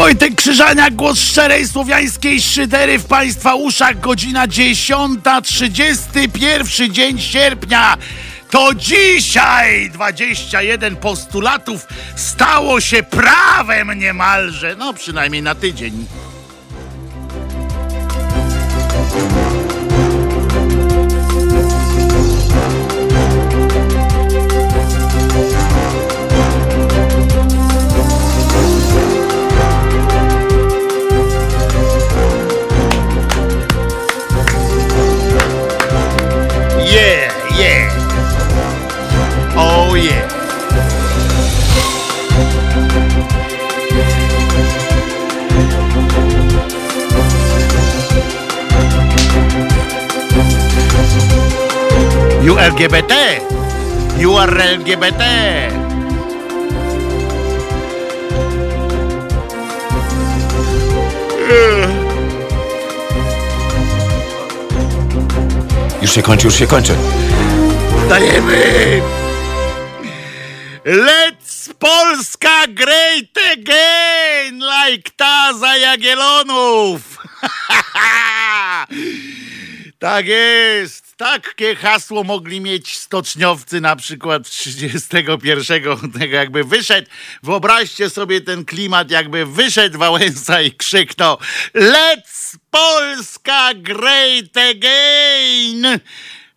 Wojtek Krzyżania, głos szczerej słowiańskiej szydery w Państwa uszach, godzina 10.31, dzień sierpnia. To dzisiaj 21 postulatów stało się prawem niemalże, no przynajmniej na tydzień. LGBT. You are LGBT. Już się kończy, już się kończy. Dajemy! Let's Polska great again! Like Taza Jagielonów! tak jest! Takie hasło mogli mieć stoczniowcy na przykład 31. Tego jakby wyszedł, wyobraźcie sobie ten klimat, jakby wyszedł Wałęsa i krzyknął Let's Polska great again!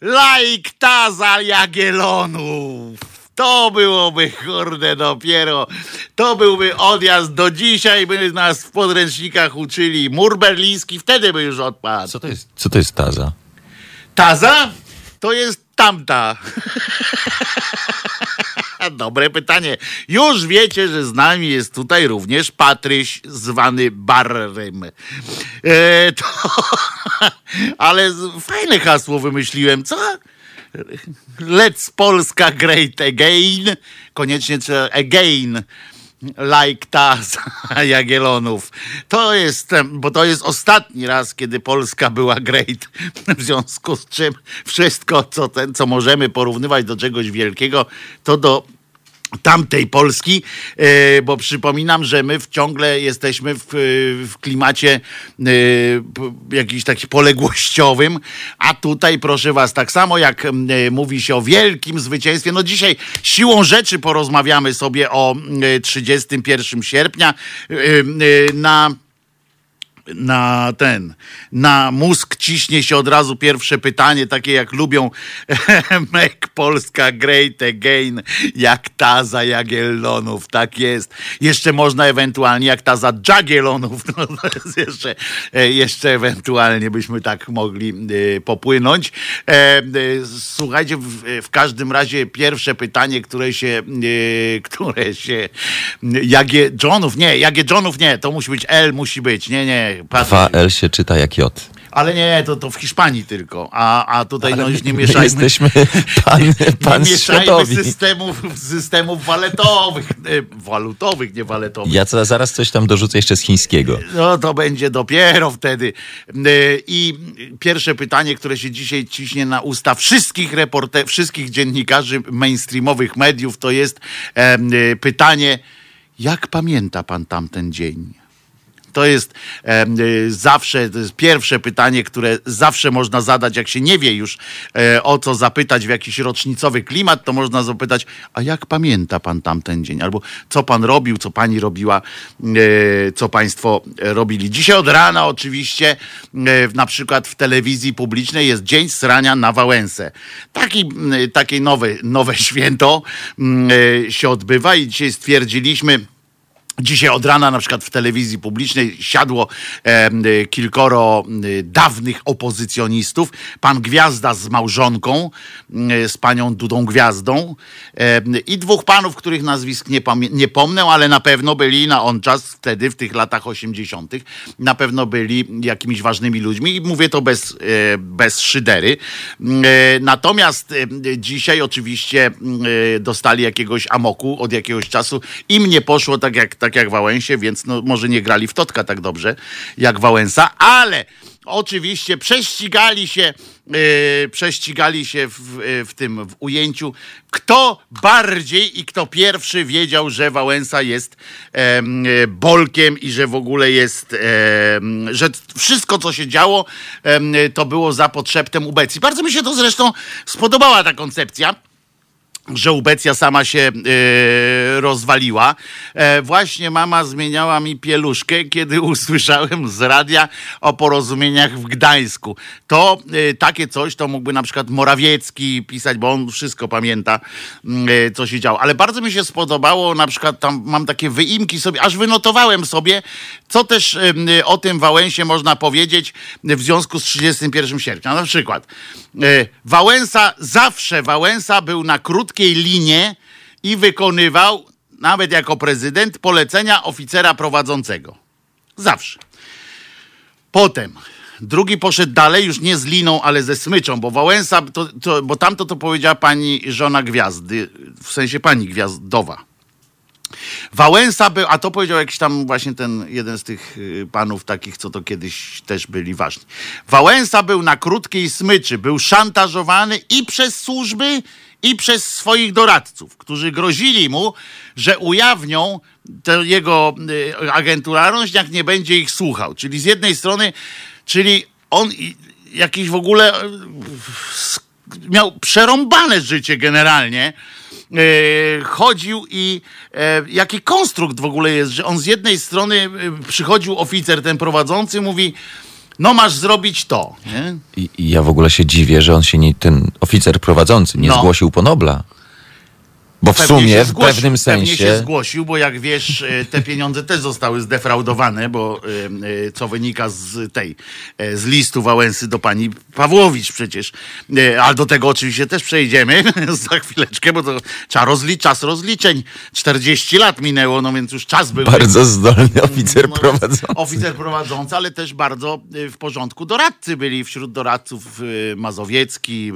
Like Taza Jagielonów. To byłoby, kurde, dopiero. To byłby odjazd do dzisiaj, by nas w podręcznikach uczyli. Mur berliński wtedy by już odpadł. Co to jest, co to jest taza? Taza? To jest tamta. Dobre pytanie. Już wiecie, że z nami jest tutaj również Patryś, zwany Barrem. E, to, ale fajne hasło wymyśliłem, co? Let's Polska great again. Koniecznie trzeba again. Like Taz Jagielonów. To jest, bo to jest ostatni raz, kiedy Polska była great. W związku z czym wszystko, co, ten, co możemy porównywać do czegoś wielkiego, to do tamtej Polski, e, bo przypominam, że my w- ciągle jesteśmy w, e, w klimacie e, jakiś taki poległościowym, a tutaj proszę was, tak samo jak mówi się o wielkim zwycięstwie, no dzisiaj siłą rzeczy porozmawiamy sobie o e, 31 sierpnia na na ten, na mózg ciśnie się od razu pierwsze pytanie, takie jak lubią Make Polska Great Again, jak ta za Jagiellonów, tak jest. Jeszcze można ewentualnie jak ta za Jagiellonów, no to jest jeszcze, e, jeszcze ewentualnie byśmy tak mogli e, popłynąć. E, Słuchajcie, w, w każdym razie pierwsze pytanie, które się, które się, Jagie Johnów, nie, Jagie Johnów nie, to musi być L, musi być, nie, nie, Patryk. 2L się czyta jak J. Ale nie, to, to w Hiszpanii tylko. A, a tutaj no już nie My mieszajmy. jesteśmy pan, pan nie mieszajmy światowi. systemów, systemów waletowych, e, walutowych, nie waletowych. Ja co- zaraz coś tam dorzucę jeszcze z chińskiego. No to będzie dopiero wtedy. E, I pierwsze pytanie, które się dzisiaj ciśnie na usta wszystkich reporterów, wszystkich dziennikarzy mainstreamowych mediów, to jest e, pytanie, jak pamięta pan tamten dzień? To jest e, zawsze, to jest pierwsze pytanie, które zawsze można zadać, jak się nie wie już e, o co zapytać w jakiś rocznicowy klimat, to można zapytać, a jak pamięta pan tamten dzień? Albo co pan robił, co pani robiła, e, co państwo robili. Dzisiaj od rana oczywiście e, na przykład w telewizji publicznej jest Dzień Srania na Wałęsę. Taki, takie nowe, nowe święto e, się odbywa i dzisiaj stwierdziliśmy, Dzisiaj od rana na przykład w telewizji publicznej siadło e, kilkoro y, dawnych opozycjonistów. Pan Gwiazda z małżonką, y, z panią Dudą Gwiazdą e, i dwóch panów, których nazwisk nie, nie pomnę, ale na pewno byli na on czas wtedy, w tych latach 80. Na pewno byli jakimiś ważnymi ludźmi i mówię to bez, e, bez szydery. E, natomiast e, dzisiaj oczywiście e, dostali jakiegoś amoku od jakiegoś czasu. Im nie poszło tak jak tak jak Wałęsie, więc no, może nie grali w Totka tak dobrze jak Wałęsa, ale oczywiście prześcigali się, yy, prześcigali się w, w tym w ujęciu, kto bardziej i kto pierwszy wiedział, że Wałęsa jest e, bolkiem i że w ogóle jest, em, że wszystko, co się działo, to było za podszeptem ubecji. Bardzo mi się to zresztą spodobała ta koncepcja że ubecja sama się e, rozwaliła. E, właśnie mama zmieniała mi pieluszkę, kiedy usłyszałem z radia o porozumieniach w Gdańsku. To e, takie coś to mógłby na przykład Morawiecki pisać, bo on wszystko pamięta, e, co się działo. Ale bardzo mi się spodobało, na przykład tam mam takie wyimki sobie, aż wynotowałem sobie, co też o tym Wałęsie można powiedzieć w związku z 31 sierpnia. Na przykład Wałęsa, zawsze Wałęsa był na krótkim krótkiej linie i wykonywał, nawet jako prezydent, polecenia oficera prowadzącego. Zawsze. Potem drugi poszedł dalej, już nie z liną, ale ze smyczą, bo Wałęsa, to, to, bo tamto to powiedziała pani żona gwiazdy, w sensie pani gwiazdowa. Wałęsa był, a to powiedział jakiś tam właśnie ten jeden z tych y, panów takich, co to kiedyś też byli ważni. Wałęsa był na krótkiej smyczy, był szantażowany i przez służby, i przez swoich doradców, którzy grozili mu, że ujawnią tę jego y, agenturalność, jak nie będzie ich słuchał. Czyli z jednej strony, czyli on jakiś w ogóle y, miał przerąbane życie generalnie. Y, chodził i jaki konstrukt w ogóle jest, że on z jednej strony przychodził oficer ten prowadzący, mówi no masz zrobić to. Nie? I, I, ja w ogóle się dziwię, że on się nie, ten oficer prowadzący nie no. zgłosił po Nobla. Bo w pewnie sumie, w pewnym sensie. Pewnie się zgłosił, bo jak wiesz, e, te pieniądze też zostały zdefraudowane, bo e, e, co wynika z tej, z listu Wałęsy do pani Pawłowicz przecież. Ale do tego oczywiście też przejdziemy za chwileczkę, bo to trzeba rozli czas rozliczeń. 40 lat minęło, no więc już czas był. Bardzo zdolny oficer no, prowadzący. Oficer prowadzący, ale też bardzo w porządku doradcy byli. Wśród doradców Mazowiecki,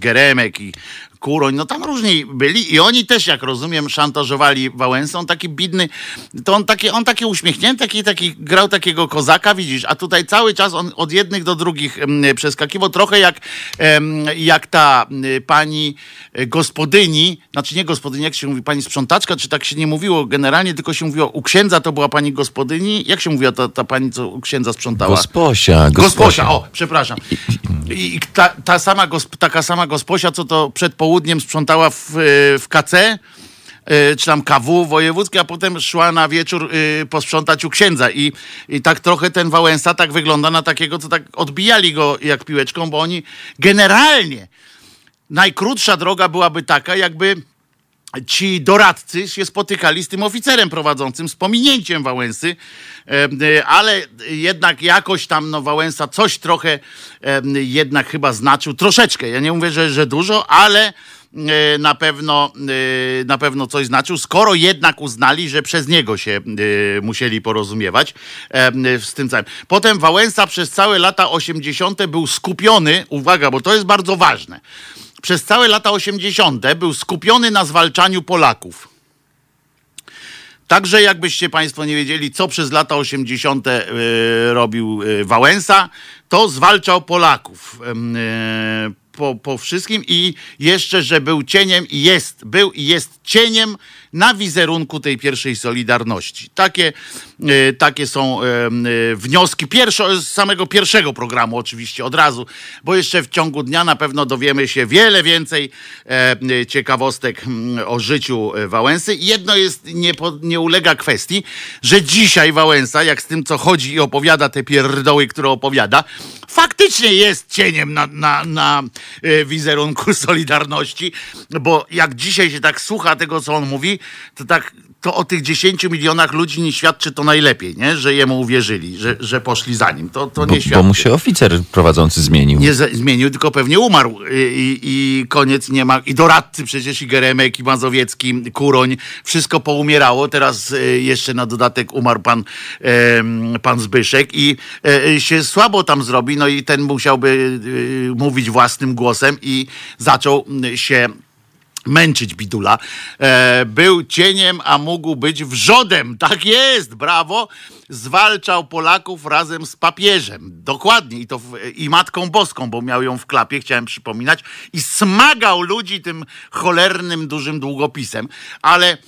Geremek i Kuroń, no tam różni byli i oni też, jak rozumiem, szantażowali Wałęsą. Taki bidny, to on taki, on taki uśmiechnięty, taki, taki grał takiego kozaka, widzisz, a tutaj cały czas on od jednych do drugich przeskakiwał, trochę jak, jak ta pani e, gospodyni, znaczy nie gospodyni, jak się mówi, pani sprzątaczka, czy tak się nie mówiło generalnie, tylko się mówiło, u księdza to była pani gospodyni, jak się mówiła ta, ta pani, co u księdza sprzątała? Gosposia. Gosposia, gosposia o, przepraszam. I ta, ta sama, taka sama gosposia, co to przed południem południem sprzątała w, w KC, e, czy tam KW wojewódzkie, a potem szła na wieczór e, posprzątać u księdza. I, I tak trochę ten Wałęsa tak wygląda na takiego, co tak odbijali go jak piłeczką, bo oni generalnie najkrótsza droga byłaby taka, jakby ci doradcy się spotykali z tym oficerem prowadzącym, z pominięciem Wałęsy, e, ale jednak jakoś tam no, Wałęsa coś trochę jednak chyba znaczył, troszeczkę, ja nie mówię, że, że dużo, ale e, na pewno, e, na pewno coś znaczył, skoro jednak uznali, że przez niego się musieli porozumiewać z tym całym. Potem Wałęsa przez całe lata 80. był skupiony, uwaga, bo to jest bardzo ważne, przez całe lata 80. był skupiony na zwalczaniu Polaków. Także jakbyście Państwo nie wiedzieli, co przez lata 80. E, robił e, Wałęsa, to zwalczał Polaków e, po, po wszystkim i jeszcze, że był cieniem i jest, był i jest cieniem na wizerunku tej pierwszej Solidarności. Takie, e, takie są e, e, wnioski pierwsze, z samego pierwszego programu oczywiście od razu, bo jeszcze w ciągu dnia na pewno dowiemy się wiele więcej ciekawostek o życiu Wałęsy. Jedno jest, nie, nie ulega kwestii, że dzisiaj Wałęsa, jak z tym co chodzi i opowiada te pierdoły, które opowiada, faktycznie jest cieniem na, na, na wizerunku Solidarności, bo jak dzisiaj się tak słucha tego, co on mówi, to tak to o tych 10 milionach ludzi nie świadczy to najlepiej, nie? że jemu uwierzyli, że, że poszli za nim. To, to nie bo, świadczy. Bo mu się oficer prowadzący zmienił. Nie zmienił, tylko pewnie umarł I, i, koniec nie ma. I doradcy przecież, i Geremek, i Mazowiecki, Kuroń, wszystko poumierało. Teraz e, jeszcze na dodatek umarł pan, pan Zbyszek i e, się słabo tam zrobi, no i ten musiałby e, mówić własnym głosem i zaczął się męczyć Bidula. E, był cieniem, a mógł być wrzodem. Tak jest, brawo. Zwalczał Polaków razem z papieżem. Dokładnie. I, to I Matką Boską, bo miał ją w klapie, chciałem przypominać. I smagał ludzi tym cholernym, dużym długopisem. Ale e,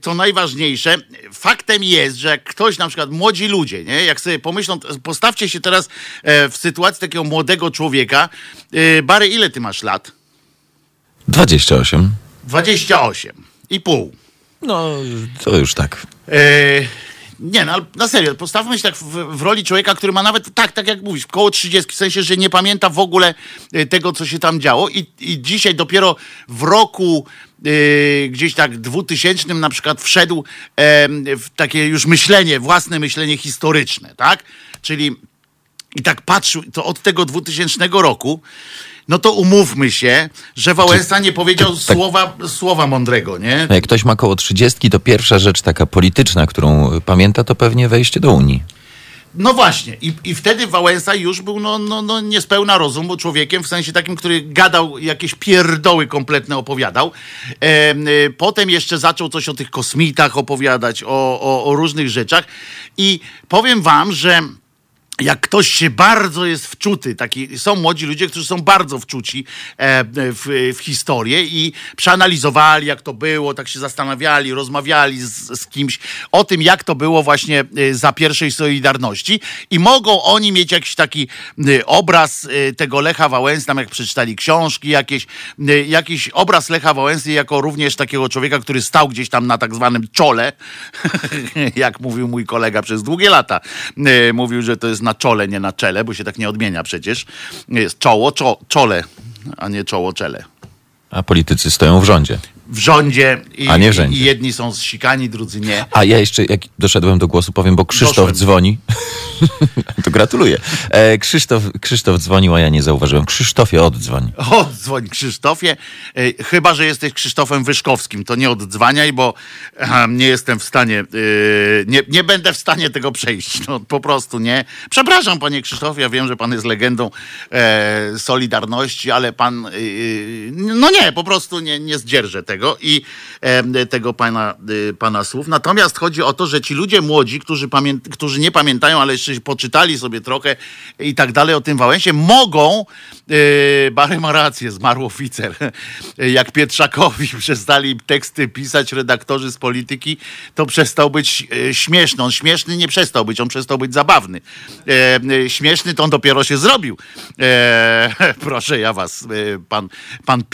co najważniejsze, faktem jest, że ktoś, na przykład młodzi ludzie, nie, jak sobie pomyślą, postawcie się teraz e, w sytuacji takiego młodego człowieka. Bary, ile ty masz lat? 28. 28 i pół. No, to już tak. E, nie, no na serio, postawmy się tak w, w, roli człowieka, który ma nawet, tak, tak jak mówisz, koło 30, w sensie, że nie pamięta w ogóle e, tego, co się tam działo i, i dzisiaj dopiero w roku Yy, gdzieś tak dwutysięcznym na przykład wszedł e, w takie już myślenie, własne myślenie historyczne, tak? Czyli i tak patrzył, to od tego 2000 roku no to umówmy się, że Wałęsa nie powiedział tak, słowa, słowa mądrego, nie? Jak ktoś ma około 30, to pierwsza rzecz taka polityczna, którą pamięta, to pewnie wejście do Unii. No właśnie, i, i wtedy Wałęsa już był no, no, no niespełna rozumu człowiekiem, w sensie takim, który gadał jakieś pierdoły kompletne opowiadał. E, potem jeszcze zaczął coś o tych kosmitach opowiadać, o, o, o różnych rzeczach. I powiem wam, że jak ktoś się bardzo jest wczuty, taki, są młodzi ludzie, którzy są bardzo wczuci e, w, w, historię i przeanalizowali, jak to było, tak się zastanawiali, rozmawiali z, z, kimś o tym, jak to było właśnie e, za pierwszej Solidarności. I mogą oni mieć jakiś taki e, obraz tego Lecha Wałęsy, tam jak przeczytali książki jakieś, jakiś obraz Lecha Wałęsy jako również takiego człowieka, który stał gdzieś tam na tak zwanym czole, jak mówił mój kolega przez długie lata, mówił, że to jest na czole, nie na czele, bo się tak nie odmienia przecież. Jest czoło, czo, czole, a nie czoło, czele. A politycy stoją w rządzie w rządzie i, A nie i jedni są zsikani, drudzy nie. A ja jeszcze, jak doszedłem do głosu, powiem, bo Krzysztof dzwoni. to gratuluję. E, Krzysztof, Krzysztof dzwonił, a ja nie zauważyłem. Krzysztofie, oddzwoń. Oddzwoń, Krzysztofie. E, chyba, że jesteś Krzysztofem Wyszkowskim, to nie oddzwaniaj, bo e, nie jestem w stanie, e, nie, nie będę w stanie tego przejść. No, po prostu nie. Przepraszam, panie Krzysztofie, ja wiem, że pan jest legendą e, Solidarności, ale pan, e, no nie, po prostu nie, nie zdzierżę tego tego i tego pana, e, pana słów. Natomiast chodzi o to, że ci ludzie młodzi, którzy, którzy nie pamiętają, ale jeszcze poczytali sobie trochę i tak dalej o tym Wałęsie, mogą, e, Bary ma rację, zmarł oficer, jak Pietrzakowi przestali teksty pisać redaktorzy z polityki, to przestał być e, śmieszny. On śmieszny nie przestał być, on przestał być zabawny. Śmieszny to on dopiero się zrobił. E, proszę ja was, pan, pan.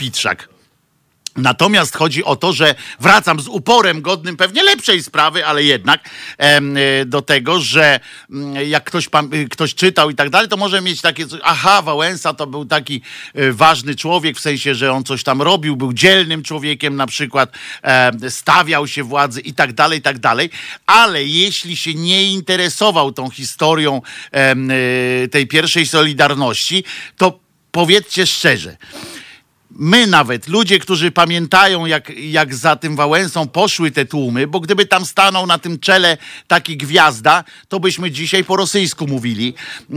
Natomiast chodzi o to, że wracam z uporem godnym pewnie lepszej sprawy, ale jednak e, do tego, że mm, jak ktoś, y, ktoś czytał i tak dalej, to może mieć takie, aha, Wałęsa to był taki e, ważny człowiek, w sensie, że on coś tam robił, był dzielnym człowiekiem na przykład, stawiał się władzy i tak dalej, i tak dalej, ale jeśli się nie interesował tą historią e, tej pierwszej Solidarności, to powiedzcie szczerze, my nawet, ludzie, którzy pamiętają, jak, jak za tym Wałęsą poszły te tłumy, bo gdyby tam stanął na tym czele taki gwiazda, to byśmy dzisiaj po rosyjsku mówili,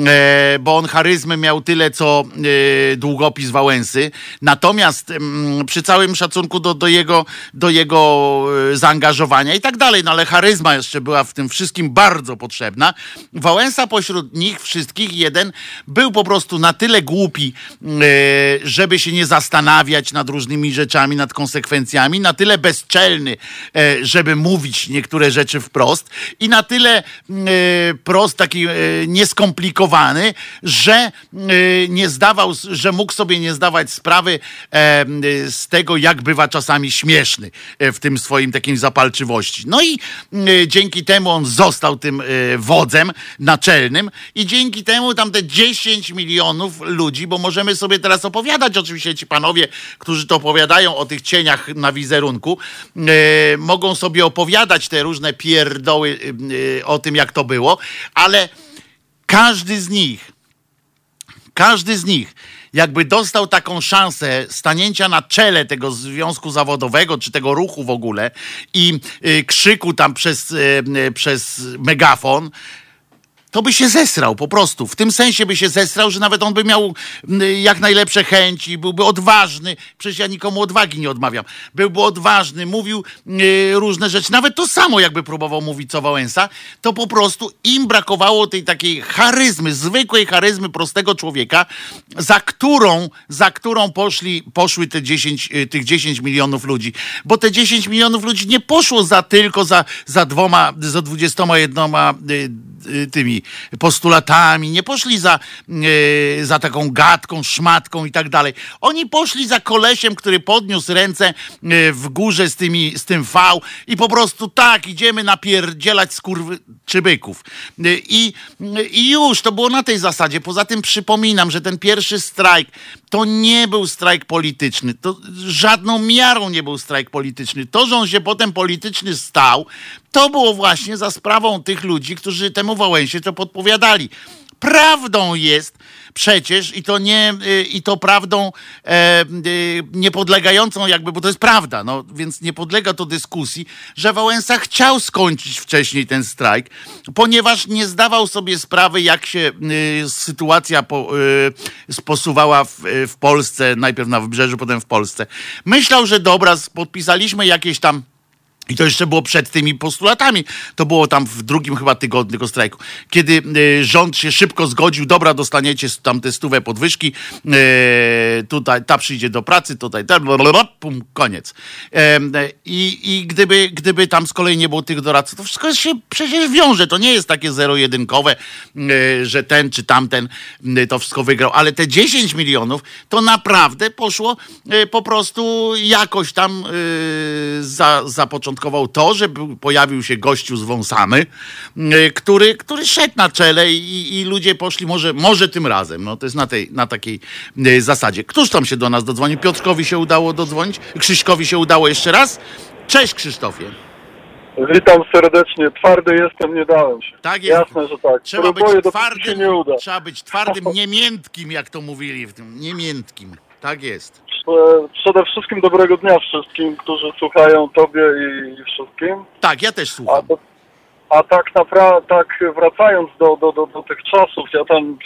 e, bo on charyzmy miał tyle, co e, długopis Wałęsy. Natomiast m, mm, przy całym szacunku do, do, jego, do jego e, zaangażowania i tak dalej, no ale charyzma jeszcze była w tym wszystkim bardzo potrzebna. Wałęsa pośród nich wszystkich jeden był po prostu na tyle głupi, e, żeby się nie zastanawiać, zastanawiać nad różnymi rzeczami, nad konsekwencjami, na tyle bezczelny, e, żeby mówić niektóre rzeczy wprost i na tyle e, prost, taki e, nieskomplikowany, że nie zdawał, że mógł sobie nie zdawać sprawy z tego, jak bywa czasami śmieszny w tym swoim takim zapalczywości. No i dzięki temu on został tym wodzem naczelnym i dzięki temu tam te 10 milionów ludzi, bo możemy sobie teraz opowiadać oczywiście ci panowie, którzy to opowiadają o tych cieniach na wizerunku, e, mogą sobie opowiadać te różne pierdoły e, o tym, jak to było, ale każdy z nich, każdy z nich, jakby dostał taką szansę stanięcia na czele tego związku zawodowego, czy tego ruchu w ogóle i e, krzyku tam przez, przez megafon, to by się zesrał po prostu. W tym sensie by się zesrał, że nawet on by miał jak najlepsze chęci, byłby odważny. Przecież ja nikomu odwagi nie odmawiam. Byłby odważny, mówił różne rzeczy. Nawet to samo jakby próbował mówić co Wałęsa, to po prostu im brakowało tej takiej charyzmy, zwykłej charyzmy prostego człowieka, za którą, za którą poszli, poszły te 10, tych 10 milionów ludzi. Bo te 10 milionów ludzi nie poszło za tylko za, za dwoma, za 21 Y, tymi postulatami, nie poszli za, y, za taką gadką, szmatką i tak dalej. Oni poszli za kolesiem, który podniósł ręce y, w górze z, tymi, z tym V i po prostu tak, idziemy napierdzielać skurwy czybyków. I, I już, to było na tej zasadzie. Poza tym przypominam, że ten pierwszy strajk to nie był strajk polityczny. To żadną miarą nie był strajk polityczny. To, że on się potem polityczny stał, to było właśnie za sprawą tych ludzi, którzy temu Wałęsie to podpowiadali. Prawdą jest przecież i to nie, y, i to prawdą e, y, niepodlegającą jakby, bo to jest prawda, no więc nie podlega to dyskusji, że Wałęsa chciał skończyć wcześniej ten strajk, ponieważ nie zdawał sobie sprawy, jak się y, sytuacja po, w, w Polsce, najpierw na wybrzeżu, potem w Polsce. Myślał, że dobra, podpisaliśmy jakieś tam i to jeszcze było przed tymi postulatami. To było tam w drugim chyba tygodniu tego strajku. Kiedy y, rząd się szybko zgodził, dobra, dostaniecie tam te stówę podwyżki, y, tutaj ta przyjdzie do pracy, tutaj ta, pum, koniec. I, I gdyby, gdyby tam z kolei nie było tych doradców, to wszystko się przecież wiąże. To nie jest takie zero-jedynkowe, że ten czy tamten to wszystko wygrał. Ale te 10 milionów to naprawdę poszło po prostu jakoś tam za, zapoczątkowane zapoczątkował to, że pojawił się gościu z wąsamy, który, który szedł na czele i, i, ludzie poszli może, może tym razem. No, to jest na, tej, na takiej y, zasadzie. Któż tam się do nas dodzwonił? Piotrkowi się udało dodzwonić? Krzyśkowi się udało jeszcze raz? Cześć Krzysztofie. Witam serdecznie. Twardy jestem, nie dałem się. Tak jest. Jasne, że tak. Trzeba być twardym, trzeba być twardym, niemiętkim, jak to mówili w tym, niemiętkim. Tak jest. Przede wszystkim dobrego dnia wszystkim, którzy słuchają Tobie i wszystkim. Tak, ja też słucham. A, a tak naprawdę, tak wracając do, do, do, do tych czasów, ja tam,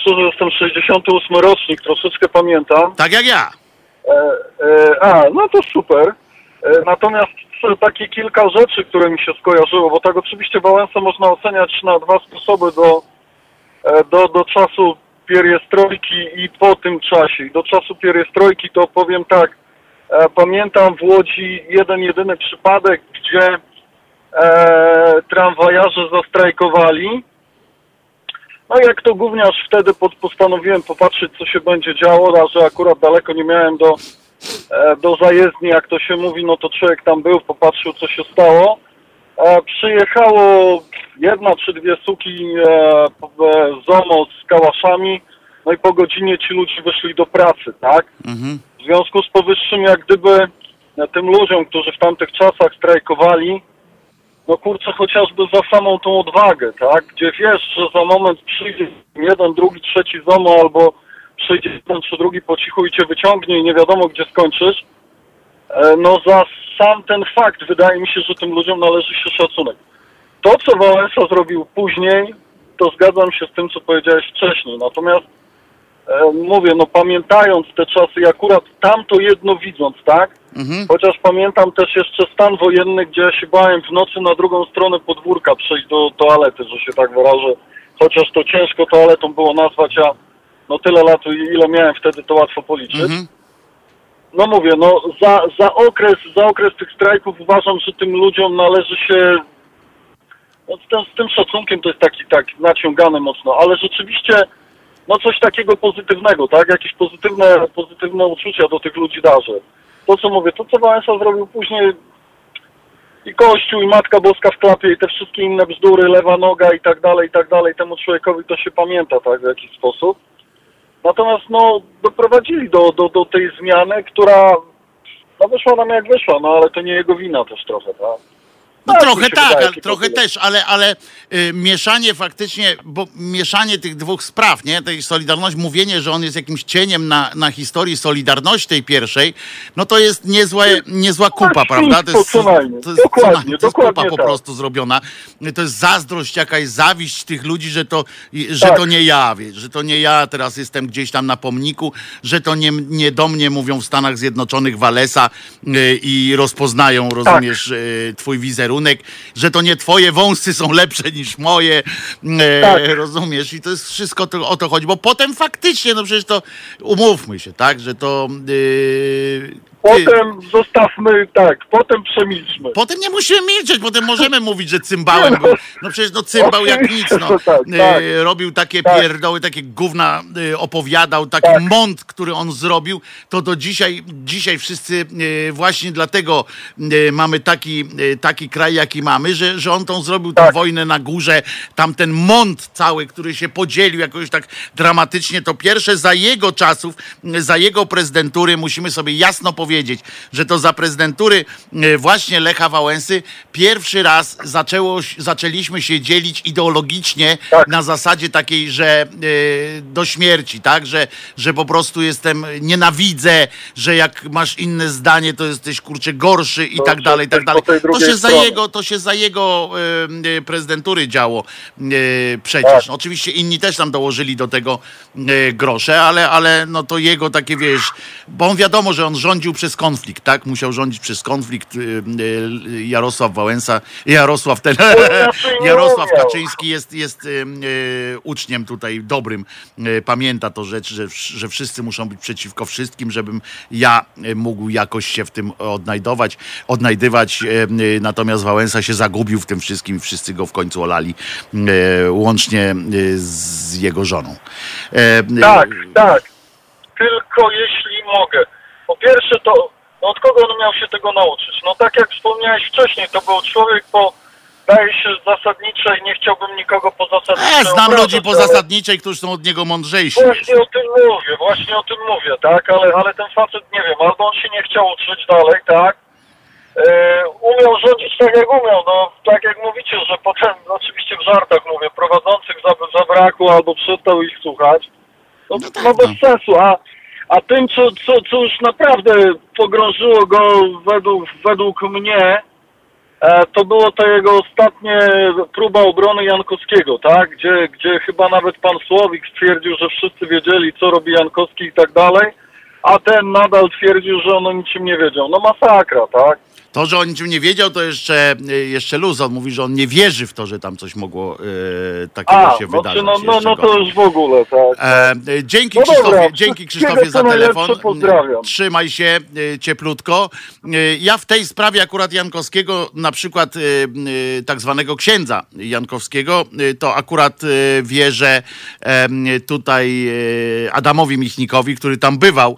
szczerze jestem 68 rocznik, troszeczkę pamiętam. Tak jak ja. E, e, a, no to super. E, natomiast takie kilka rzeczy, które mi się skojarzyło, bo tak oczywiście Wałęsę można oceniać na dwa sposoby do, e, do, do czasu pieriestrojki i po tym czasie. Do czasu pieriestrojki to powiem tak, e, pamiętam w Łodzi jeden jedyny przypadek, gdzie e, tramwajarze zastrajkowali. No jak to gówniarz wtedy pod, postanowiłem popatrzeć, co się będzie działo, a że akurat daleko nie miałem do, e, do zajezdni, jak to się mówi, no to człowiek tam był, popatrzył, co się stało. E, przyjechało jedna czy dwie suki e, e, ZOMO z kałaszami, no i po godzinie ci ludzie wyszli do pracy, tak? Mhm. W związku z powyższym, jak gdyby tym ludziom, którzy w tamtych czasach strajkowali, no kurczę, chociażby za samą tą odwagę, tak? Gdzie wiesz, że za moment przyjdzie jeden, drugi, trzeci ZOMO albo przyjdzie jeden czy drugi po cichu i cię wyciągnie i nie wiadomo, gdzie skończysz, no za sam ten fakt wydaje mi się, że tym ludziom należy się szacunek. To, co Wałęsa zrobił później, to zgadzam się z tym, co powiedziałeś wcześniej. Natomiast e, mówię, no pamiętając te czasy i akurat tamto jedno widząc, tak? Mhm. Chociaż pamiętam też jeszcze stan wojenny, gdzie ja się bałem w nocy na drugą stronę podwórka przejść do toalety, że się tak wyrażę. Chociaż to ciężko toaletą było nazwać, a no tyle lat, ile miałem wtedy, to łatwo policzyć. Mhm no mówię, no za, za, okres, za okres tych strajków uważam, że tym ludziom należy się no, z, tym, z tym szacunkiem to jest taki tak naciągane mocno, ale rzeczywiście no coś takiego pozytywnego, tak? Jakieś pozytywne, pozytywne uczucia do tych ludzi darzę. To co mówię, to co Wałęsa zrobił później i Kościół, i Matka Boska w klapie, i te wszystkie inne bzdury, lewa noga i tak dalej, i tak dalej, temu człowiekowi to się pamięta, tak, w jakiś sposób. Natomiast no, doprowadzili do, do, do tej zmiany, która no, wyszła nam jak wyszła, no ale to nie jego wina też trochę, tak? No Tak, trochę tak, wydaje, ale, trochę też, ale, ale y, mieszanie faktycznie, bo mieszanie tych dwóch spraw, nie, tej Solidarności, mówienie, że on jest jakimś cieniem na, na historii Solidarności tej pierwszej, no to jest niezła, niezła kupa, jest prawda? To świństwo co najmniej. to jest, Dokładnie, to jest kupa dokładnie po tak. prostu zrobiona. To jest zazdrość, jakaś zawiść tych ludzi, że to, że Tak. to nie ja, wiesz, że to nie ja teraz jestem gdzieś tam na pomniku, że to nie, nie do mnie mówią w Stanach Zjednoczonych Walesa y, i rozpoznają, rozumiesz, y, twój wizerunek, że to nie twoje wąsy są lepsze niż moje, y, Tak. rozumiesz, i to jest wszystko to, o to chodzi, bo potem faktycznie, no przecież to umówmy się, tak, że to y, Potem zostawmy, tak, potem przemilczmy. Potem nie musimy milczeć, potem możemy mówić, że cymbałem był. No przecież no cymbał jak nic, no. tak, tak. E, Robił takie Tak. pierdoły, takie gówna e, opowiadał, taki Tak. mąd, który on zrobił, to do dzisiaj, dzisiaj wszyscy e, właśnie dlatego mamy taki, taki kraj, jaki mamy, że, że on tą zrobił tę Tak. wojnę na górze, tamten mąd cały, który się podzielił jakoś tak dramatycznie, to pierwsze za jego czasów, za jego prezydentury, musimy sobie jasno powiedzieć, że to za prezydentury e, właśnie Lecha Wałęsy pierwszy raz zaczęło, zaczęliśmy się dzielić ideologicznie Tak. na zasadzie takiej, że e, do śmierci, tak, że, że po prostu jestem, nienawidzę, że jak masz inne zdanie, to jesteś kurczę gorszy i To tak dalej, i tak dalej. To się za jego, to się za jego e, prezydentury działo przecież. Tak. No, oczywiście inni też tam dołożyli do tego grosze, ale, ale no to jego takie, wiesz, bo on wiadomo, że on rządził przez konflikt, tak? Musiał rządzić przez konflikt e, e, Jarosław Wałęsa, Jarosław ten, Jarosław. Kaczyński jest, jest uczniem tutaj dobrym, pamięta to rzecz, że, że wszyscy muszą być przeciwko wszystkim, żebym ja mógł jakoś się w tym odnajdować, odnajdywać, natomiast Wałęsa się zagubił w tym wszystkim i wszyscy go w końcu olali, łącznie z jego żoną. E, Tak, tak. Tylko jeśli mogę. Po pierwsze to, no od kogo on miał się tego nauczyć? No tak jak wspomniałeś wcześniej, to był człowiek po, daje się zasadniczej, nie chciałbym nikogo po zasadniczej E, znam obrażać, ludzi po ale- zasadniczej, którzy są od niego mądrzejsi. Właśnie o tym mówię, właśnie o tym mówię, tak, ale, ale ten facet, nie wiem, albo on się nie chciał uczyć dalej, tak, e, umiał rządzić tak jak umiał, no tak jak mówicie, że potem, oczywiście w żartach mówię, prowadzących zab- zabrakło albo przestał ich słuchać, no, No tak, no bez no. sensu, a, a tym, co, co, co już naprawdę pogrążyło go według, według mnie, E, to było to jego ostatnie próba obrony Jankowskiego, tak? Gdzie, gdzie chyba nawet pan Słowik stwierdził, że wszyscy wiedzieli, co robi Jankowski i tak dalej, a ten nadal twierdził, że on o niczym nie wiedział. No masakra, tak? To, że on niczym nie wiedział, to jeszcze, e, jeszcze luz. On mówi, że on nie wierzy w to, że tam coś mogło e, takiego A, się no, wydarzyć. no, no, no to już w ogóle, tak. E, e, dzięki No Krzysztofie, dobra, dzięki Krzysztofie za telefon. Trzymaj się e, cieplutko. E, Ja w tej sprawie akurat Jankowskiego, na przykład tak zwanego księdza Jankowskiego, to akurat wierzę tutaj Adamowi Michnikowi, który tam bywał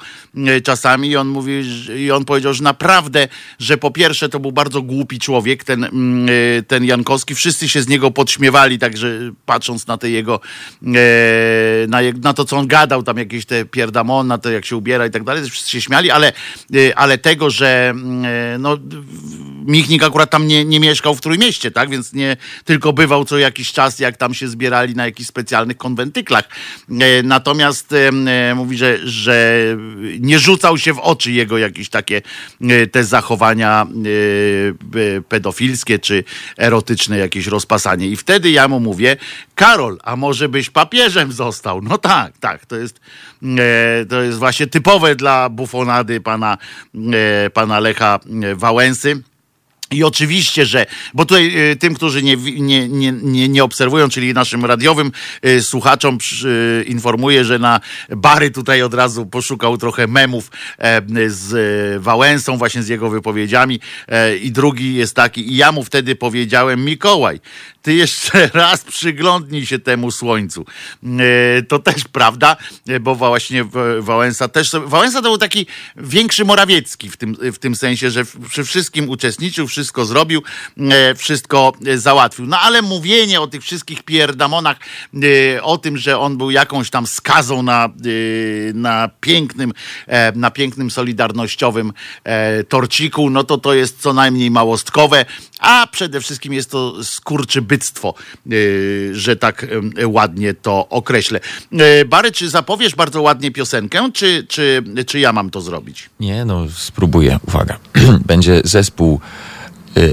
czasami i on mówi, i on powiedział, że naprawdę, że po pierwsze to był bardzo głupi człowiek, ten, mm, e, ten Jankowski. Wszyscy się z niego podśmiewali, także patrząc na te jego, e, na, na to, co on gadał, tam jakieś te pierdamon, na to, jak się ubiera i tak dalej, wszyscy się śmiali, ale, e, ale tego, że mm, e, no, Michnik akurat tam nie, nie mieszkał w Trójmieście, tak? Więc nie tylko bywał co jakiś czas, jak tam się zbierali na jakichś specjalnych konwentyklach. E, Natomiast e, mówi, że, że nie rzucał się w oczy jego jakieś takie e, te zachowania pedofilskie czy erotyczne, jakieś rozpasanie. I wtedy ja mu mówię, Karol, a może byś papieżem został? No tak, tak, to jest, to jest właśnie typowe dla bufonady pana, pana Lecha Wałęsy. I oczywiście, że, bo tutaj y, tym, którzy nie, nie, nie, nie, obserwują, czyli naszym radiowym y, słuchaczom y, informuję, że na Bary tutaj od razu poszukał trochę memów e, z Wałęsą, właśnie z jego wypowiedziami. E, I drugi jest taki, i ja mu wtedy powiedziałem, Mikołaj, ty jeszcze raz przyglądnij się temu słońcu. E, to też prawda, bo właśnie Wałęsa też, Wałęsa to był taki większy Morawiecki w tym, w tym sensie, że przy wszystkim uczestniczył, wszystko zrobił, e, wszystko e, załatwił. No ale mówienie o tych wszystkich pierdamonach, e, o tym, że on był jakąś tam skazą na, na pięknym, na pięknym solidarnościowym torciku, no to to jest co najmniej małostkowe, a przede wszystkim jest to skurczybyctwo, że tak ładnie to określę. Bary, czy zapowiesz bardzo ładnie piosenkę, czy, czy, czy ja mam to zrobić? Nie, no spróbuję. Uwaga. Będzie zespół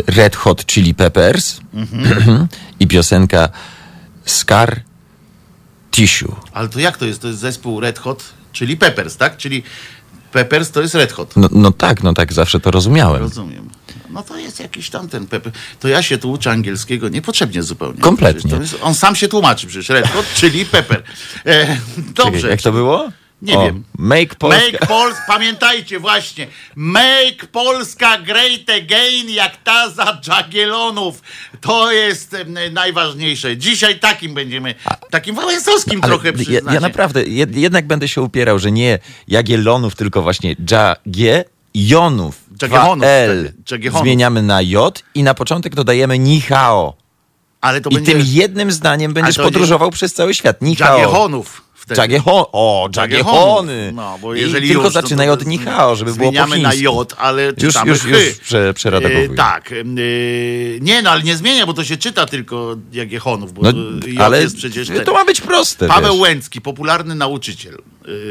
Red Hot Chili Peppers i piosenka Scar Tissue. Ale to jak to jest? To jest zespół Red Hot, czyli Peppers, tak? Czyli Peppers to jest Red Hot. No, no tak, no tak zawsze to rozumiałem. Rozumiem. No to jest jakiś tam ten Pepper. To ja się tu uczę angielskiego niepotrzebnie zupełnie. Kompletnie. Jest, on sam się tłumaczy przecież. Red Hot, czyli Pepper. E, dobrze. Czekaj, jak to było? Nie wiem. Make Polska. Make Polska, pamiętajcie właśnie, make Polska great again, jak ta za Jagiellonów. To jest najważniejsze. Dzisiaj takim będziemy, takim wałęsowskim trochę ja, przyznacie. ja naprawdę jed, jednak będę się upierał, że nie Jagiellonów, tylko właśnie Jagiejonów. Jagiellonów L. Jagiellonów. zmieniamy na J i na początek dodajemy Nihao. Ale to I będzie tym jednym zdaniem będziesz podróżował przez cały świat. Nihao. Jagiellonów. Wtedy. Jagiehon, o, Jagiehony. No, bo I jeżeli tylko już, no zaczynaj od Nihao, żeby było po Zmieniamy na chińsku. J, ale Już, czytamy już, chy. już prze, przeredagowuję. E, tak. e, nie, no ale nie zmienia, bo to się czyta tylko Jagiellonów, bo No, J ale jest przecież ten. to ma być proste. Paweł wiesz. Łęcki, popularny nauczyciel.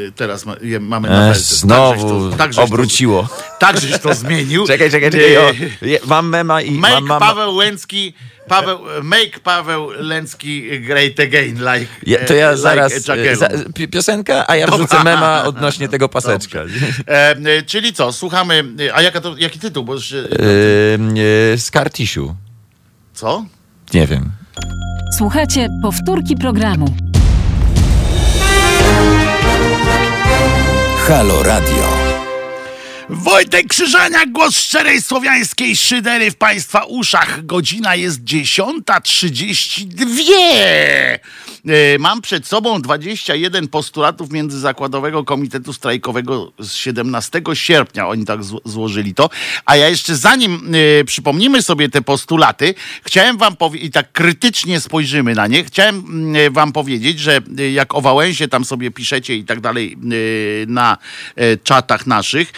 E, Teraz ma, je, mamy na E, felce. znowu Tak, to- obróciło. Tak, żeś to zmienił. Czekaj, czekaj, czekaj. O, je- mam mema i Make mam, mam, Paweł Łęcki, Paweł, make Paweł Łęcki great again, like Ja, to ja e, zaraz. like a Jagiellon. za, pi- piosenka, a ja wrzucę mema odnośnie tego paseczka. E, e, czyli co, słuchamy, a jaka to, jaki tytuł, bo już, e, co? Nie wiem. Słuchajcie powtórki programu. Halo Radio. Wojtek Krzyżaniak, głos szczerej słowiańskiej szydery w Państwa uszach. Godzina jest 10.32. E, Mam przed sobą 21 postulatów Międzyzakładowego Komitetu Strajkowego z 17 sierpnia. Oni tak zło- złożyli to. A ja jeszcze zanim e, przypomnimy sobie te postulaty, chciałem wam powiedzieć, i tak krytycznie spojrzymy na nie, chciałem mm, wam powiedzieć, że e, jak o Wałęsie tam sobie piszecie i tak dalej e, na e, czatach naszych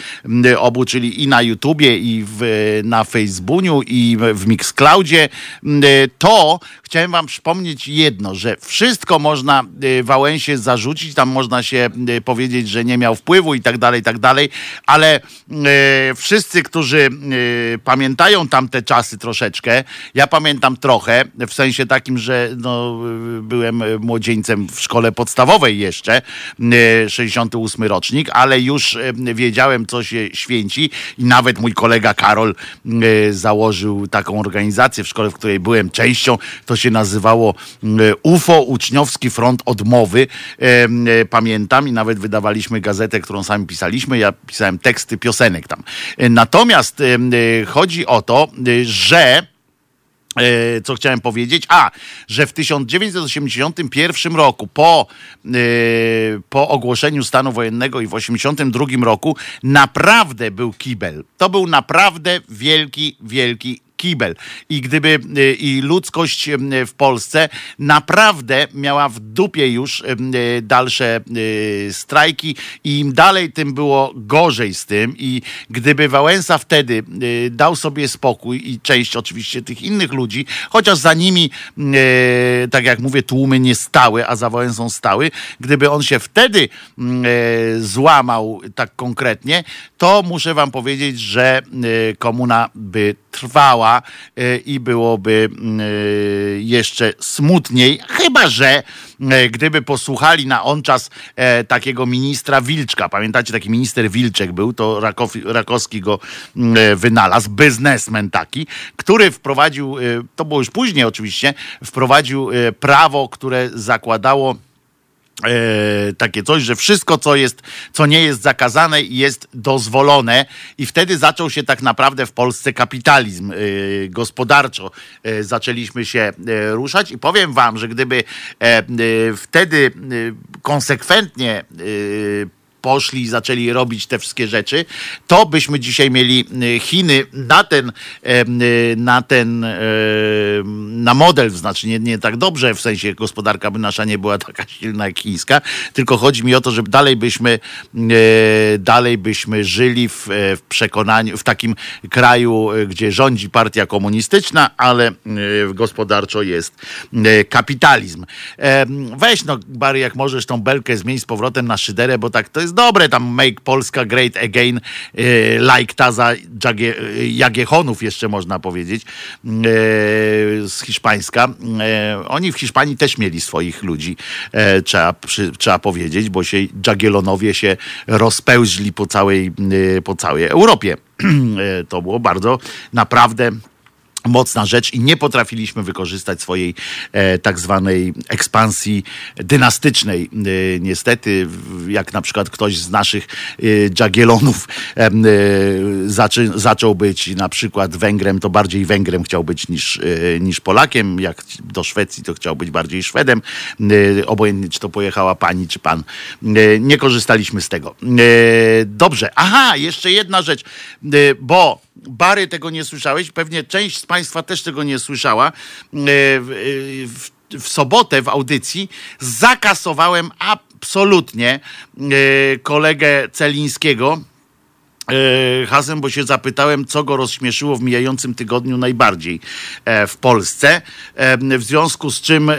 obu, czyli i na YouTubie, i w, na Facebooku, i w Mixcloudzie, to chciałem wam przypomnieć jedno, że wszystko można e, Wałęsie zarzucić, tam można się e, powiedzieć, że nie miał wpływu i tak dalej, i tak dalej, ale e, wszyscy, którzy pamiętają tamte czasy troszeczkę, ja pamiętam trochę, w sensie takim, że no, byłem młodzieńcem w szkole podstawowej jeszcze, e, 68 rocznik, ale już wiedziałem, co się święci i nawet mój kolega Karol założył taką organizację w szkole, w której byłem częścią, to się nazywało UFO, Uczniowski Front Odmowy, E, pamiętam i nawet wydawaliśmy gazetę, którą sami pisaliśmy, ja pisałem teksty piosenek tam. E, Natomiast e, chodzi o to, że co chciałem powiedzieć? A, że w 1981 roku, po, po ogłoszeniu stanu wojennego i w 1982 roku, naprawdę był kibel. To był naprawdę wielki, wielki kibel. I gdyby e, i ludzkość e, w Polsce naprawdę miała w dupie już e, dalsze strajki i im dalej, tym było gorzej z tym. I gdyby Wałęsa wtedy dał sobie spokój i część oczywiście tych innych ludzi, chociaż za nimi, tak jak mówię, tłumy nie stały, a za Wałęsą stały, gdyby on się wtedy złamał tak konkretnie, to muszę wam powiedzieć, że komuna by trwała e, i byłoby mm, e, jeszcze smutniej, chyba że e, gdyby posłuchali na on czas takiego ministra Wilczka, pamiętacie, taki minister Wilczek był, to Rakow, Rakowski go mm, wynalazł, biznesmen taki, który wprowadził, to było już później oczywiście, wprowadził prawo, które zakładało e, takie coś, że wszystko, co jest, co nie jest zakazane, jest dozwolone i wtedy zaczął się tak naprawdę w Polsce kapitalizm e, gospodarczo. E, zaczęliśmy się e, ruszać i powiem wam, że gdyby e, e, wtedy konsekwentnie poszli i zaczęli robić te wszystkie rzeczy, to byśmy dzisiaj mieli y, Chiny na ten, y, na ten, em, na model, znaczy nie, nie tak dobrze, w sensie gospodarka by nasza nie była taka silna jak chińska, tylko chodzi mi o to, żeby dalej byśmy, e, dalej byśmy żyli w, e, w przekonaniu, w takim kraju, e, gdzie rządzi partia komunistyczna, ale e, gospodarczo jest e, kapitalizm. E, Weź no, Bary, jak możesz tą belkę zmienić z powrotem na szyderę, bo tak to jest dobre, tam make Polska great again, e, like Taza Jagie, Jagiechonów jeszcze można powiedzieć, e, z hiszpańska. Oni w Hiszpanii też mieli swoich ludzi, trzeba, przy, trzeba powiedzieć, bo się Jagielonowie się rozpełźli po całej, po całej Europie. To było bardzo naprawdę mocna rzecz i nie potrafiliśmy wykorzystać swojej e, tak zwanej ekspansji dynastycznej. E, niestety, jak na przykład ktoś z naszych e, Jagiellonów em, e, zaczy, zaczął być na przykład Węgrem, to bardziej Węgrem chciał być niż, e, niż Polakiem. Jak do Szwecji, to chciał być bardziej Szwedem. E, obojętnie, czy to pojechała pani, czy pan. E, nie korzystaliśmy z tego. E, dobrze. Aha, jeszcze jedna rzecz, e, bo Bary tego nie słyszałeś, pewnie część z Państwa też tego nie słyszała. E, W, w, w sobotę w audycji zakasowałem absolutnie e, kolegę Celińskiego. e, Hasem, bo się zapytałem, co go rozśmieszyło w mijającym tygodniu najbardziej e, w Polsce. E, W związku z czym e,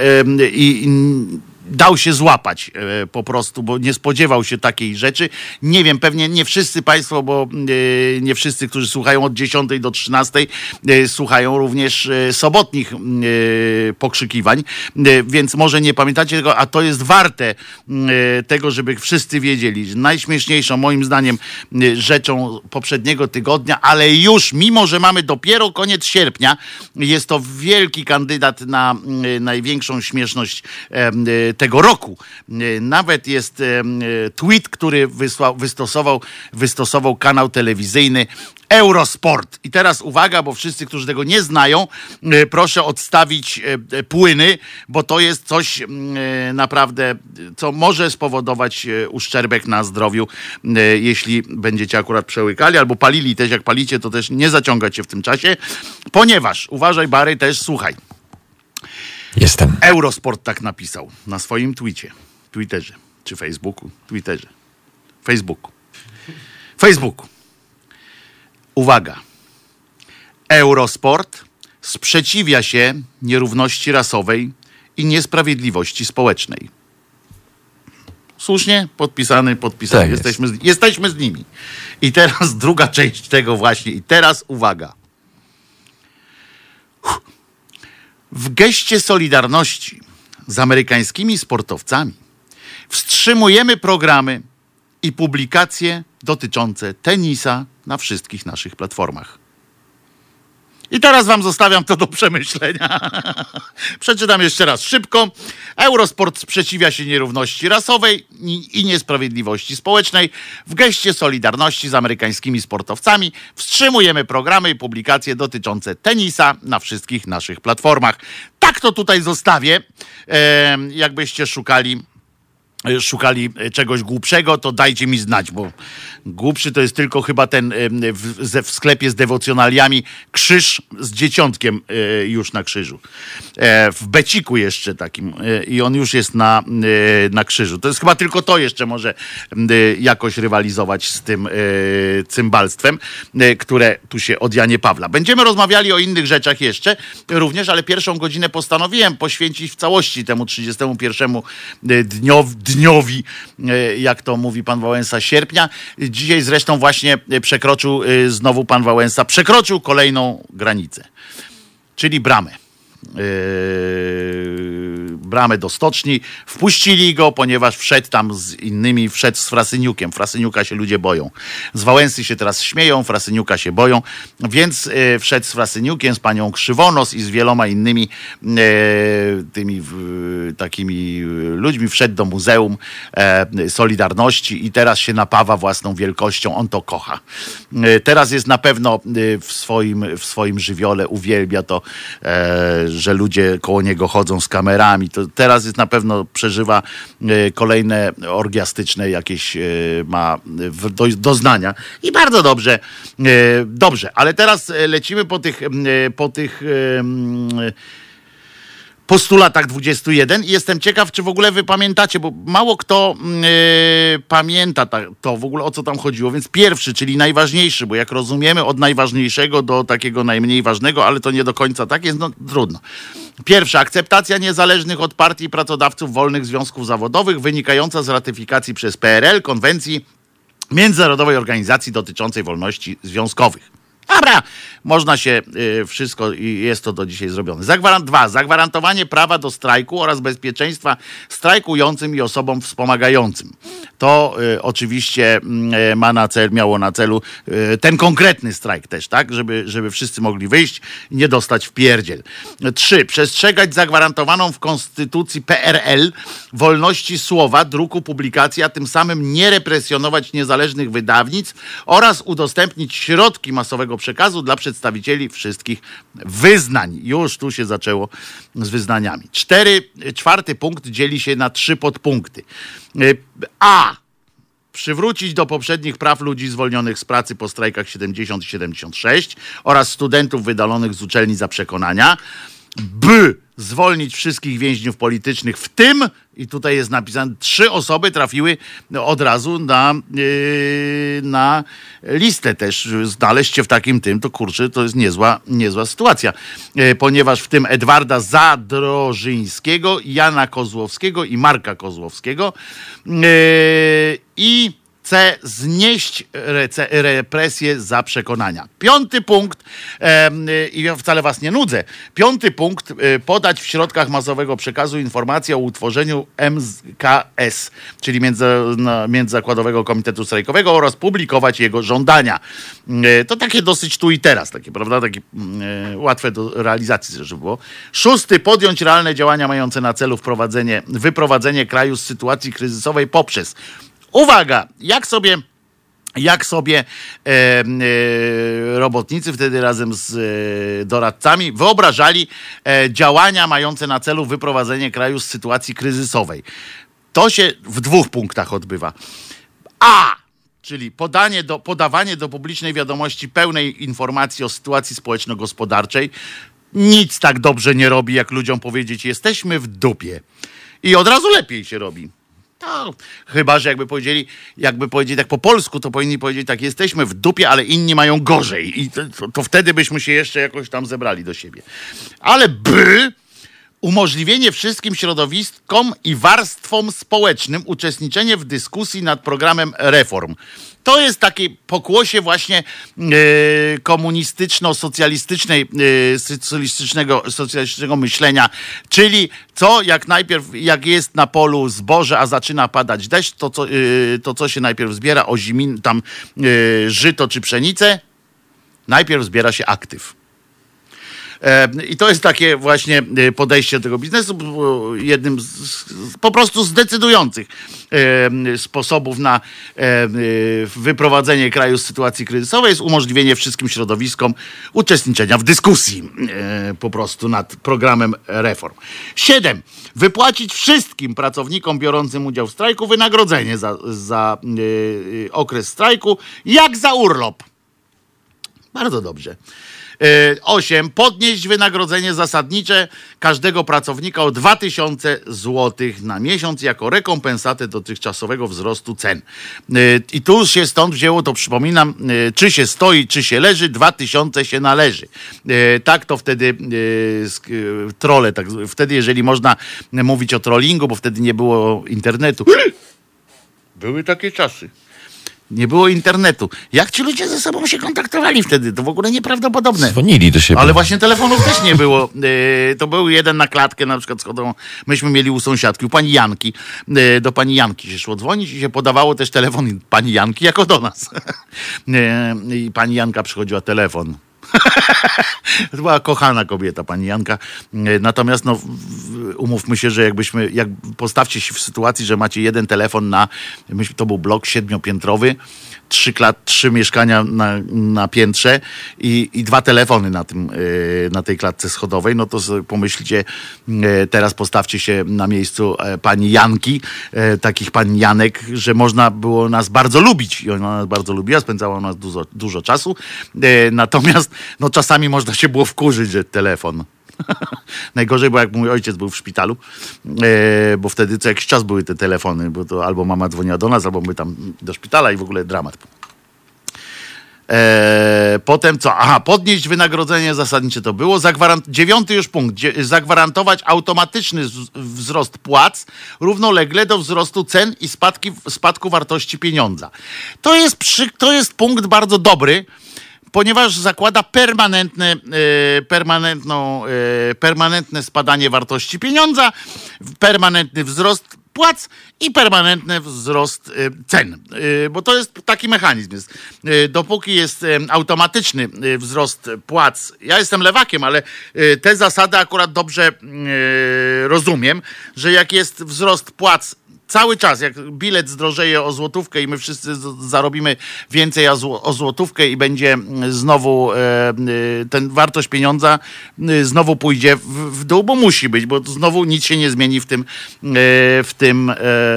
i, i dał się złapać e, po prostu, bo nie spodziewał się takiej rzeczy. Nie wiem, pewnie nie wszyscy Państwo, bo e, nie wszyscy, którzy słuchają od 10 do 13, e, słuchają również sobotnich pokrzykiwań, więc może nie pamiętacie tego, a to jest warte tego, żeby wszyscy wiedzieli, najśmieszniejszą moim zdaniem rzeczą poprzedniego tygodnia, ale już mimo, że mamy dopiero koniec sierpnia, jest to wielki kandydat na największą śmieszność tego roku. E, Nawet jest e, e, tweet, który wysłał, wystosował, wystosował kanał telewizyjny Eurosport. I teraz uwaga, bo wszyscy, którzy tego nie znają, proszę odstawić płyny, bo to jest coś naprawdę, co może spowodować uszczerbek na zdrowiu, jeśli będziecie akurat przełykali albo palili też, jak palicie, to też nie zaciągać się w tym czasie, ponieważ, uważaj Bary, też słuchaj, Jestem. Eurosport tak napisał na swoim twicie, Twitterze, czy Facebooku, Twitterze, Facebooku, Facebooku. Uwaga. Eurosport sprzeciwia się nierówności rasowej i niesprawiedliwości społecznej. Słusznie? Podpisany, podpisany. Tak jest. jesteśmy, z, jesteśmy z nimi. I teraz druga część tego właśnie. I teraz uwaga. W geście solidarności z amerykańskimi sportowcami wstrzymujemy programy i publikacje dotyczące tenisa na wszystkich naszych platformach. I teraz wam zostawiam to do przemyślenia. Przeczytam jeszcze raz szybko. Eurosport sprzeciwia się nierówności rasowej i niesprawiedliwości społecznej. W geście solidarności z amerykańskimi sportowcami wstrzymujemy programy i publikacje dotyczące tenisa na wszystkich naszych platformach. Tak to tutaj zostawię. Jakbyście szukali szukali e, czegoś głupszego, to dajcie mi znać, bo głupszy to jest tylko chyba ten em, w, w sklepie z dewocjonaliami krzyż z dzieciątkiem już na krzyżu. E, W beciku jeszcze takim i on już jest na, na krzyżu. To jest chyba tylko to jeszcze może jakoś rywalizować z tym cymbalstwem, które tu się od Janie Pawla. Będziemy rozmawiali o innych rzeczach jeszcze również, ale pierwszą godzinę postanowiłem poświęcić w całości temu 31 dniow, dniowi, e, jak to mówi pan Wałęsa, sierpnia. Dzisiaj zresztą właśnie e, przekroczył e, znowu pan Wałęsa, przekroczył kolejną granicę, czyli bramę. Yy, bramę do stoczni. Wpuścili go, ponieważ wszedł tam z innymi, wszedł z Frasyniukiem. Frasyniuka się ludzie boją. Z Wałęsy się teraz śmieją, Frasyniuka się boją, więc yy, wszedł z Frasyniukiem, z panią Krzywonos i z wieloma innymi yy, tymi takimi ludźmi. Wszedł do Muzeum Solidarności i teraz się napawa własną wielkością. On to kocha. Teraz jest na pewno w swoim, w swoim żywiole, uwielbia to, że ludzie koło niego chodzą z kamerami. To teraz jest na pewno przeżywa e, kolejne orgiastyczne jakieś e, ma do, doznania i bardzo dobrze, e, dobrze, ale teraz lecimy po tych, po tych postulatach 21 i jestem ciekaw, czy w ogóle wy pamiętacie, bo mało kto e, pamięta ta, to w ogóle o co tam chodziło. Więc pierwszy, czyli najważniejszy, bo jak rozumiemy od najważniejszego do takiego najmniej ważnego, ale to nie do końca tak jest, no trudno. Pierwsza, akceptacja niezależnych od partii pracodawców wolnych związków zawodowych wynikająca z ratyfikacji przez PRL konwencji Międzynarodowej Organizacji dotyczącej wolności związkowych. Dobra, można się y, wszystko i jest to do dzisiaj zrobione. Zagwarant, dwa, zagwarantowanie prawa do strajku oraz bezpieczeństwa strajkującym i osobom wspomagającym. To y, oczywiście y, ma na cel, miało na celu y, ten konkretny strajk też, tak? Żeby, żeby wszyscy mogli wyjść i nie dostać w pierdziel. Trzy, przestrzegać zagwarantowaną w Konstytucji PRL wolności słowa, druku, publikacji, a tym samym nie represjonować niezależnych wydawnictw oraz udostępnić środki masowego przekazu dla przedstawicieli wszystkich wyznań. Już tu się zaczęło z wyznaniami. Cztery, czwarty punkt dzieli się na trzy podpunkty. Y, A. Przywrócić do poprzednich praw ludzi zwolnionych z pracy po strajkach 70 i 76 oraz studentów wydalonych z uczelni za przekonania. B. Zwolnić wszystkich więźniów politycznych, w tym, i tutaj jest napisane, trzy osoby trafiły od razu na, yy, na listę też. Znaleźć się w takim tym, to kurczę, to jest niezła, niezła sytuacja. Yy, ponieważ w tym Edwarda Zadrożyńskiego, Jana Kozłowskiego i Marka Kozłowskiego. Yy, I C. Znieść represję za przekonania. Piąty punkt, y, i ja wcale was nie nudzę, piąty punkt, y, podać w środkach masowego przekazu informację o utworzeniu MKS, czyli na- Międzyzakładowego Komitetu Strajkowego oraz publikować jego żądania. Y, To takie dosyć tu i teraz, takie, prawda, takie łatwe do realizacji, żeby było. Szósty, podjąć realne działania mające na celu wprowadzenie, wyprowadzenie kraju z sytuacji kryzysowej poprzez Uwaga, jak sobie jak sobie e, e, robotnicy wtedy razem z e, doradcami wyobrażali e, działania mające na celu wyprowadzenie kraju z sytuacji kryzysowej. To się w dwóch punktach odbywa. A, czyli podanie do, podawanie do publicznej wiadomości pełnej informacji o sytuacji społeczno-gospodarczej. Nic tak dobrze nie robi, jak ludziom powiedzieć, jesteśmy w dupie. I od razu lepiej się robi. Chyba, że jakby powiedzieli, jakby powiedzieli tak po polsku, to powinni powiedzieć tak, jesteśmy w dupie, ale inni mają gorzej. I to, to, to wtedy byśmy się jeszcze jakoś tam zebrali do siebie. Ale by umożliwienie wszystkim środowiskom i warstwom społecznym uczestniczenie w dyskusji nad programem reform. To jest takie pokłosie właśnie e, komunistyczno-socjalistycznej, e, socjalistycznego, socjalistycznego myślenia, czyli co jak najpierw, jak jest na polu zboże, a zaczyna padać deszcz, to co, e, to co się najpierw zbiera, ozimin, tam żyto czy pszenicę, najpierw zbiera się aktyw. E, I to jest takie właśnie e, podejście do tego biznesu, jednym z, po prostu z decydujących e, sposobów na wyprowadzenie kraju z sytuacji kryzysowej jest umożliwienie wszystkim środowiskom uczestniczenia w dyskusji po prostu nad programem reform. Siedem. Wypłacić wszystkim pracownikom biorącym udział w strajku wynagrodzenie za, za okres strajku, jak za urlop. Bardzo dobrze. 8. Podnieść wynagrodzenie zasadnicze każdego pracownika o 2000 zł na miesiąc jako rekompensatę dotychczasowego wzrostu cen. Y, I tu się stąd wzięło, to przypominam, y, czy się stoi, czy się leży, 2000 się należy. Tak to wtedy trole, tak, wtedy jeżeli można mówić o trollingu, bo wtedy nie było internetu. Były takie czasy. Nie było internetu. Jak ci ludzie ze sobą się kontaktowali wtedy? To w ogóle nieprawdopodobne. Dzwonili do siebie. Ale właśnie telefonów też nie było. Yy, To był jeden na klatkę, na przykład schodzą. Myśmy mieli u sąsiadki, u pani Janki. Yy, Do pani Janki się szło dzwonić i się podawało też telefon pani Janki jako do nas. Yy, I pani Janka przychodziła telefon. To była kochana kobieta, pani Janka. E, Natomiast no, umówmy się, że jakbyśmy, jak postawcie się w sytuacji, że macie jeden telefon na, to był blok siedmiopiętrowy, trzy, klat, trzy mieszkania na, na piętrze i, i dwa telefony na, tym, e, na tej klatce schodowej, no to pomyślcie, e, teraz postawcie się na miejscu e, pani Janki, takich pani Janek, że można było nas bardzo lubić i ona nas bardzo lubiła, spędzała u nas dużo, dużo czasu, natomiast no czasami można się było wkurzyć, że telefon. Najgorzej, bo jak mój ojciec był w szpitalu, e, bo wtedy co jakiś czas były te telefony, bo to albo mama dzwoniła do nas, albo my tam do szpitala i w ogóle dramat. E, potem co? Aha, podnieść wynagrodzenie zasadnicze to było. Zagwarant... Dziewiąty już punkt. Dzie... Zagwarantować automatyczny wzrost płac równolegle do wzrostu cen i spadki... spadku wartości pieniądza. To jest, przy... to jest punkt bardzo dobry, ponieważ zakłada permanentne, e, permanentną, e, permanentne spadanie wartości pieniądza, permanentny wzrost płac i permanentny wzrost e, cen. Bo to jest taki mechanizm. Jest. Dopóki jest automatyczny wzrost płac, ja jestem lewakiem, ale te zasady akurat dobrze e, rozumiem, że jak jest wzrost płac cały czas, jak bilet zdrożeje o złotówkę i my wszyscy zarobimy więcej o, zł- o złotówkę i będzie mm, znowu e, e, ten wartość pieniądza e, znowu pójdzie w, dół, bo musi być, bo znowu nic się nie zmieni w tym, w tym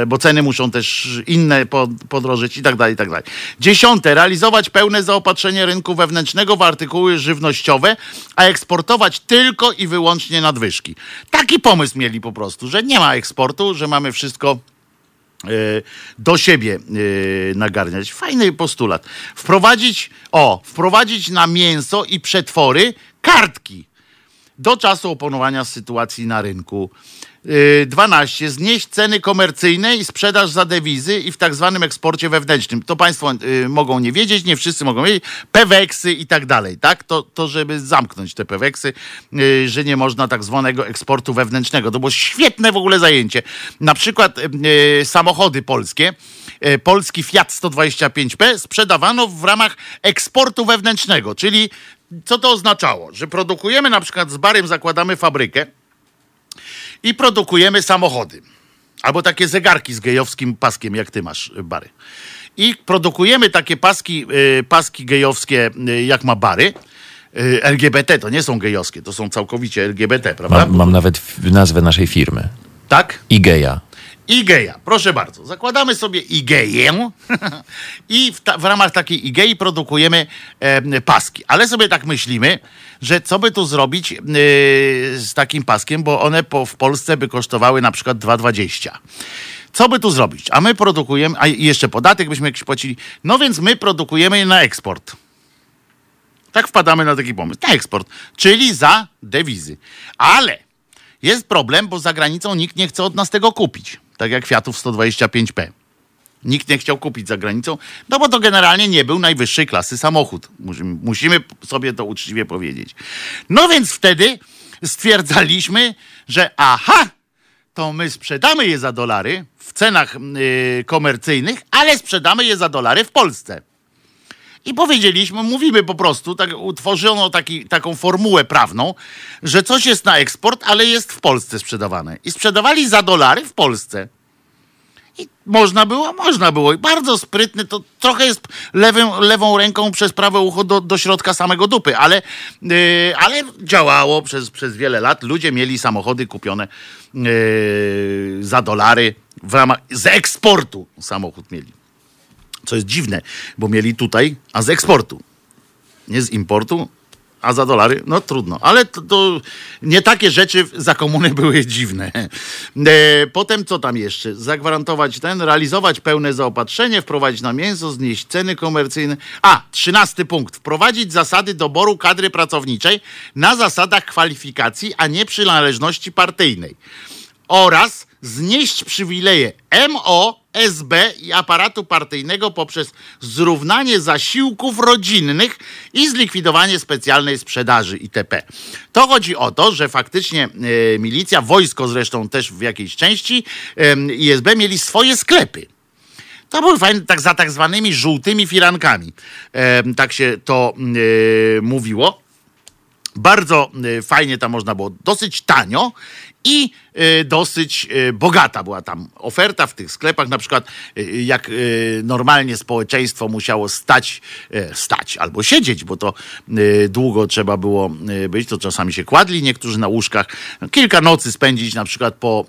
bo ceny muszą też inne po- podrożyć i tak dalej, i tak dalej. Dziesiąte, realizować pełne zaopatrzenie rynku wewnętrznego w artykuły żywnościowe, a eksportować tylko i wyłącznie nadwyżki. Taki pomysł mieli po prostu, że nie ma eksportu, że mamy wszystko do siebie e, nagarniać. Fajny postulat. Wprowadzić, o, wprowadzić na mięso i przetwory kartki do czasu opanowania sytuacji na rynku. Yy, 12. Znieść ceny komercyjne i sprzedaż za dewizy i w tak zwanym eksporcie wewnętrznym. To Państwo yy, mogą nie wiedzieć, nie wszyscy mogą wiedzieć. Peweksy i tak dalej, tak? To, to żeby zamknąć te peweksy, yy, że nie można tak zwanego eksportu wewnętrznego. To było świetne w ogóle zajęcie. Na przykład samochody polskie, polski Fiat 125P sprzedawano w ramach eksportu wewnętrznego, czyli co to oznaczało? Że produkujemy na przykład z barem, zakładamy fabrykę i produkujemy samochody. Albo takie zegarki z gejowskim paskiem, jak ty masz, y, Bary. I produkujemy takie paski, y, paski gejowskie, y, jak ma Bary. LGBT to nie są gejowskie, to są całkowicie LGBT, prawda? Mam, mam nawet nazwę naszej firmy. Tak? Igeja. Igeja, proszę bardzo. Zakładamy sobie Igeję i w, ta, w ramach takiej Igei produkujemy e, paski. Ale sobie tak myślimy, że co by tu zrobić e, z takim paskiem, bo one po, w Polsce by kosztowały na przykład 2,20. Co by tu zrobić? A my produkujemy, a jeszcze podatek byśmy jakiś płacili. No więc my produkujemy je na eksport. Tak wpadamy na taki pomysł. Na eksport, czyli za dewizy. Ale jest problem, bo za granicą nikt nie chce od nas tego kupić. Tak jak Fiatów 125P. Nikt nie chciał kupić za granicą, no bo to generalnie nie był najwyższej klasy samochód. Musimy, musimy sobie to uczciwie powiedzieć. No więc wtedy stwierdzaliśmy, że aha, to my sprzedamy je za dolary w cenach yy, komercyjnych, ale sprzedamy je za dolary w Polsce. I powiedzieliśmy, mówimy po prostu, tak, utworzono taki, taką formułę prawną, że coś jest na eksport, ale jest w Polsce sprzedawane. I sprzedawali za dolary w Polsce. I można było, można było. I bardzo sprytny, to trochę jest lewym, lewą ręką przez prawe ucho do, do środka samego dupy, ale, yy, ale działało przez, przez wiele lat. Ludzie mieli samochody kupione yy, za dolary w ramach, z eksportu samochód mieli. Co jest dziwne, bo mieli tutaj, a z eksportu. Nie z importu, a za dolary, no trudno. Ale to, to nie takie rzeczy za komuny były dziwne. E, potem co tam jeszcze? Zagwarantować ten, realizować pełne zaopatrzenie, wprowadzić na mięso, znieść ceny komercyjne. A, trzynasty punkt. Wprowadzić zasady doboru kadry pracowniczej na zasadach kwalifikacji, a nie przynależności partyjnej oraz znieść przywileje MO, SB i aparatu partyjnego poprzez zrównanie zasiłków rodzinnych i zlikwidowanie specjalnej sprzedaży itp. To chodzi o to, że faktycznie e, milicja, wojsko zresztą też w jakiejś części e, i SB mieli swoje sklepy. To był fajny, tak za tak zwanymi żółtymi firankami. E, tak się to e, mówiło. Bardzo y, fajnie tam można było, dosyć tanio i y, dosyć y, bogata była tam oferta w tych sklepach. Na przykład, y, jak normalnie społeczeństwo musiało stać, stać albo siedzieć, bo to długo trzeba było być, to czasami się kładli niektórzy na łóżkach. Kilka nocy spędzić, na przykład po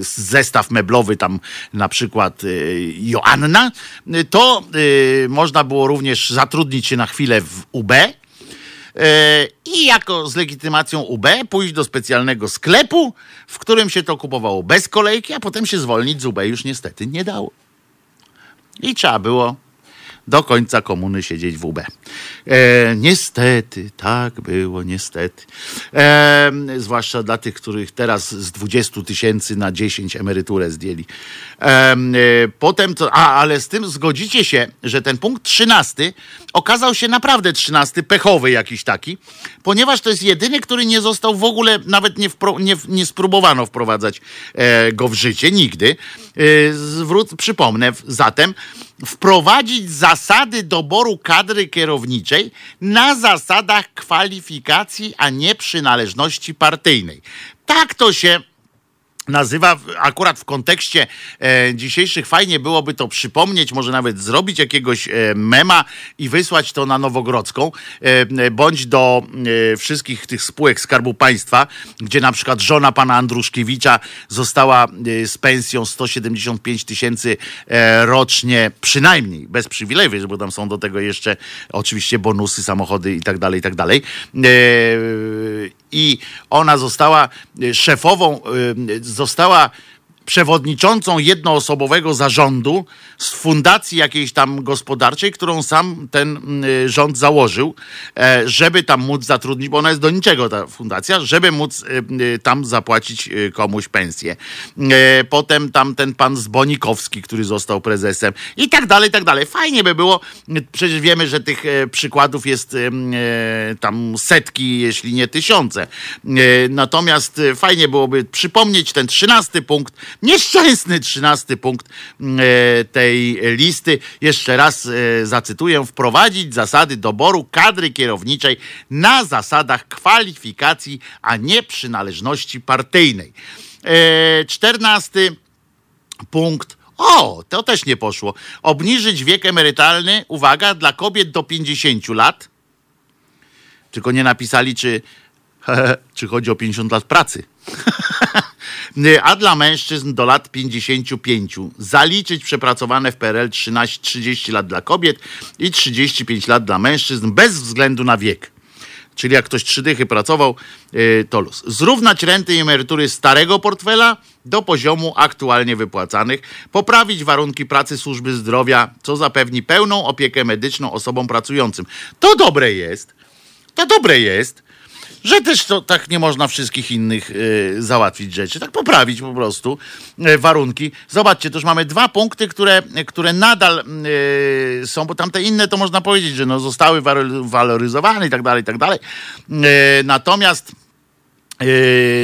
zestaw meblowy, tam na przykład Joanna, to można było również zatrudnić się na chwilę w UB. E, i jako z legitymacją UB pójść do specjalnego sklepu, w którym się to kupowało bez kolejki, a potem się zwolnić z UB już niestety nie dało. I trzeba było do końca komuny siedzieć w UB. E, niestety, tak było, niestety. E, zwłaszcza dla tych, których teraz z 20 tysięcy na 10 emeryturę zdjęli. E, e, potem to, a, ale z tym zgodzicie się, że ten punkt 13 okazał się naprawdę 13, pechowy jakiś taki, ponieważ to jest jedyny, który nie został w ogóle, nawet nie, wpro, nie, nie spróbowano wprowadzać e, go w życie, nigdy. E, zwrót, przypomnę zatem, wprowadzić zasady doboru kadry kierowniczej na zasadach kwalifikacji, a nie przynależności partyjnej. Tak to się nazywa akurat w kontekście e, dzisiejszych fajnie byłoby to przypomnieć, może nawet zrobić jakiegoś e, mema i wysłać to na Nowogrodzką, e, e, bądź do e, wszystkich tych spółek Skarbu Państwa, gdzie na przykład żona pana Andruszkiewicza została e, z pensją 175 tysięcy rocznie, przynajmniej, bez przywilejów, bo tam są do tego jeszcze oczywiście bonusy, samochody i tak dalej, i tak dalej. I ona została e, szefową, e, została przewodniczącą jednoosobowego zarządu z fundacji jakiejś tam gospodarczej, którą sam ten mm, rząd założył, e, żeby tam móc zatrudnić, bo ona jest do niczego ta fundacja, żeby móc e, e, tam zapłacić komuś pensję. E, Potem tam ten pan Zbonikowski, który został prezesem i tak dalej, i tak dalej. Fajnie by było, przecież wiemy, że tych e, przykładów jest tam setki, jeśli nie tysiące. Natomiast fajnie byłoby przypomnieć ten trzynasty punkt, nieszczęsny trzynasty punkt e, tej listy. Jeszcze raz e, zacytuję. Wprowadzić zasady doboru kadry kierowniczej na zasadach kwalifikacji, a nie przynależności partyjnej. E, Czternasty punkt. O, to też nie poszło. Obniżyć wiek emerytalny, uwaga, dla kobiet do 50 lat. Tylko nie napisali, czy, czy chodzi o 50 lat pracy. A dla mężczyzn do lat 55. Zaliczyć przepracowane w PRL 13, 30 lat dla kobiet i 35 lat dla mężczyzn bez względu na wiek. Czyli jak ktoś trzy dychy pracował, yy, to luz. Zrównać renty i emerytury starego portfela do poziomu aktualnie wypłacanych. Poprawić warunki pracy służby zdrowia, co zapewni pełną opiekę medyczną osobom pracującym. To dobre jest. To dobre jest. Że też to tak nie można wszystkich innych y, załatwić rzeczy, tak poprawić po prostu y, warunki. Zobaczcie, to już mamy dwa punkty, które, które nadal y, są, bo tamte inne to można powiedzieć, że no, zostały waloryzowane i tak dalej, i tak dalej. Natomiast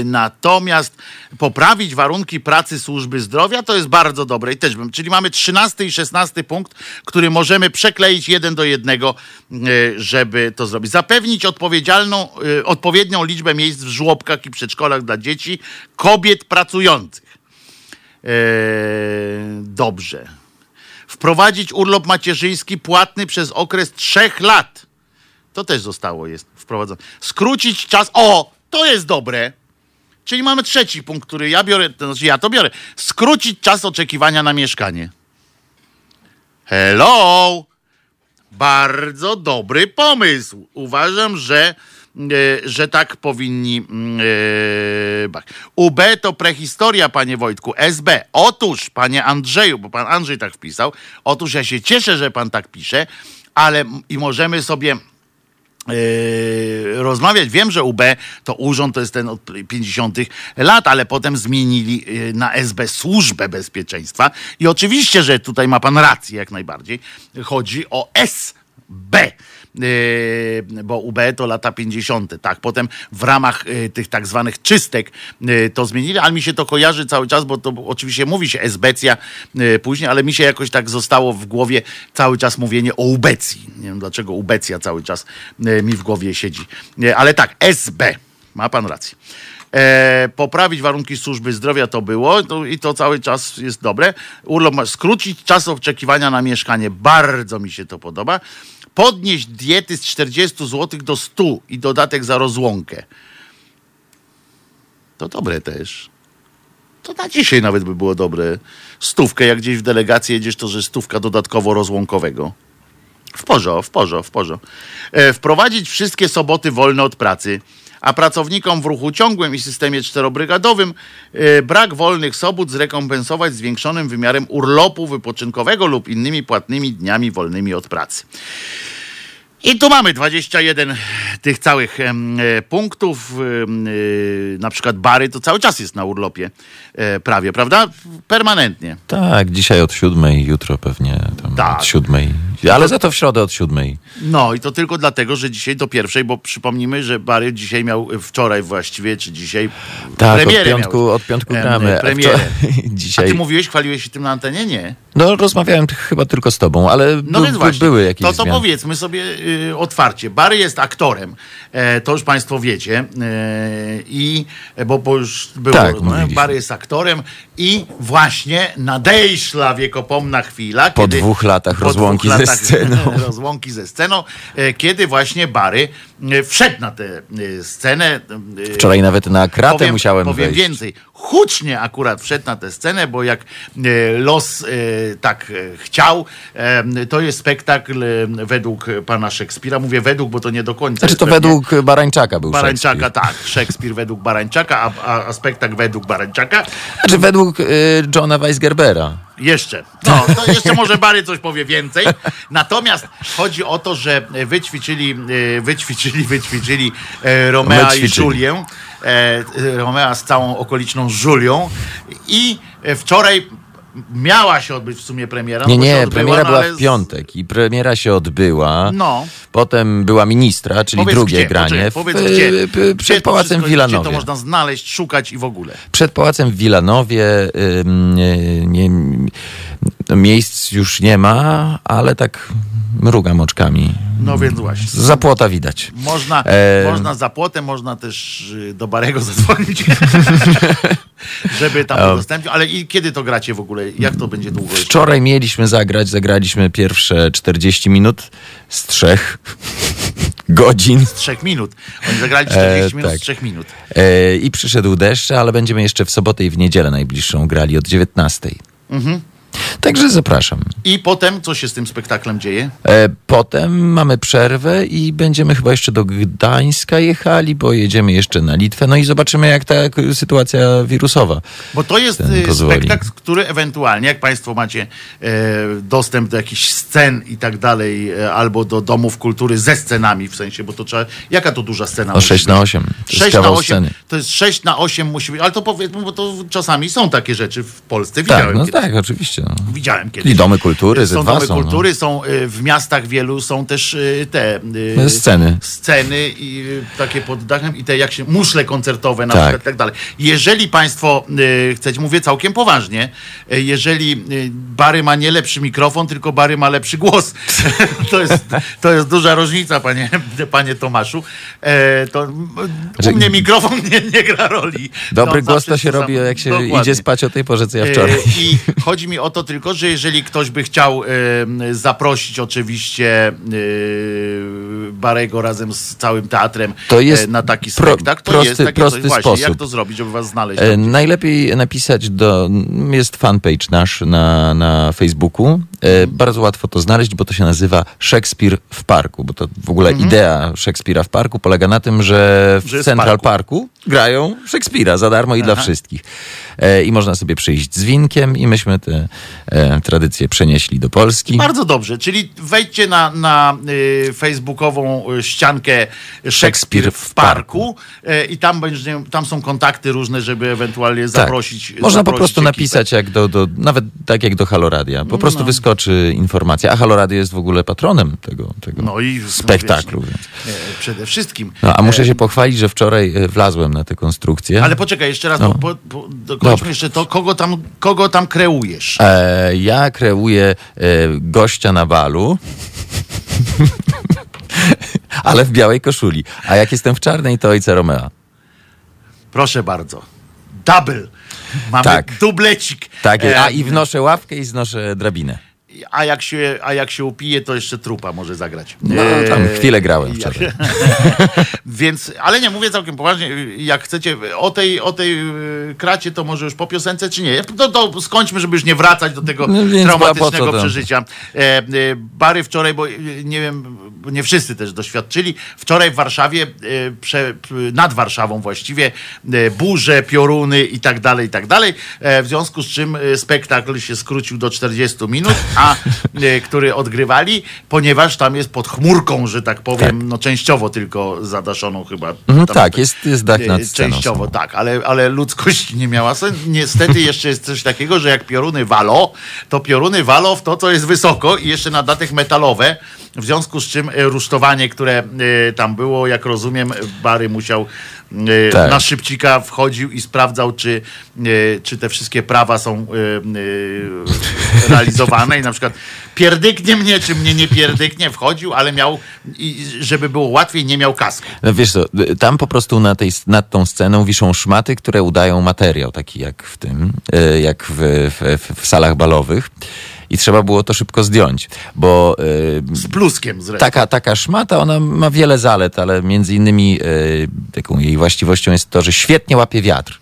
natomiast poprawić warunki pracy służby zdrowia to jest bardzo dobre i też bym, czyli mamy 13 i 16 punkt, który możemy przekleić jeden do jednego, yy, żeby to zrobić. Zapewnić odpowiedzialną, yy, odpowiednią liczbę miejsc w żłobkach i przedszkolach dla dzieci kobiet pracujących. Yy, dobrze. Wprowadzić urlop macierzyński płatny przez okres trzech lat. To też zostało, jest wprowadzone. Skrócić czas. O, to jest dobre. Czyli mamy trzeci punkt, który ja biorę, to znaczy ja to biorę. Skrócić czas oczekiwania na mieszkanie. Hello! Bardzo dobry pomysł. Uważam, że, e, że tak powinni. mm, E. UB to prehistoria, panie Wojtku. SB. Otóż, panie Andrzeju, bo pan Andrzej tak wpisał. Otóż ja się cieszę, że pan tak pisze, ale i możemy sobie Yy, rozmawiać. Wiem, że UB to urząd to jest ten od 50. lat, ale potem zmienili yy, na SB Służbę Bezpieczeństwa. I oczywiście, że tutaj ma pan rację jak najbardziej. Chodzi o S. Yy, bo UB to lata 50. Tak, potem w ramach yy, tych tak zwanych czystek yy, to zmienili, ale mi się to kojarzy cały czas, bo to oczywiście mówi się esbecja później, ale mi się jakoś tak zostało w głowie cały czas mówienie o ubecji. Nie wiem dlaczego ubecja cały czas mi w głowie siedzi. Ale tak, SB. Ma pan rację. E, poprawić warunki służby zdrowia to było to, i to cały czas jest dobre. Urlop ma skrócić czas oczekiwania na mieszkanie. Bardzo mi się to podoba. Podnieść diety z 40 zł do 100 i dodatek za rozłąkę. To dobre też. To na dzisiaj nawet by było dobre. Stówkę, jak gdzieś w delegacji jedziesz, to że stówka dodatkowo rozłąkowego. W porzo, w porzo, w porzo. E, wprowadzić wszystkie soboty wolne od pracy, a pracownikom w ruchu ciągłym i systemie czterobrygadowym e, brak wolnych sobot zrekompensować zwiększonym wymiarem urlopu wypoczynkowego lub innymi płatnymi dniami wolnymi od pracy. I tu mamy 21 tych całych e, punktów. e, na przykład Bary to cały czas jest na urlopie e, prawie, prawda? Permanentnie. Tak, dzisiaj od siódmej, jutro pewnie tam Tak. od siódmej. Ale za to w środę od siódmej. No i to tylko dlatego, że dzisiaj do pierwszej, bo przypomnijmy, że Bary dzisiaj miał, wczoraj właściwie, czy dzisiaj Tak, od premierę piątku, miał. od piątku gramy. a Premierę. wczoraj- A Dzisiaj. ty mówiłeś, chwaliłeś się tym na antenie? Nie. No rozmawiałem chyba tylko z tobą, ale No by, więc by, właśnie, były jakieś to, to zmiany. powiedzmy sobie y, otwarcie. Barry jest aktorem, e, to już państwo wiecie. E, I, bo, bo już było, Tak, no. Barry jest aktorem i właśnie nadejszła wiekopomna chwila, Po kiedy... dwóch latach po rozłąki dwóch ze sceną. rozłąki ze sceną, e, kiedy właśnie Barry e, wszedł na tę e, scenę. Wczoraj nawet na kratę powiem, musiałem powiem wejść. więcej. Hucznie akurat wszedł na tę scenę, bo jak los tak chciał, to jest spektakl według pana Szekspira. Mówię według, bo to nie do końca. Znaczy to według Barańczaka był Barańczaka, Szekspir. tak. Szekspir według Barańczaka, a, a, a spektakl według Barańczaka. Znaczy według y, Johna Weisgerbera. Jeszcze. No, to jeszcze może Bary coś powie więcej. Natomiast chodzi o to, że wyćwiczyli, e, wyćwiczyli, wyćwiczyli e, Romea i. Julię. E, Romea z całą okoliczną Julią. I wczoraj miała się odbyć w sumie premiera. Nie, nie, odbyła, premiera no, była w z- piątek i premiera się odbyła. No. Potem była ministra, czyli Powiedz drugie gdzie, granie w, powiedz y, gdzie, Gdzie przed to Pałacem w Wilanowie. Gdzie to można znaleźć, szukać i w ogóle. Przed Pałacem w Wilanowie nie, nie, no, miejsc już nie ma, ale tak mrugam oczkami. No więc właśnie. Z zapłota widać. Można, E, można za płotem, można też y, do Barego zadzwonić, żeby tam udostępnił. Ale i kiedy to gracie w ogóle? Jak to będzie długo? Wczoraj mieliśmy zagrać, zagraliśmy pierwsze 40 minut z trzech godzin. Trzech minut. Oni zagrali 40 E, minut tak. z trzech minut. E, I przyszedł deszcz, ale będziemy jeszcze w sobotę i w niedzielę najbliższą grali od 19. Mhm. Także zapraszam. I potem, co się z tym spektaklem dzieje? E, Potem mamy przerwę i będziemy chyba jeszcze do Gdańska jechali, bo jedziemy jeszcze na Litwę. No i zobaczymy, jak ta sytuacja wirusowa. Bo to jest pozwoli. spektakl, który ewentualnie, jak Państwo macie e, dostęp do jakichś scen i tak dalej, e, albo do domów kultury ze scenami, w sensie, bo to trzeba. Jaka to duża scena? O musi 6 być? na 8. To jest 6 na kawał 8, sceny. to jest 6 na 8 musi być, ale to powiedzmy, bo to czasami są takie rzeczy w Polsce. Tak, Widziałem no kiedyś. tak, oczywiście. No. Widziałem kiedyś. I domy kultury, ze są domy są, no. kultury, są y, w miastach wielu, są też y, te y, Sceny. sceny i takie pod dachem i te jak się, muszle koncertowe na Tak. przykład i tak dalej. Jeżeli państwo chcecie, mówię całkiem poważnie, jeżeli Bary ma nie lepszy mikrofon, tylko Bary ma lepszy głos, to, jest, to jest duża różnica, panie, panie Tomaszu. E, to u mnie mikrofon nie, nie gra roli. Dobry No, głos to się robi, jak się Dokładnie. idzie spać o tej porze, co ja wczoraj. E, I chodzi mi o to tylko, że jeżeli ktoś by chciał zaprosić oczywiście e, Barego razem z całym teatrem To jest e, na taki spektakl, to prosty- jest takie prosty coś. Właśnie, sposób. jak to zrobić, żeby was znaleźć? E, Najlepiej napisać do. Jest fanpage nasz na, na Facebooku. Mhm. Bardzo łatwo to znaleźć, bo to się nazywa Szekspir w parku. Bo to w ogóle idea Szekspira w parku polega na tym, że w Mhm. Że Central parku. Parku grają Szekspira za darmo i dla wszystkich. E, I można sobie przyjść z winkiem i myśmy te e, tradycje przenieśli do Polski. Bardzo dobrze, czyli wejdźcie na, na y, facebookową ściankę Szekspir w parku y, i tam, będzie, tam są kontakty różne, żeby ewentualnie zaprosić. Tak. Można po zaprosić prostu ekipę. napisać, jak do, do, nawet tak jak do Haloradia. Po prostu wyskoczy informacja. A Haloradio jest w ogóle patronem tego, tego No i spektaklu. No, e, przede wszystkim. No, a muszę się pochwalić, że wczoraj e, wlazłem na tę konstrukcję. Ale poczekaj, jeszcze raz, No. bo, bo, dokończmy jeszcze to, kogo tam, kogo tam kreujesz. E, ja kreuję e, gościa na balu. Ale w białej koszuli. A jak jestem w czarnej, to ojca Romea. Proszę bardzo. Double. Mamy Tak. dublecik. Tak, E, a i wnoszę ławkę i znoszę drabinę. A, jak się, a jak się upije, to jeszcze trupa może zagrać. No, E, tam chwilę grałem wczoraj. Więc, ale nie, mówię całkiem poważnie, jak chcecie o tej, o tej y, kracie, to może już po piosence, czy nie? To, to skończmy, żeby już nie wracać do tego No traumatycznego przeżycia. E, e, Bary wczoraj, bo e, nie wiem, nie wszyscy też doświadczyli, wczoraj w Warszawie, e, prze, nad Warszawą właściwie, e, burze, pioruny i tak dalej, i tak dalej, e, w związku z czym e, spektakl się skrócił do 40 minut, a e, który odgrywali, ponieważ tam jest pod chmurką, że tak powiem, no częściowo tylko zadaszoną chyba. Tam- tak, jest, jest dach e, nad sceną. Częściowo tak, ale, ale ludzkość nie miała sensu. Niestety jeszcze jest coś takiego, że jak pioruny walo, to pioruny walo w to, co jest wysoko i jeszcze na datek metalowe, w związku z czym e, rusztowanie, które tam było, jak rozumiem, Bary musiał Tak. na szybcika wchodził i sprawdzał, czy, e, czy te wszystkie prawa są e, realizowane i na przykład pierdyknie mnie, czy mnie nie pierdyknie, wchodził, ale miał, żeby było łatwiej, nie miał kasku. No wiesz co, tam po prostu na tej, nad tą sceną wiszą szmaty, które udają materiał, taki jak w tym, jak w, w, w salach balowych. I trzeba było to szybko zdjąć, bo e, Z bluskiem zresztą. taka, taka szmata, ona ma wiele zalet, ale między innymi e, taką jej właściwością jest to, że świetnie łapie wiatr.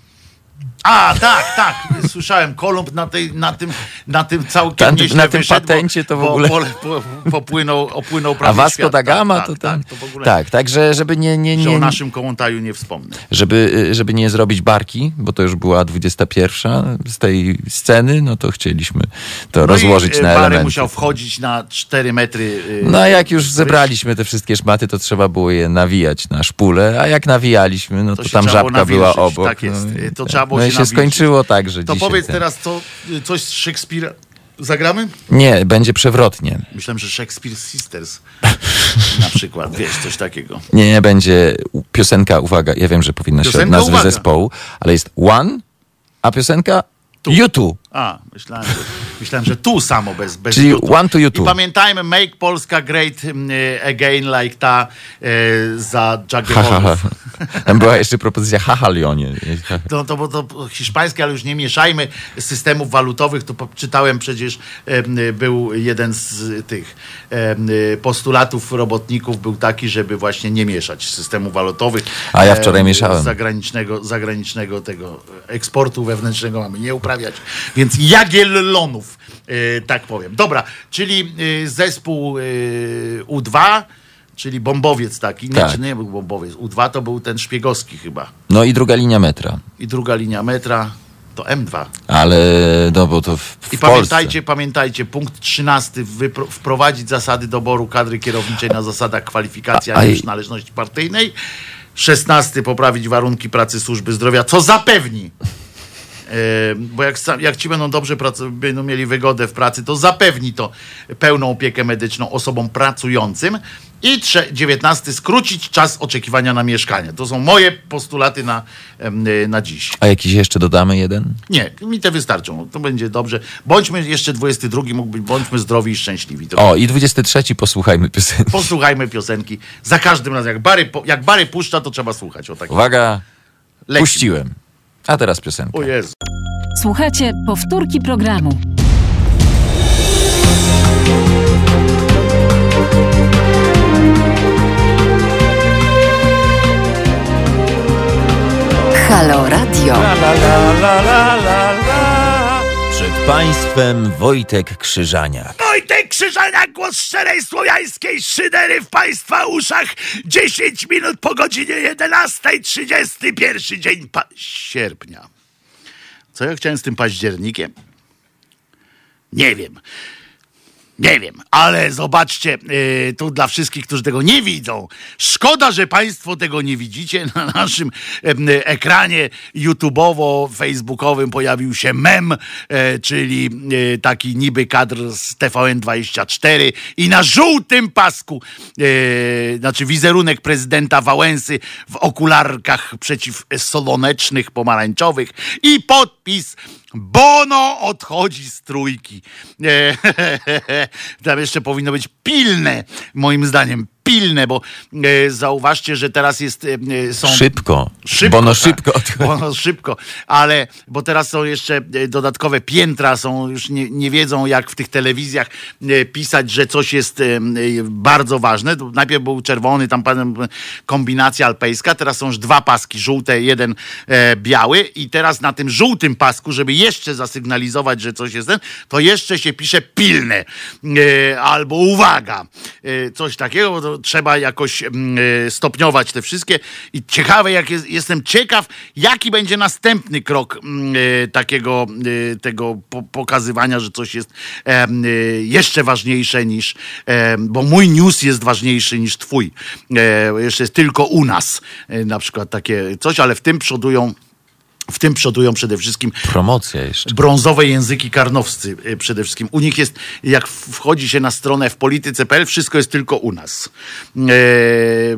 A, tak, tak. Słyszałem, Kolumb na, tej, na tym, na tym całkiem Tam- na tym wyszedł, patencie to w bo, ogóle- Bo, po, popłynął, opłynął A prawie Vasco świat. da Gama tak, to tak, tam... tak, to w ogóle, Tak, także żeby nie, nie, że o nie, naszym kołątaju nie wspomnę. żeby, żeby nie zrobić barki, bo to już była 21 z tej sceny, no to chcieliśmy to rozłożyć no i, na e, Bary elementy. musiał wchodzić na 4 metry. e, No a jak już zebraliśmy te wszystkie szmaty, to trzeba było je nawijać na szpulę, a jak nawijaliśmy, no To to, tam żabka była obok. tak jest. No, i, To trzeba było no się się skończyło tak, że To dzisiaj powiedz ten... teraz co, coś z Szekspira. Zagramy? Nie, będzie przewrotnie. Myślałem, że Shakespeare Sisters na przykład, wiesz, coś takiego. Nie, nie, będzie u- piosenka, uwaga, ja wiem, że powinna się od Piosenka, nazwy uwaga. zespołu, ale jest One, a piosenka YouTube. A, myślałem, że, myślałem, że tu samo bez, bez Czyli one to I YouTube. pamiętajmy, make Polska great mm, e, again, like ta e, za. Tam była jeszcze propozycja haha Lionie. No to, bo to hiszpańskie, ale już nie mieszajmy systemów walutowych. To czytałem przecież, em, był jeden z tych em, postulatów robotników był taki, żeby właśnie nie mieszać systemów walutowych. A ja wczoraj Em, mieszałem. Zagranicznego, zagranicznego tego eksportu wewnętrznego mamy nie uprawiać. Więc jagiellonów, e, tak powiem. Dobra, czyli e, zespół e, U2, czyli bombowiec taki. Nie, Tak. nie był bombowiec. U2 to był ten szpiegowski chyba No i druga linia metra. i druga linia metra to M2. Ale, no bo to w, w I Polsce. pamiętajcie, pamiętajcie, punkt 13, wypro- wprowadzić zasady doboru kadry kierowniczej na zasadach kwalifikacji, a A- nie a- już należności partyjnej. 16, poprawić warunki pracy służby zdrowia, co zapewni. E, Bo jak, jak ci będą dobrze będą mieli wygodę w pracy, to zapewni to pełną opiekę medyczną osobom pracującym. I trze- 19. Skrócić czas oczekiwania na mieszkanie. To są moje postulaty na, em, na dziś. A jakiś jeszcze dodamy jeden? Nie, mi te wystarczą. To będzie dobrze. Bądźmy jeszcze 22 mógł być, bądźmy zdrowi i szczęśliwi. To O, i 23 posłuchajmy piosenki. Posłuchajmy piosenki. Za każdym razem, jak Bary, jak Bary puszcza, to trzeba słuchać. O tak. Uwaga, Lecimy. puściłem. A teraz piosenka. O Jezu. Słuchajcie powtórki programu. Halo Radio. Przed państwem Wojtek Krzyżaniak. Wojtek Krzyżaniak, głos szczerej słowiańskiej szydery w Państwa uszach. 10 minut po godzinie 11.31 dzień pa- sierpnia. Co ja chciałem z tym październikiem? Nie wiem. Nie wiem, ale zobaczcie, yy, tu dla wszystkich, którzy tego nie widzą. Szkoda, że Państwo tego nie widzicie. Na naszym em, ekranie YouTubeowo-facebookowym pojawił się mem, e, czyli e, taki niby kadr z TVN24 i na żółtym pasku, e, znaczy wizerunek prezydenta Wałęsy w okularkach przeciwsolonecznych, pomarańczowych i podpis Bono odchodzi z trójki. E, Tam jeszcze powinno być pilne, moim zdaniem. Pilne, bo e, zauważcie, że teraz jest. E, e, są Szybko. Szybko, Bono tak. szybko. Bono szybko, ale bo teraz są jeszcze e, dodatkowe piętra, są już nie, nie wiedzą jak w tych telewizjach e, pisać, że coś jest e, bardzo ważne. Najpierw był czerwony, tam kombinacja alpejska, teraz są już dwa paski, żółte, jeden biały i teraz na tym żółtym pasku, żeby jeszcze zasygnalizować, że coś jest ten, to jeszcze się pisze pilne albo uwaga, coś takiego, bo to trzeba jakoś mm, e, stopniować te wszystkie i ciekawe, jak jest, jestem ciekaw, jaki będzie następny krok mm, e, takiego e, tego po, pokazywania, że coś jest jeszcze ważniejsze niż, bo mój news jest ważniejszy niż twój. E, jeszcze jest tylko u nas na przykład takie coś, ale w tym przodują w tym przodują przede wszystkim Promocja jeszcze. brązowe języki karnowscy y, przede wszystkim. U nich jest, jak wchodzi się na stronę w polityce.pl, wszystko jest tylko u nas. E,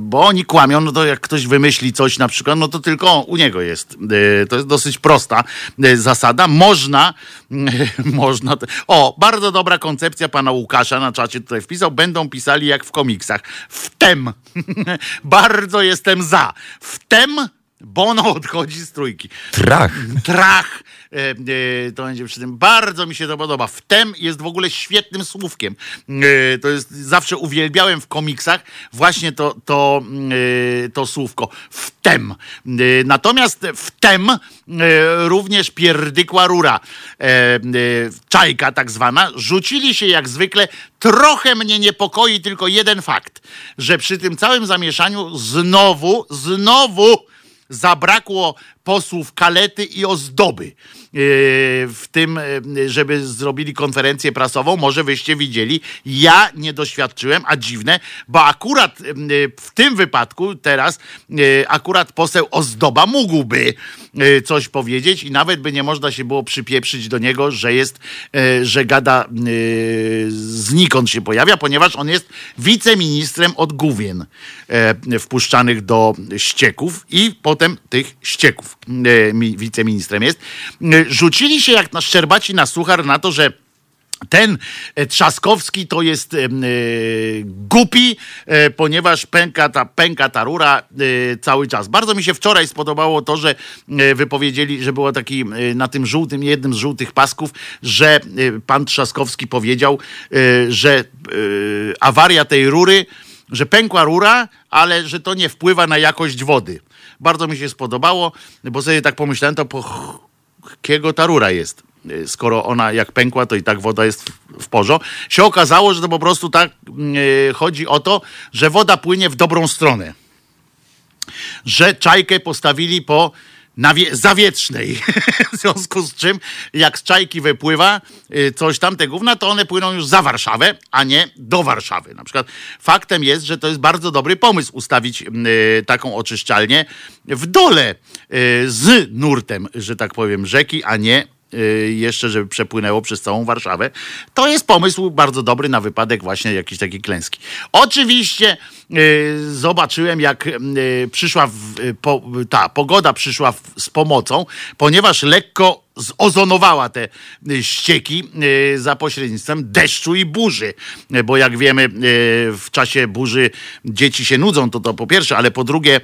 bo oni kłamią, no to jak ktoś wymyśli coś na przykład, no to tylko u niego jest. E, to jest dosyć prosta e, zasada. Można, można. O, bardzo dobra koncepcja pana Łukasza na czacie tutaj wpisał. Będą pisali jak w komiksach. Wtem. bardzo jestem za. Wtem Bono odchodzi z trójki. Trach. Trach. E, e, to będzie przy tym. Bardzo mi się to podoba. Wtem jest w ogóle świetnym słówkiem. E, to jest, zawsze uwielbiałem w komiksach właśnie to, to, e, to słówko. Wtem. E, natomiast wtem również pierdykła rura. Czajka tak zwana. Rzucili się jak zwykle. Trochę mnie niepokoi tylko jeden fakt, że przy tym całym zamieszaniu znowu, znowu zabrakło posłów kalety i ozdoby. Yy, W tym, yy, żeby zrobili konferencję prasową, może wyście widzieli. Ja nie doświadczyłem, a dziwne, bo akurat yy, w tym wypadku teraz akurat poseł ozdoba mógłby coś powiedzieć i nawet by nie można się było przypieprzyć do niego, że jest, że gada znikąd się pojawia, ponieważ on jest wiceministrem od główien e, wpuszczanych do ścieków i potem tych ścieków e, mi, wiceministrem jest. Rzucili się jak na szczerbaci na suchar na to, że ten e, Trzaskowski to jest e, e, głupi, ponieważ pęka ta, pęka ta rura cały czas. Bardzo mi się wczoraj spodobało to, że wypowiedzieli, że było taki na tym żółtym, jednym z żółtych pasków, że pan Trzaskowski powiedział, że awaria tej rury, że pękła rura, ale że to nie wpływa na jakość wody. Bardzo mi się spodobało, bo sobie tak pomyślałem, to po ch- kiego ta rura jest. Y, Skoro ona jak pękła, to i tak woda jest w- porzo. Się okazało, że to po prostu tak yy, chodzi o to, że woda płynie w dobrą stronę. Że czajkę postawili po nawie- zawietrznej. w związku z czym, jak z czajki wypływa y, coś tam, te gówna, to one płyną już za Warszawę, a nie do Warszawy. Na przykład faktem jest, że to jest bardzo dobry pomysł ustawić y, taką oczyszczalnię w dole y, z nurtem, że tak powiem, rzeki, a nie jeszcze, żeby przepłynęło przez całą Warszawę. To jest pomysł bardzo dobry na wypadek właśnie jakiejś takiej klęski. Oczywiście y, zobaczyłem, jak y, przyszła w, y, po, ta pogoda przyszła w, z pomocą, ponieważ lekko zozonowała te y, ścieki y, za pośrednictwem deszczu i burzy. Y, Bo jak wiemy, w czasie burzy dzieci się nudzą, to to po pierwsze, ale po drugie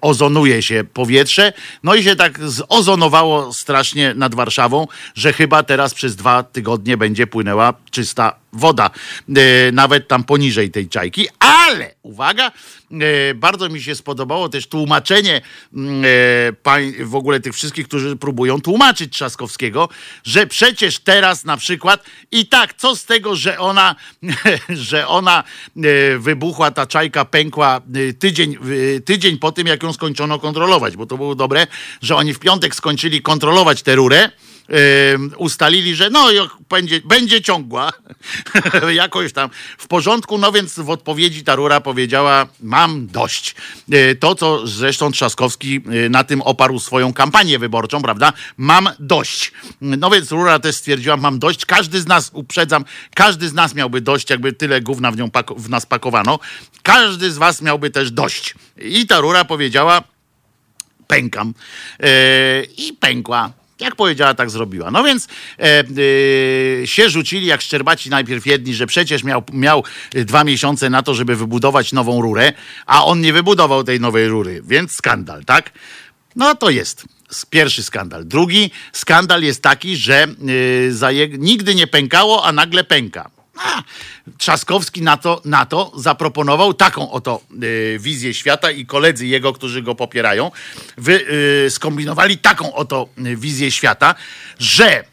ozonuje się powietrze. No i się tak zozonowało strasznie nad Warszawą, że chyba teraz przez dwa tygodnie będzie płynęła czysta woda e, nawet tam poniżej tej czajki, ale uwaga, e, bardzo mi się spodobało też tłumaczenie mm, e, w ogóle tych wszystkich, którzy próbują tłumaczyć Trzaskowskiego, że przecież teraz na przykład i tak, co z tego, że ona, że ona wybuchła, ta czajka pękła tydzień, tydzień po tym, jak ją skończono kontrolować, bo to było dobre, że oni w piątek skończyli kontrolować tę rurę, ustalili, że no będzie, będzie ciągła jakoś tam w porządku, no więc w odpowiedzi ta rura powiedziała mam dość. Y, To, co zresztą Trzaskowski y, na tym oparł swoją kampanię wyborczą, prawda? Mam dość. No więc rura też stwierdziła mam dość. Każdy z nas, uprzedzam, każdy z nas miałby dość, jakby tyle gówna w, nią w nas pakowano. Każdy z was miałby też dość. I ta rura powiedziała pękam. E, I pękła. Jak powiedziała, tak zrobiła. No więc e, e, się rzucili jak szczerbaci najpierw jedni, że przecież miał, miał dwa miesiące na to, żeby wybudować nową rurę, a on nie wybudował tej nowej rury, więc skandal, tak? No to jest pierwszy skandal. Drugi skandal jest taki, że y, je, nigdy nie pękało, a nagle pęka. A, Trzaskowski na to, na to zaproponował taką oto y, wizję świata i koledzy jego, którzy go popierają, wy, y, skombinowali taką oto y, wizję świata, że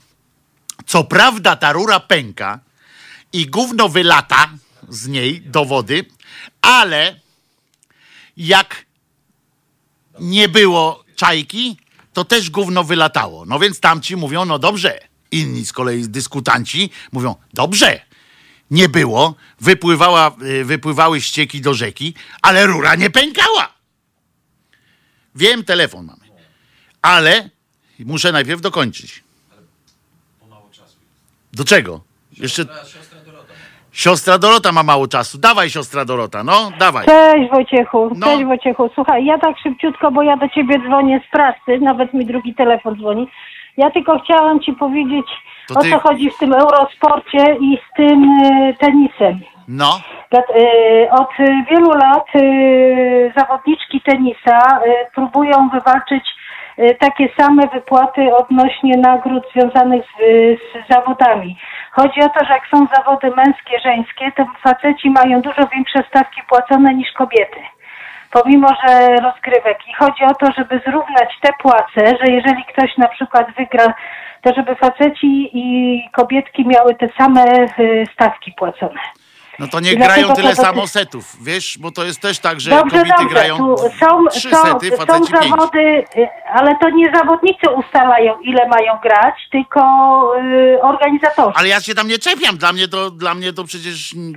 co prawda ta rura pęka i gówno wylata z niej do wody, ale jak nie było czajki, to też gówno wylatało. No więc tamci mówią, no dobrze. Inni z kolei dyskutanci mówią, dobrze. Nie było, wypływała, y, wypływały ścieki do rzeki, ale rura nie pękała. Wiem, telefon mamy. Ale muszę najpierw dokończyć. Do czego? Jeszcze. Siostra Dorota ma mało czasu. Dawaj, siostra Dorota, no, dawaj. Cześć Wojciechu, No. cześć Wojciechu. Słuchaj, ja tak szybciutko, bo ja do ciebie dzwonię z pracy, nawet mi drugi telefon dzwoni. Ja tylko chciałam ci powiedzieć, o ty- co chodzi w tym Eurosporcie i z tym y, tenisem. No, y, Od wielu lat y, zawodniczki tenisa próbują wywalczyć takie same wypłaty odnośnie nagród związanych z, z zawodami. Chodzi o to, że jak są zawody męskie, żeńskie, to faceci mają dużo większe stawki płacone niż kobiety. Pomimo, że rozgrywek. I chodzi o to, żeby zrównać te płace, że jeżeli ktoś na przykład wygra, to żeby faceci i kobietki miały te same y, stawki płacone. no to nie I grają tyle to- samo setów, wiesz, bo to jest też tak, że Dobrze, kobiety dobrze. grają Tu są, trzy są, sety, są pięć. zawody, y, ale to nie zawodnicy ustalają, ile mają grać, tylko y, organizatorzy. Ale ja się tam nie czepiam, dla mnie to, dla mnie to przecież I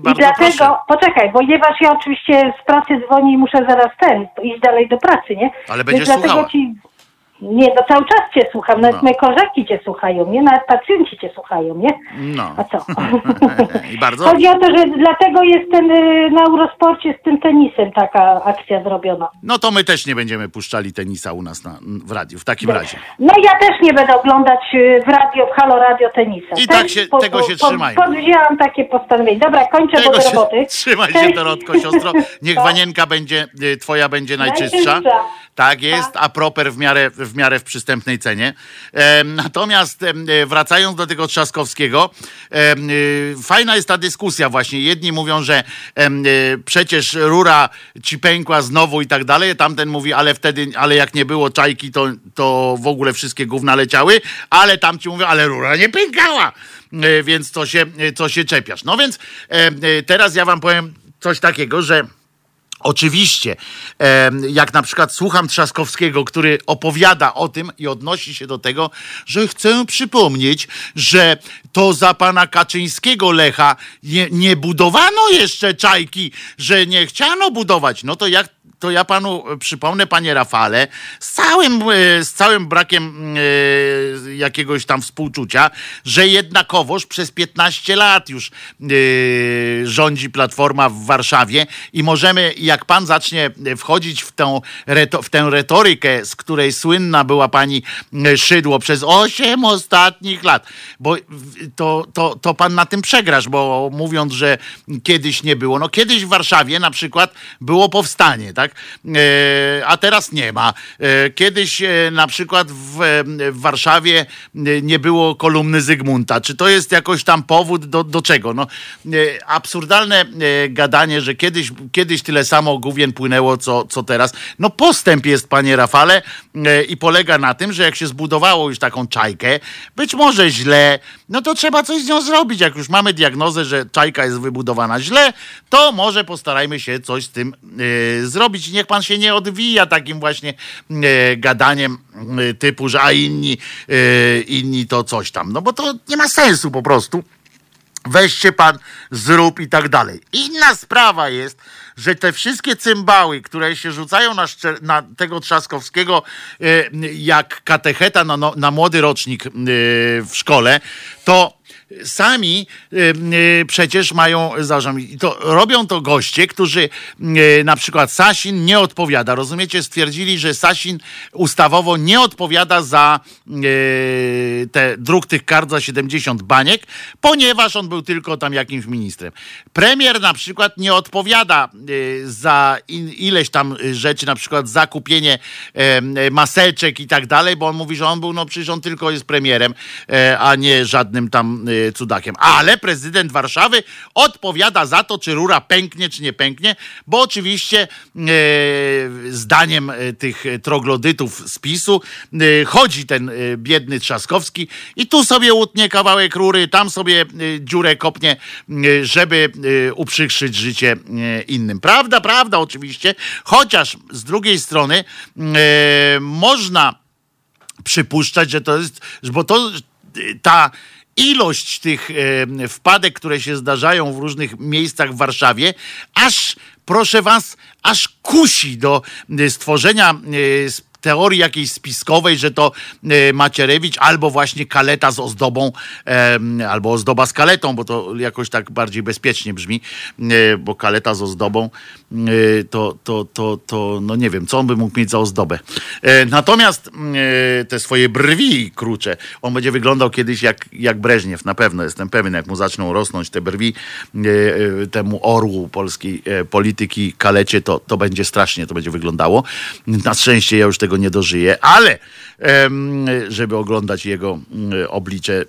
bardzo dlatego, proszę. poczekaj, ponieważ ja oczywiście z pracy dzwonię i muszę zaraz ten, iść dalej do pracy, nie? Ale będziesz Więc słuchała. ci, nie, no cały czas cię słucham, nawet No. moje koleżanki cię słuchają, nie? Nawet pacjenci cię słuchają, nie? No. A co? I bardzo Chodzi o to, że dlatego jest ten y, na Eurosporcie z tym tenisem taka akcja zrobiona. No to my też nie będziemy puszczali tenisa u nas na, w radiu, w takim razie. No ja też nie będę oglądać y, w radio, w Halo Radio tenisa. I Też tak się- tego się trzymajmy. Podwzięłam takie postanowienie. Dobra, kończę, Tego bo do się, roboty. trzymaj się, Cześć. Dorotko, siostro. Niech Tak. wanienka będzie, y, twoja będzie najczystsza. Najczystsza. Tak jest, a proper w miarę, w miarę w przystępnej cenie. Natomiast e, wracając do tego Trzaskowskiego, y, fajna jest ta dyskusja właśnie. Jedni mówią, że y, przecież rura ci pękła znowu i tak dalej. Tamten mówi, ale wtedy, ale jak nie było czajki, to, to w ogóle wszystkie gówna leciały. Ale tamci mówią, ale rura nie pękała. E, Więc co się, e, co się czepiasz. No więc e, teraz ja wam powiem coś takiego, że Oczywiście, jak na przykład słucham Trzaskowskiego, który opowiada o tym i odnosi się do tego, że chcę przypomnieć, że to za pana Kaczyńskiego Lecha nie, nie budowano jeszcze czajki, że nie chciano budować. No to jak to ja panu e, przypomnę, panie Rafale, z całym, e, z całym brakiem e, jakiegoś tam współczucia, że jednakowoż przez 15 lat już rządzi Platforma w Warszawie i możemy, jak pan zacznie wchodzić w w tę retorykę, z której słynna była pani Szydło przez 8 ostatnich lat, bo to, to, to pan na tym przegrasz, bo mówiąc, że kiedyś nie było. No kiedyś w Warszawie na przykład było powstanie, tak? Tak? E, a teraz nie ma. E, kiedyś e, na przykład w, w Warszawie nie było kolumny Zygmunta. Czy to jest jakoś tam powód do, do czego? No, absurdalne gadanie, że kiedyś, kiedyś tyle samo główien płynęło, co, co teraz. No postęp jest, panie Rafale, i polega na tym, że jak się zbudowało już taką czajkę, być może źle, no to trzeba coś z nią zrobić. Jak już mamy diagnozę, że czajka jest wybudowana źle, to może postarajmy się coś z tym e, zrobić. Niech pan się nie odwija takim właśnie e, gadaniem e, typu, że a inni, inni to coś tam. No bo to nie ma sensu po prostu weźcie pan, zrób i tak dalej. Inna sprawa jest, że te wszystkie cymbały, które się rzucają na, na tego Trzaskowskiego e, jak katecheta na, no, na młody rocznik e, w szkole, to sami e, e, przecież mają zarząd. I to robią to goście, którzy e, na przykład Sasin nie odpowiada. Rozumiecie? Stwierdzili, że Sasin ustawowo nie odpowiada za te druk tych kart za 70 baniek, ponieważ on był tylko tam jakimś ministrem. Premier na przykład nie odpowiada za ileś tam rzeczy, na przykład za kupienie e, e, maseczek i tak dalej, bo on mówi, że on był, no przecież on tylko jest premierem, a nie żadnym tam cudakiem. Ale prezydent Warszawy odpowiada za to, czy rura pęknie, czy nie pęknie, bo oczywiście e, zdaniem e, tych troglodytów z PiSu chodzi ten biedny Trzaskowski i tu sobie utnie kawałek rury, tam sobie dziurę kopnie, żeby uprzykrzyć życie innym. Prawda, prawda oczywiście, chociaż z drugiej strony można przypuszczać, że to jest, bo to ta ilość tych e, wpadek, które się zdarzają w różnych miejscach w Warszawie, aż proszę was, aż kusi do e, stworzenia e, teorii jakiejś spiskowej, że to Macierewicz albo właśnie kaleta z ozdobą, albo ozdoba z kaletą, bo to jakoś tak bardziej bezpiecznie brzmi, bo kaleta z ozdobą to, to, to, to no nie wiem, co on by mógł mieć za ozdobę. E, Natomiast e, te swoje brwi krucze, on będzie wyglądał kiedyś jak, jak Breżniew, na pewno jestem pewien, jak mu zaczną rosnąć te brwi temu orłu polskiej polityki, kalecie, to, to będzie strasznie, to będzie wyglądało. Na szczęście ja już tego nie dożyję, ale żeby oglądać jego oblicze,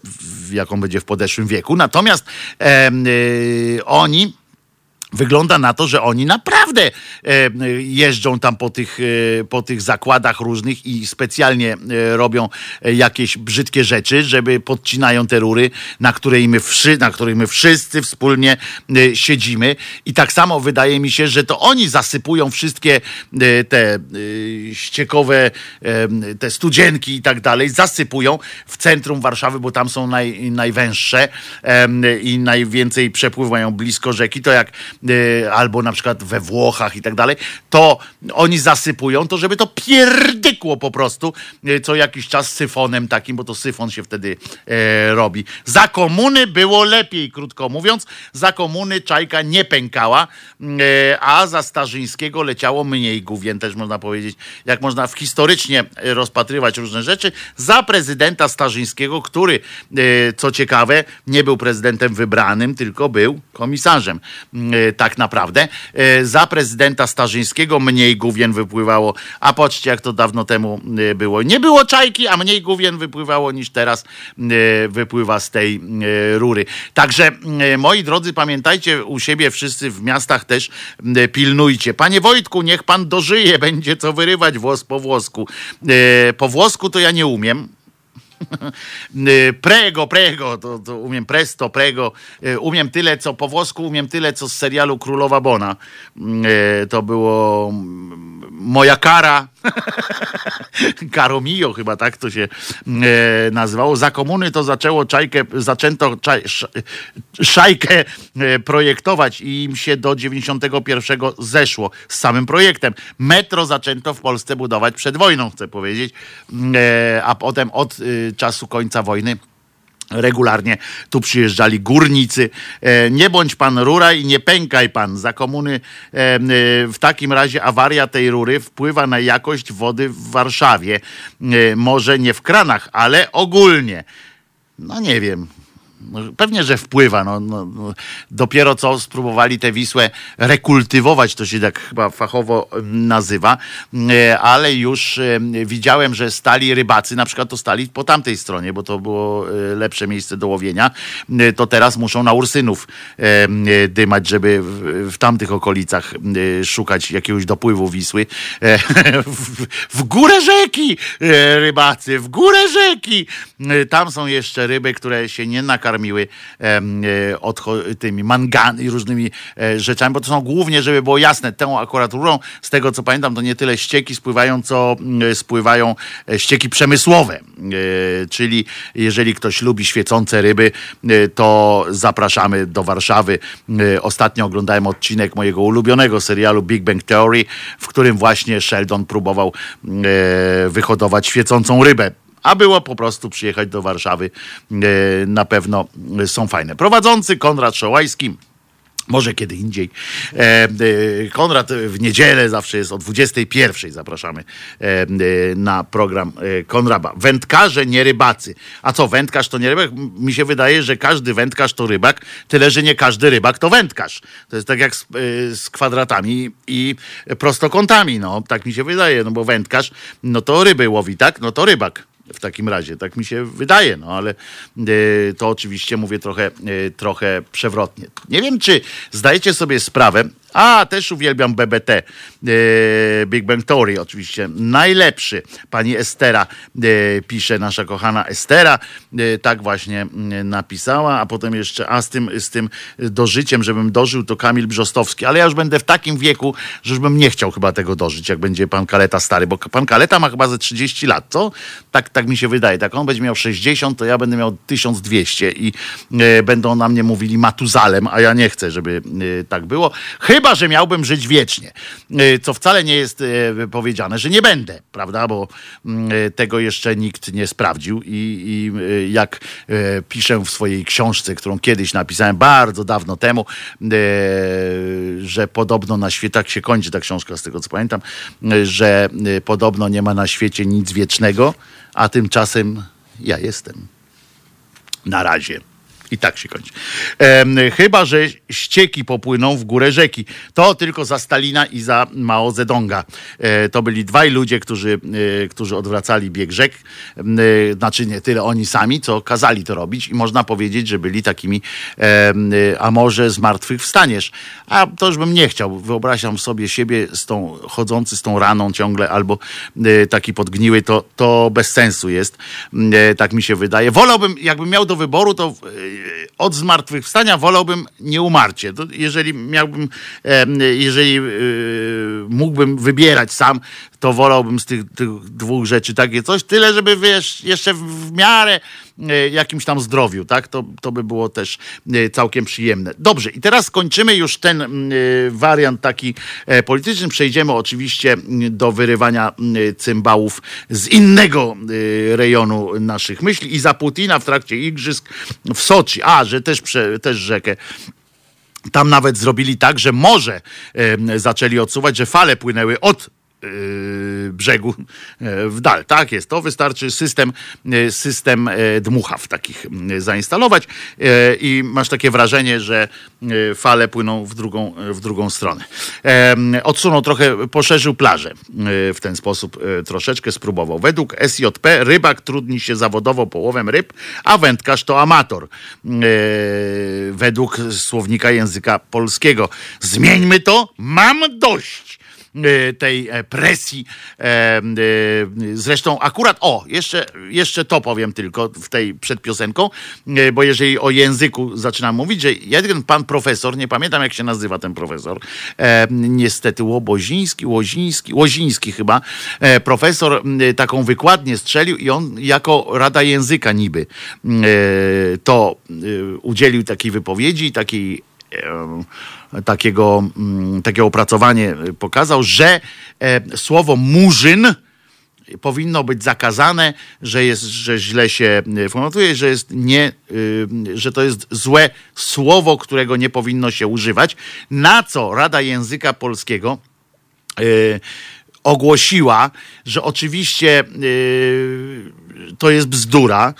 jaką będzie w podeszłym wieku. Natomiast y, oni Wygląda na to, że oni naprawdę e, jeżdżą tam po tych, e, po tych zakładach różnych i specjalnie e, robią jakieś brzydkie rzeczy, żeby podcinają te rury, na której my, wszy, na których my wszyscy wspólnie siedzimy. I tak samo wydaje mi się, że to oni zasypują wszystkie te ściekowe, te studzienki i tak dalej, zasypują w centrum Warszawy, bo tam są naj, najwęższe i najwięcej przepływ mają blisko rzeki, to jak albo na przykład we Włochach i tak dalej, to oni zasypują to, żeby to pierdykło po prostu e, co jakiś czas syfonem takim, bo to syfon się wtedy e, robi. Za komuny było lepiej, krótko mówiąc. Za komuny czajka nie pękała, a za Starzyńskiego leciało mniej główien, też można powiedzieć. Jak można w historycznie rozpatrywać różne rzeczy. Za prezydenta Starzyńskiego, który, co ciekawe, nie był prezydentem wybranym, tylko był komisarzem. Tak naprawdę. E, Za prezydenta Starzyńskiego mniej główien wypływało, a patrzcie, jak to dawno temu e, było. Nie było czajki, a mniej główien wypływało niż teraz e, wypływa z tej rury. Także, moi drodzy, pamiętajcie u siebie wszyscy w miastach też pilnujcie. Panie Wojtku, niech pan dożyje, będzie co wyrywać włos po włosku. Po włosku to ja nie umiem. Y, Prego, prego, to, to umiem presto, prego. Y, Umiem tyle, co po włosku, umiem tyle, co z serialu Królowa Bona. Y, To było mm, Moja kara. Caro mio, chyba tak to się nazywało. Za komuny to zaczęło czajkę, zaczęto czaj, sz, szajkę projektować i im się do 91 zeszło z samym projektem. Metro zaczęto w Polsce budować przed wojną, chcę powiedzieć, a potem od czasu końca wojny regularnie tu przyjeżdżali górnicy. E, Nie bądź pan rura i nie pękaj pan. Za komuny e, e, w takim razie awaria tej rury wpływa na jakość wody w Warszawie. Może nie w kranach, ale ogólnie. No nie wiem. Pewnie, że wpływa. No, no, no, dopiero co spróbowali tę Wisłę rekultywować, to się tak chyba fachowo nazywa, e, ale już e, widziałem, że stali rybacy, na przykład to stali po tamtej stronie, bo to było e, lepsze miejsce do łowienia, to teraz muszą na Ursynów dymać, żeby w, tamtych okolicach szukać jakiegoś dopływu Wisły. W, w górę rzeki rybacy, w górę rzeki! Tam są jeszcze ryby, które się nie nakarmiły karmiły e, tymi mangany i różnymi e, rzeczami, bo to są głównie, żeby było jasne, tą akurat rurą, z tego co pamiętam, to nie tyle ścieki spływają, co mm, spływają e, ścieki przemysłowe. Czyli jeżeli ktoś lubi świecące ryby, to zapraszamy do Warszawy. Ostatnio oglądałem odcinek mojego ulubionego serialu Big Bang Theory, w którym właśnie Sheldon próbował wyhodować świecącą rybę a było po prostu przyjechać do Warszawy. E, na pewno są fajne. Prowadzący Konrad Szołajski może kiedy indziej. E, e, Konrad w niedzielę zawsze jest o 21. Zapraszamy na program Konraba. Wędkarze, nie rybacy. A co, wędkarz to nie rybak? Mi się wydaje, że każdy wędkarz to rybak, tyle, że nie każdy rybak to wędkarz. To jest tak jak z, z kwadratami i prostokątami. No, tak mi się wydaje, no bo wędkarz, no to ryby łowi, tak? No to rybak w takim razie. Tak mi się wydaje, no ale y, to oczywiście mówię trochę, y, trochę przewrotnie. Nie wiem, czy zdajecie sobie sprawę, a, też uwielbiam BBT. E, Big Bang Theory oczywiście. Najlepszy. Pani Estera e, pisze, nasza kochana Estera. E, tak właśnie napisała, a potem jeszcze, a z tym, z tym dożyciem, żebym dożył, to Kamil Brzostowski. Ale ja już będę w takim wieku, że już bym nie chciał chyba tego dożyć, jak będzie pan Kaleta stary, bo pan Kaleta ma chyba ze 30 lat, co? Tak, tak mi się wydaje. Tak on będzie miał 60, to ja będę miał 1200 i będą na mnie mówili Matuzalem, a ja nie chcę, żeby tak było. Chyba Chyba, że miałbym żyć wiecznie, y, co wcale nie jest y, powiedziane, że nie będę, prawda, bo mm, y, tego jeszcze nikt nie sprawdził i, i jak piszę w swojej książce, którą kiedyś napisałem bardzo dawno temu, że podobno na świecie, tak się kończy ta książka z tego co pamiętam, że podobno nie ma na świecie nic wiecznego, a tymczasem ja jestem. Na razie. I tak się kończy. E, chyba, że ścieki popłyną w górę rzeki. To tylko za Stalina i za Mao Zedonga. E, to byli dwaj ludzie, którzy, e, którzy odwracali bieg rzek. E, znaczy nie tyle oni sami, co kazali to robić. I można powiedzieć, że byli takimi, a może zmartwychwstaniesz. A to już bym nie chciał. Wyobrażam sobie siebie z tą, chodzący z tą raną ciągle, albo e, taki podgniły. To, to bez sensu jest. E, tak mi się wydaje. Wolałbym, jakbym miał do wyboru, to od zmartwychwstania wolałbym nieumarcie. To jeżeli miałbym, jeżeli e, mógłbym wybierać sam, to wolałbym z tych, tych, dwóch rzeczy takie coś, tyle, żeby wiesz, jeszcze w miarę e, jakimś tam zdrowiu, tak? To, to by było też e, całkiem przyjemne. Dobrze, i teraz kończymy już ten e, wariant taki polityczny. Przejdziemy oczywiście do wyrywania cymbałów z innego rejonu naszych myśli i za Putina w trakcie igrzysk w Soczi. A, że też, też rzekę tam nawet zrobili tak, że morze zaczęli odsuwać, że fale płynęły od brzegu yy, w dal. Tak jest, to wystarczy system, yy, system dmuchaw takich zainstalować i masz takie wrażenie, że fale płyną w drugą, w drugą stronę. Odsunął trochę, poszerzył plażę w ten sposób troszeczkę spróbował. Według SJP rybak trudni się zawodowo połowem ryb, a wędkarz to amator. Według słownika języka polskiego. Zmieńmy to, mam dość. Y, tej e, presji. E, zresztą akurat, o, jeszcze, jeszcze to powiem tylko w tej przed piosenką, bo jeżeli o języku zaczynam mówić, że jeden pan profesor, nie pamiętam jak się nazywa ten profesor, e, niestety Łoboziński, Łoziński, Łoziński chyba, profesor taką wykładnię strzelił i on jako Rada Języka niby to udzielił takiej wypowiedzi, takiej takiego, mm, takie opracowanie pokazał, że e, słowo murzyn powinno być zakazane, że jest, że źle się e, formatuje, że jest nie, e, że to jest złe słowo, którego nie powinno się używać. Na co Rada Języka Polskiego ogłosiła, że oczywiście to jest bzdura,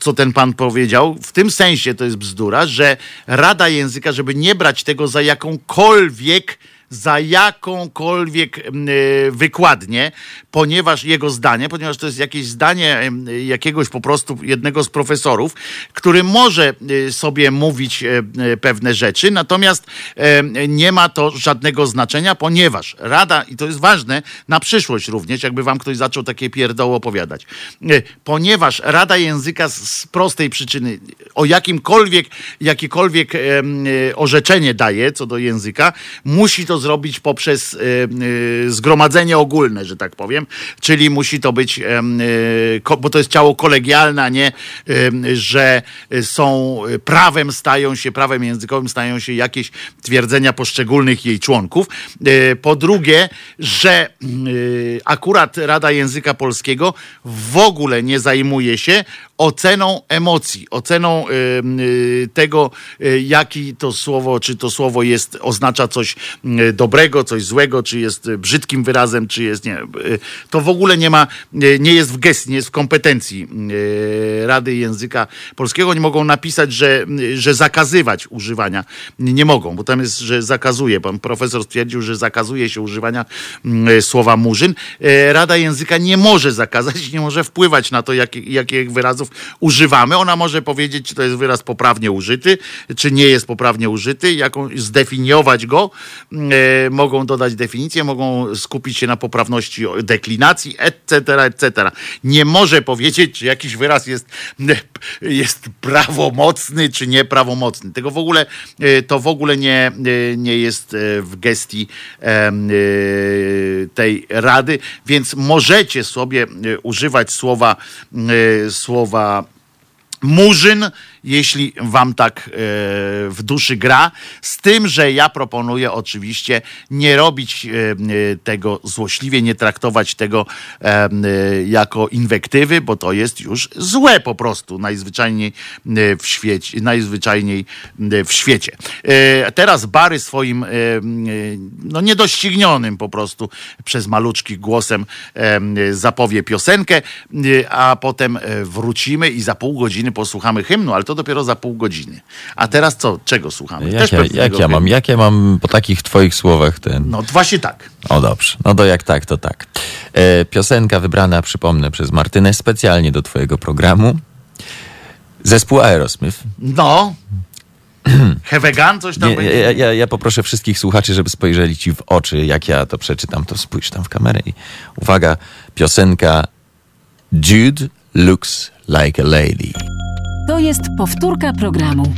co ten pan powiedział. W tym sensie to jest bzdura, że Rada Języka, żeby nie brać tego za jakąkolwiek za jakąkolwiek y, wykładnię, ponieważ jego zdanie, ponieważ to jest jakieś zdanie jakiegoś po prostu jednego z profesorów, który może y, sobie mówić e, e, pewne rzeczy, natomiast e, nie ma to żadnego znaczenia, ponieważ Rada, i to jest ważne na przyszłość również, jakby wam ktoś zaczął takie pierdoły opowiadać, e, ponieważ Rada Języka z, prostej przyczyny o jakimkolwiek, jakiekolwiek e, orzeczenie daje co do języka, musi to zrobić poprzez e, e, zgromadzenie ogólne, że tak powiem, czyli musi to być, ko- bo to jest ciało kolegialne, a nie, że są prawem stają się, prawem językowym stają się jakieś twierdzenia poszczególnych jej członków. Po drugie, że akurat Rada Języka Polskiego w ogóle nie zajmuje się oceną emocji, oceną e, tego, e, jaki to słowo, czy to słowo jest, oznacza coś m, dobrego, coś złego, czy jest e, brzydkim wyrazem, czy jest, nie, to w ogóle nie ma, nie jest w gestii, nie jest w kompetencji Rady Języka Polskiego. Nie mogą napisać, że, że zakazywać używania. Nie mogą, bo tam jest, że zakazuje. Pan profesor stwierdził, że zakazuje się używania mm, słowa murzyn. Rada Języka nie może zakazać, nie może wpływać na to, jakich wyrazów używamy. Ona może powiedzieć, czy to jest wyraz poprawnie użyty, czy nie jest poprawnie użyty, jaką, zdefiniować go. E, mogą dodać definicję, mogą skupić się na poprawności deklinacji, etc., etc. Nie może powiedzieć, czy jakiś wyraz jest, jest prawomocny, czy nieprawomocny. Tego w ogóle, e, to w ogóle nie, e, nie jest e, w gestii tej rady, więc możecie sobie używać słowa, e, słowa murzyn, jeśli wam tak e, w duszy gra. Z tym, że ja proponuję oczywiście nie robić e, e, tego złośliwie, nie traktować tego jako inwektywy, bo to jest już złe po prostu najzwyczajniej w świecie. Najzwyczajniej w świecie. Teraz Bary swoim no niedoścignionym po prostu przez maluczki głosem zapowie piosenkę, a potem wrócimy i za pół godziny posłuchamy hymnu, ale to dopiero za pół godziny. A teraz co? Czego słuchamy? Jak ja, jak ja mam, jak ja mam po takich twoich słowach ten... No właśnie tak. O dobrze, no to jak tak, to tak. E, piosenka wybrana, przypomnę, przez Martynę specjalnie do twojego programu. Zespół Aerosmith. No. Hevegan coś tam Nie, będzie? ja, ja, ja poproszę wszystkich słuchaczy, żeby spojrzeli ci w oczy, jak ja to przeczytam, to spójrz tam w kamerę i uwaga, piosenka Jude looks like a lady. To jest powtórka programu.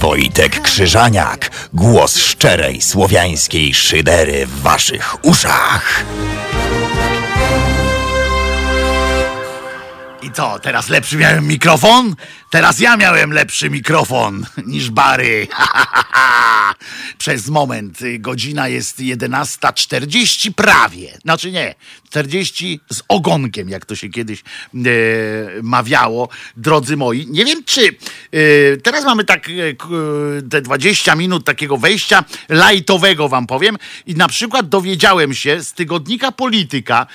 Wojtek Krzyżaniak, głos szczerej słowiańskiej szydery w waszych uszach. I co, teraz lepszy miałem mikrofon? Teraz ja miałem lepszy mikrofon niż Bary. Przez moment y, godzina jest 11.40 prawie. Znaczy nie, 40 z ogonkiem, jak to się kiedyś e, mawiało. Drodzy moi, nie wiem czy e, teraz mamy tak e, te 20 minut takiego wejścia lajtowego wam powiem i na przykład dowiedziałem się z tygodnika Polityka,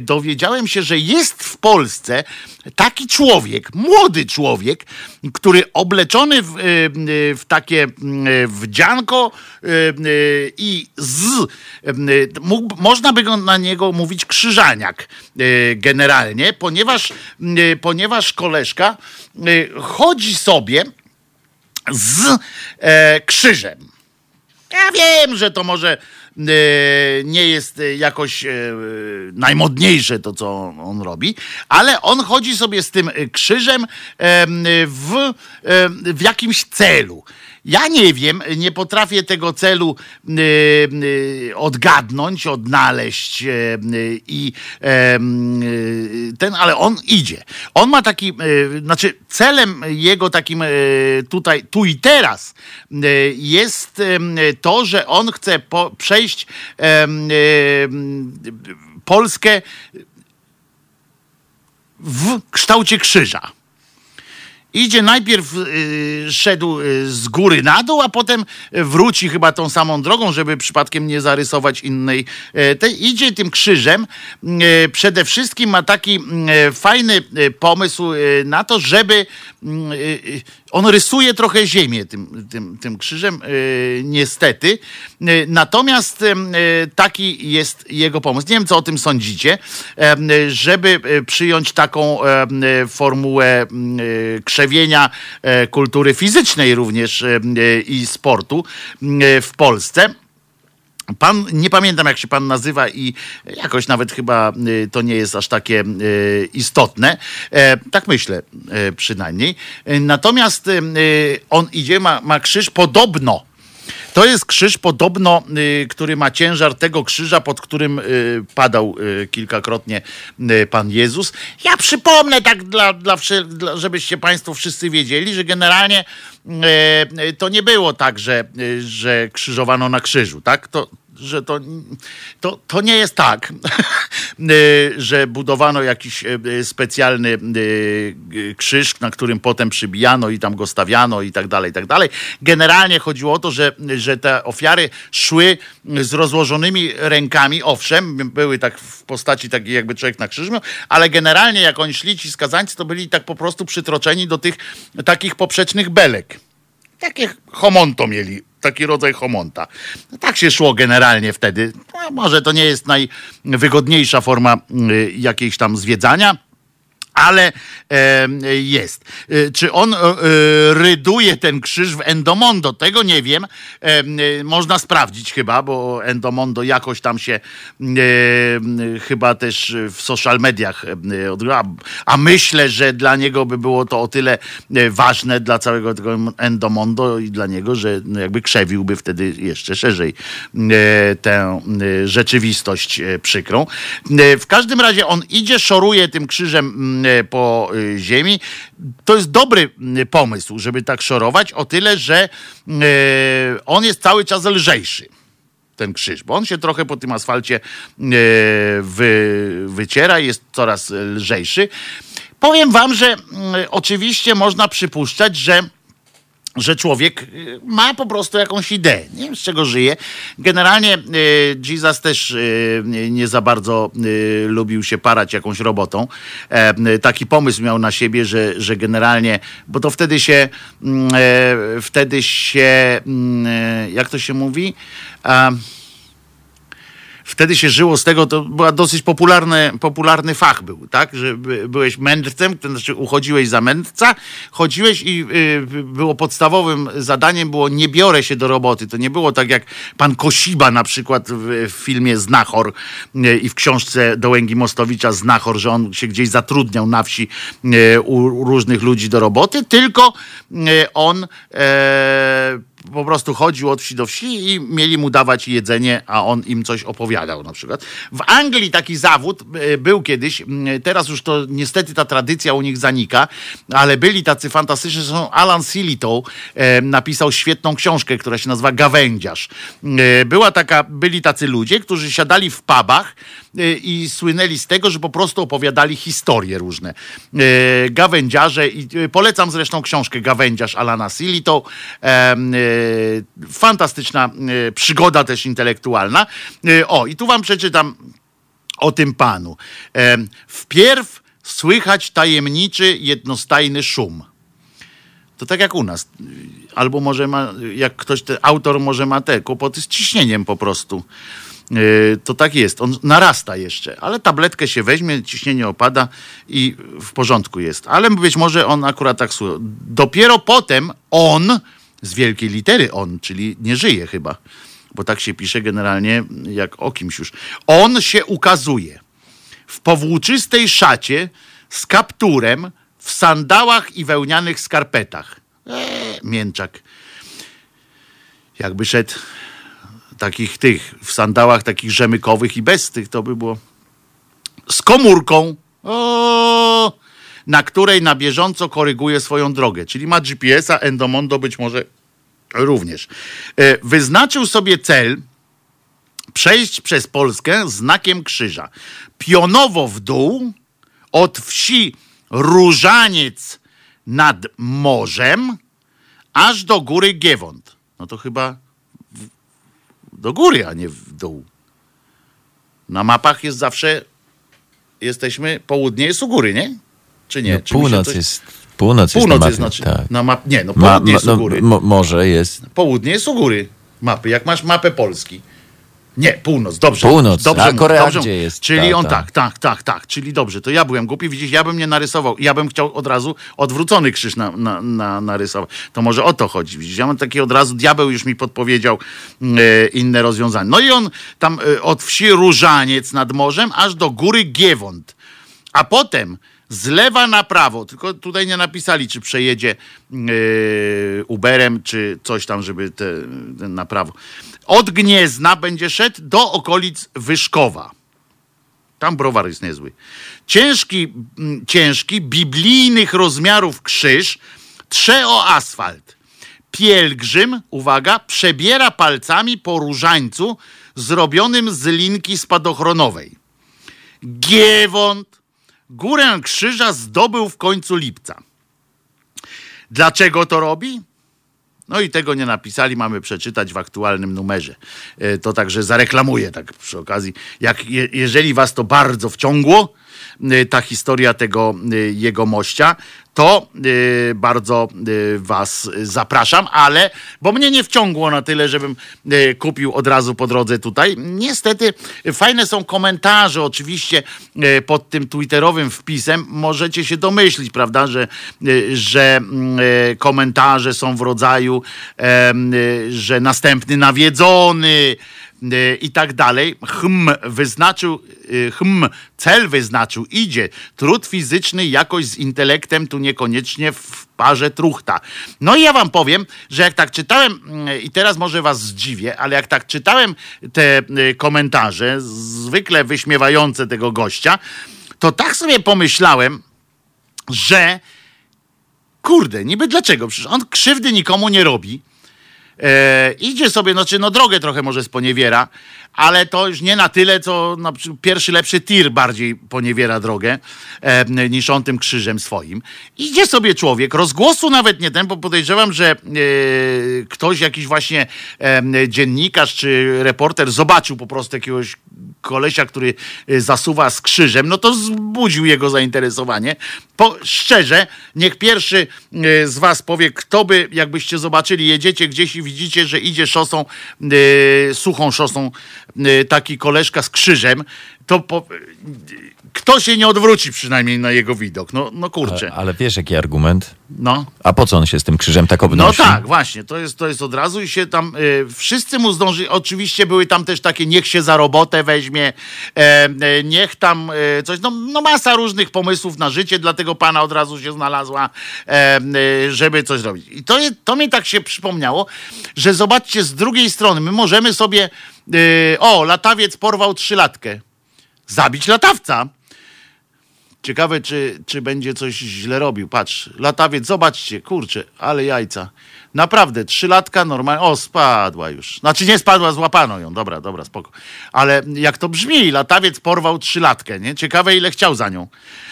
dowiedziałem się, że jest w Polsce taki człowiek, młody człowiek, który obleczony w, e, w takie mm, wdzianko i z, mógł, można by go na niego mówić krzyżaniak generalnie, ponieważ, ponieważ koleżka chodzi sobie z e, krzyżem. Ja wiem, że to może nie jest e, jakoś e, najmodniejsze to, co on robi, ale on chodzi sobie z tym e, krzyżem e, w, e, w jakimś celu. Ja nie wiem, nie potrafię tego celu e, e, odgadnąć, odnaleźć e, i ten, ale on idzie. On ma taki, znaczy celem jego takim tutaj, tu i teraz jest to, że on chce po, przejść Polskę w kształcie krzyża. Idzie najpierw, y, szedł y, z góry na dół, a potem wróci chyba tą samą drogą, żeby przypadkiem nie zarysować innej. E, Te, idzie tym krzyżem. E, Przede wszystkim ma taki e, fajny pomysł na to, żeby on rysuje trochę ziemię tym, tym, tym krzyżem, niestety. Natomiast taki jest jego pomysł. Nie wiem, co o tym sądzicie, żeby przyjąć taką formułę e, krzewienia e, kultury fizycznej również e, e, i sportu w Polsce. Pan, nie pamiętam jak się pan nazywa i jakoś nawet chyba to nie jest aż takie istotne. Tak myślę przynajmniej. Natomiast on idzie, ma, ma krzyż podobno. To jest krzyż podobno, y, który ma ciężar tego krzyża, pod którym y, padał y, kilkakrotnie Pan Jezus. Ja przypomnę tak, dla, dla, żebyście Państwo wszyscy wiedzieli, że generalnie to nie było tak, że, że krzyżowano na krzyżu, tak? To, że to, to, to nie jest tak, y, że budowano jakiś y, specjalny y, y, krzyż, na którym potem przybijano i tam go stawiano i tak dalej, i tak dalej. Generalnie chodziło o to, że, że te ofiary szły z rozłożonymi rękami, owszem, były tak w postaci takiej jakby człowiek na krzyżu, ale generalnie jak oni szli, ci skazańcy, to byli tak po prostu przytroczeni do tych takich poprzecznych belek. Takie homonto mieli, taki rodzaj homonta. No, tak się szło generalnie wtedy. No, może to nie jest najwygodniejsza forma y, jakiejś tam zwiedzania. Ale jest. E, Czy on e, ryduje ten krzyż w Endomondo? Tego nie wiem. E, można sprawdzić chyba, bo Endomondo jakoś tam się chyba też w social mediach odgrywa. A myślę, że dla niego by było to o tyle ważne dla całego tego Endomondo i dla niego, że no, jakby krzewiłby wtedy jeszcze szerzej tę rzeczywistość przykrą. W każdym razie on idzie, szoruje tym krzyżem mm, po e, ziemi. To jest dobry pomysł, żeby tak szorować, o tyle, że e, on jest cały czas lżejszy ten krzyż, bo on się trochę po tym asfalcie e, wy, wyciera, jest coraz lżejszy. Powiem wam, że oczywiście można przypuszczać, że że człowiek y, ma po prostu jakąś ideę, nie wiem z czego żyje. Generalnie y, Jesus też y, nie- za bardzo lubił się parać jakąś robotą. E, taki pomysł miał na siebie, że, że generalnie, bo to wtedy się, mm, e, wtedy się, mm, e, jak to się mówi? Wtedy się żyło z tego, to była dosyć popularny, popularny fach był, tak? Że by- byłeś mędrcem, to znaczy uchodziłeś za mędrca, chodziłeś i y, było podstawowym zadaniem było nie biorę się do roboty. To nie było tak jak pan Kosiba na przykład w, w filmie Znachor y, i w książce Dołęgi Mostowicza Znachor, że on się gdzieś zatrudniał na wsi y, u różnych ludzi do roboty, tylko on e, po prostu chodził od wsi do wsi i mieli mu dawać jedzenie, a on im coś opowiadał na przykład. W Anglii taki zawód e, był kiedyś, teraz już to niestety ta tradycja u nich zanika, ale byli tacy fantastyczni, zresztą Alan Silito e, napisał świetną książkę, która się nazywa Gawędziarz. E, była taka, byli tacy ludzie, którzy siadali w pubach i słynęli z tego, że po prostu opowiadali historie różne. Gawędziarze i polecam zresztą książkę Gawędziarz Alana Silito. E, Fantastyczna e, przygoda też intelektualna. E, O, i tu wam przeczytam o tym panu. Wpierw słychać tajemniczy, jednostajny szum. To tak jak u nas. Albo może ma, jak ktoś, autor może ma te kłopoty z ciśnieniem po prostu. To tak jest. On narasta jeszcze, ale tabletkę się weźmie, ciśnienie opada i w porządku jest. Ale być może on akurat tak słucha. Dopiero potem on, z wielkiej litery on, czyli nie żyje chyba, bo tak się pisze generalnie jak o kimś już. On się ukazuje w powłóczystej szacie z kapturem, w sandałach i wełnianych skarpetach. Eee, mięczak. Jakby szedł takich tych, w sandałach takich rzemykowych i bez tych, to by było z komórką, o, na której na bieżąco koryguje swoją drogę. Czyli ma GPS-a, Endomondo być może również. E, Wyznaczył sobie cel, przejść przez Polskę znakiem krzyża. Pionowo w dół, od wsi Różaniec nad morzem, aż do góry Giewont. No to chyba w, do góry, a nie w dół. Na mapach jest zawsze, jesteśmy, południe jest u góry, nie? Czy nie? No, Czy północ coś- jest, północ, Północ jest jest, na mapie, znaczy, tak. na map, nie, no południe ma, jest no, u góry. mo, może jest. Południe jest u góry mapy, jak masz mapę Polski. Nie, północ, dobrze. Północ, dobrze, a Korea dobrze. gdzie jest? Czyli Ta, on ta. tak, tak, tak, tak, czyli dobrze, to ja byłem głupi, widzisz, ja bym nie narysował, ja bym chciał od razu odwrócony krzyż na, na, na, narysować. To może o to chodzi, widzisz, ja mam taki od razu, diabeł już mi podpowiedział e, inne rozwiązanie. No i on tam e, od wsi Różaniec nad morzem, aż do góry Giewont. A potem z lewa na prawo, tylko tutaj nie napisali, czy przejedzie yy, Uberem, czy coś tam, żeby te, ten na prawo. Od Gniezna będzie szedł do okolic Wyszkowa. Tam browar jest niezły. Ciężki, mm, ciężki, biblijnych rozmiarów krzyż trze o asfalt. Pielgrzym, uwaga, przebiera palcami po różańcu zrobionym z linki spadochronowej. Giewont górę krzyża zdobył w końcu lipca. Dlaczego to robi? No i tego nie napisali, mamy przeczytać w aktualnym numerze. E, To także zareklamuję tak przy okazji. Jak, je, jeżeli was to bardzo wciągło, ta historia tego e, jego mościa, to e, bardzo was zapraszam, ale bo mnie nie wciągło na tyle, żebym kupił od razu po drodze tutaj. Niestety fajne są komentarze oczywiście pod tym twitterowym wpisem. Możecie się domyślić, prawda, że, że mm, komentarze są w rodzaju, że następny nawiedzony, i tak dalej. Hm wyznaczył, hm, cel wyznaczył, idzie. Trud fizyczny jakoś z intelektem tu niekoniecznie w parze truchta. No i ja wam powiem, że jak tak czytałem, mm, i teraz może was zdziwię, ale jak tak czytałem te e, komentarze, zwykle wyśmiewające tego gościa, to tak sobie pomyślałem, że kurde, niby dlaczego? Przecież on krzywdy nikomu nie robi. E, idzie sobie, znaczy no drogę trochę może sponiewiera, ale to już nie na tyle, co pierwszy lepszy tir bardziej poniewiera drogę e, niż on tym krzyżem swoim. Idzie sobie człowiek, rozgłosu nawet nie ten, bo podejrzewam, że e, ktoś, jakiś właśnie e, dziennikarz czy reporter zobaczył po prostu jakiegoś kolesia, który e, zasuwa z krzyżem, no to wzbudził jego zainteresowanie. Po, szczerze, niech pierwszy e, z was powie, kto by, jakbyście zobaczyli, jedziecie gdzieś i widzicie, że idzie szosą, e, suchą szosą taki koleżka z krzyżem, to po, kto się nie odwróci przynajmniej na jego widok? No, no kurczę. Ale wiesz jaki argument? No. A po co on się z tym krzyżem tak No obnosi? tak, właśnie, to jest, to jest od razu i się tam y, wszyscy mu zdążyli. Oczywiście były tam też takie, niech się za robotę weźmie, e, e, niech tam e, coś, no, no masa różnych pomysłów na życie dla tego pana od razu się znalazła, e, e, żeby coś robić. I to, to mi tak się przypomniało, że zobaczcie, z drugiej strony, my możemy sobie, y, o, latawiec porwał trzylatkę, zabić latawca. Ciekawe, czy, czy będzie coś źle robił. Patrz, latawiec, zobaczcie, kurczę, ale jajca. Naprawdę, trzylatka normalnie. O, spadła już. Znaczy nie spadła, złapano ją. Dobra, dobra, spoko. Ale jak to brzmi, latawiec porwał trzylatkę, nie? Ciekawe, ile chciał za nią.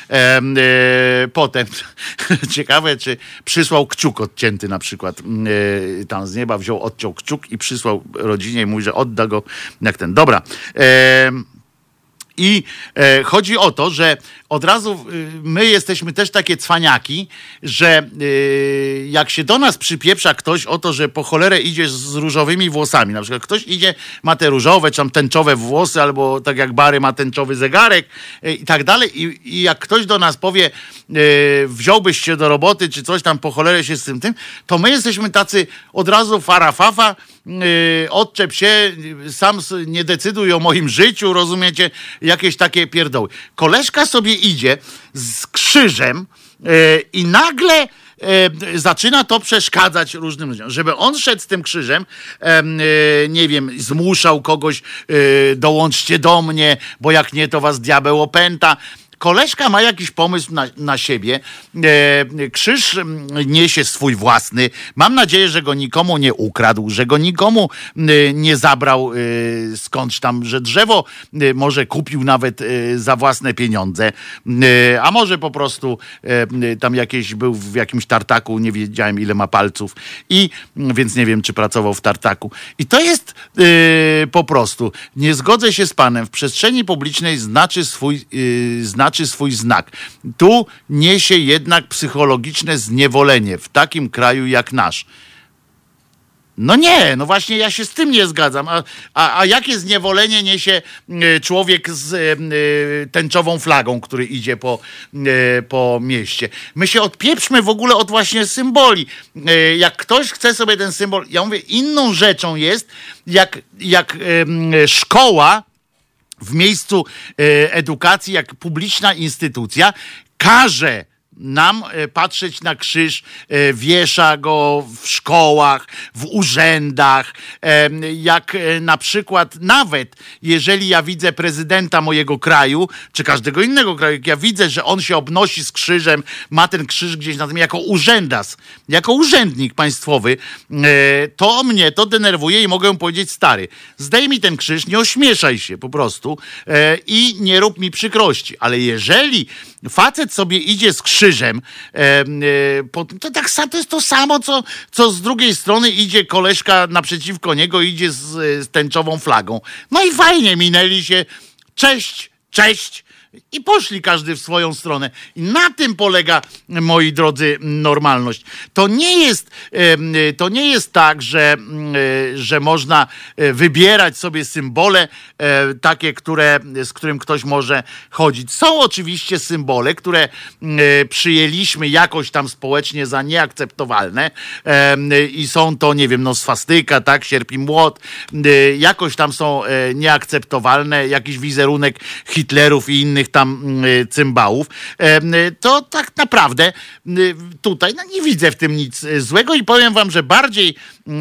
Em, e, potem, ciekawe, czy przysłał kciuk odcięty na przykład. E, tam z nieba wziął, odciął kciuk i przysłał rodzinie i mówi, że odda go jak ten. Dobra. Em, i e, chodzi o to, że od razu y, my jesteśmy też takie cwaniaki, że y, jak się do nas przypieprza ktoś o to, że po cholerę idziesz z różowymi włosami, na przykład ktoś idzie, ma te różowe, czy tam tęczowe włosy, albo tak jak Bary ma tęczowy zegarek i tak dalej. I, i jak ktoś do nas powie, wziąłbyś się do roboty, czy coś tam po cholerę się z tym tym, to my jesteśmy tacy od razu farafafa, yy, odczep się, sam nie decyduj o moim życiu, rozumiecie? Jakieś takie pierdoły. Koleżka sobie idzie z krzyżem yy, i nagle yy, zaczyna to przeszkadzać różnym ludziom. Żeby on szedł z tym krzyżem, em, nie wiem, zmuszał kogoś, dołączcie do mnie, bo jak nie, to was diabeł opęta. Koleżka ma jakiś pomysł na, na siebie, e, krzyż mm, niesie swój własny, mam nadzieję, że go nikomu nie ukradł, że go nikomu nie zabrał e, skądś tam, że drzewo e, może kupił nawet e, za własne pieniądze, e, a może po prostu tam jakieś był w jakimś tartaku, nie wiedziałem ile ma palców. I więc nie wiem, czy pracował w tartaku. I to jest po prostu, nie zgodzę się z panem, w przestrzeni publicznej znaczy swój, e, znaczy swój znak. Tu niesie jednak psychologiczne zniewolenie w takim kraju jak nasz. No nie, no właśnie ja się z tym nie zgadzam. A, a, a jakie zniewolenie niesie y, człowiek z y, y, tęczową flagą, który idzie po, y, po mieście? My się odpieprzmy w ogóle od właśnie symboli. Y, Jak ktoś chce sobie ten symbol, ja mówię, inną rzeczą jest, jak, jak szkoła w miejscu e, edukacji, jak publiczna instytucja, każe nam e, patrzeć na krzyż, e, wiesza go w szkołach, w urzędach, e, jak na przykład nawet jeżeli ja widzę prezydenta mojego kraju, czy każdego innego kraju, jak ja widzę, że on się obnosi z krzyżem, ma ten krzyż gdzieś na tym jako urzędas, jako urzędnik państwowy, to mnie to denerwuje i mogę powiedzieć stary, zdejmij ten krzyż, nie ośmieszaj się po prostu i nie rób mi przykrości, ale jeżeli facet sobie idzie z krzyżem, e, to tak to jest to samo, co, co z drugiej strony idzie koleżka naprzeciwko niego, idzie z, z tęczową flagą. No i fajnie, minęli się. Cześć, cześć. I poszli każdy w swoją stronę. I na tym polega, moi drodzy, normalność. To nie jest, to nie jest tak, że, mm, e, że można e, wybierać sobie symbole e, takie, które, z którym ktoś może chodzić. Są oczywiście symbole, które mm, przyjęliśmy jakoś tam społecznie za nieakceptowalne i są to, nie wiem, no swastyka, tak, sierp i młot, jakoś tam są nieakceptowalne, jakiś wizerunek Hitlerów i innych tam mm, cymbałów, em, to tak naprawdę y, tutaj no, nie widzę w tym nic e, złego i powiem wam, że bardziej e,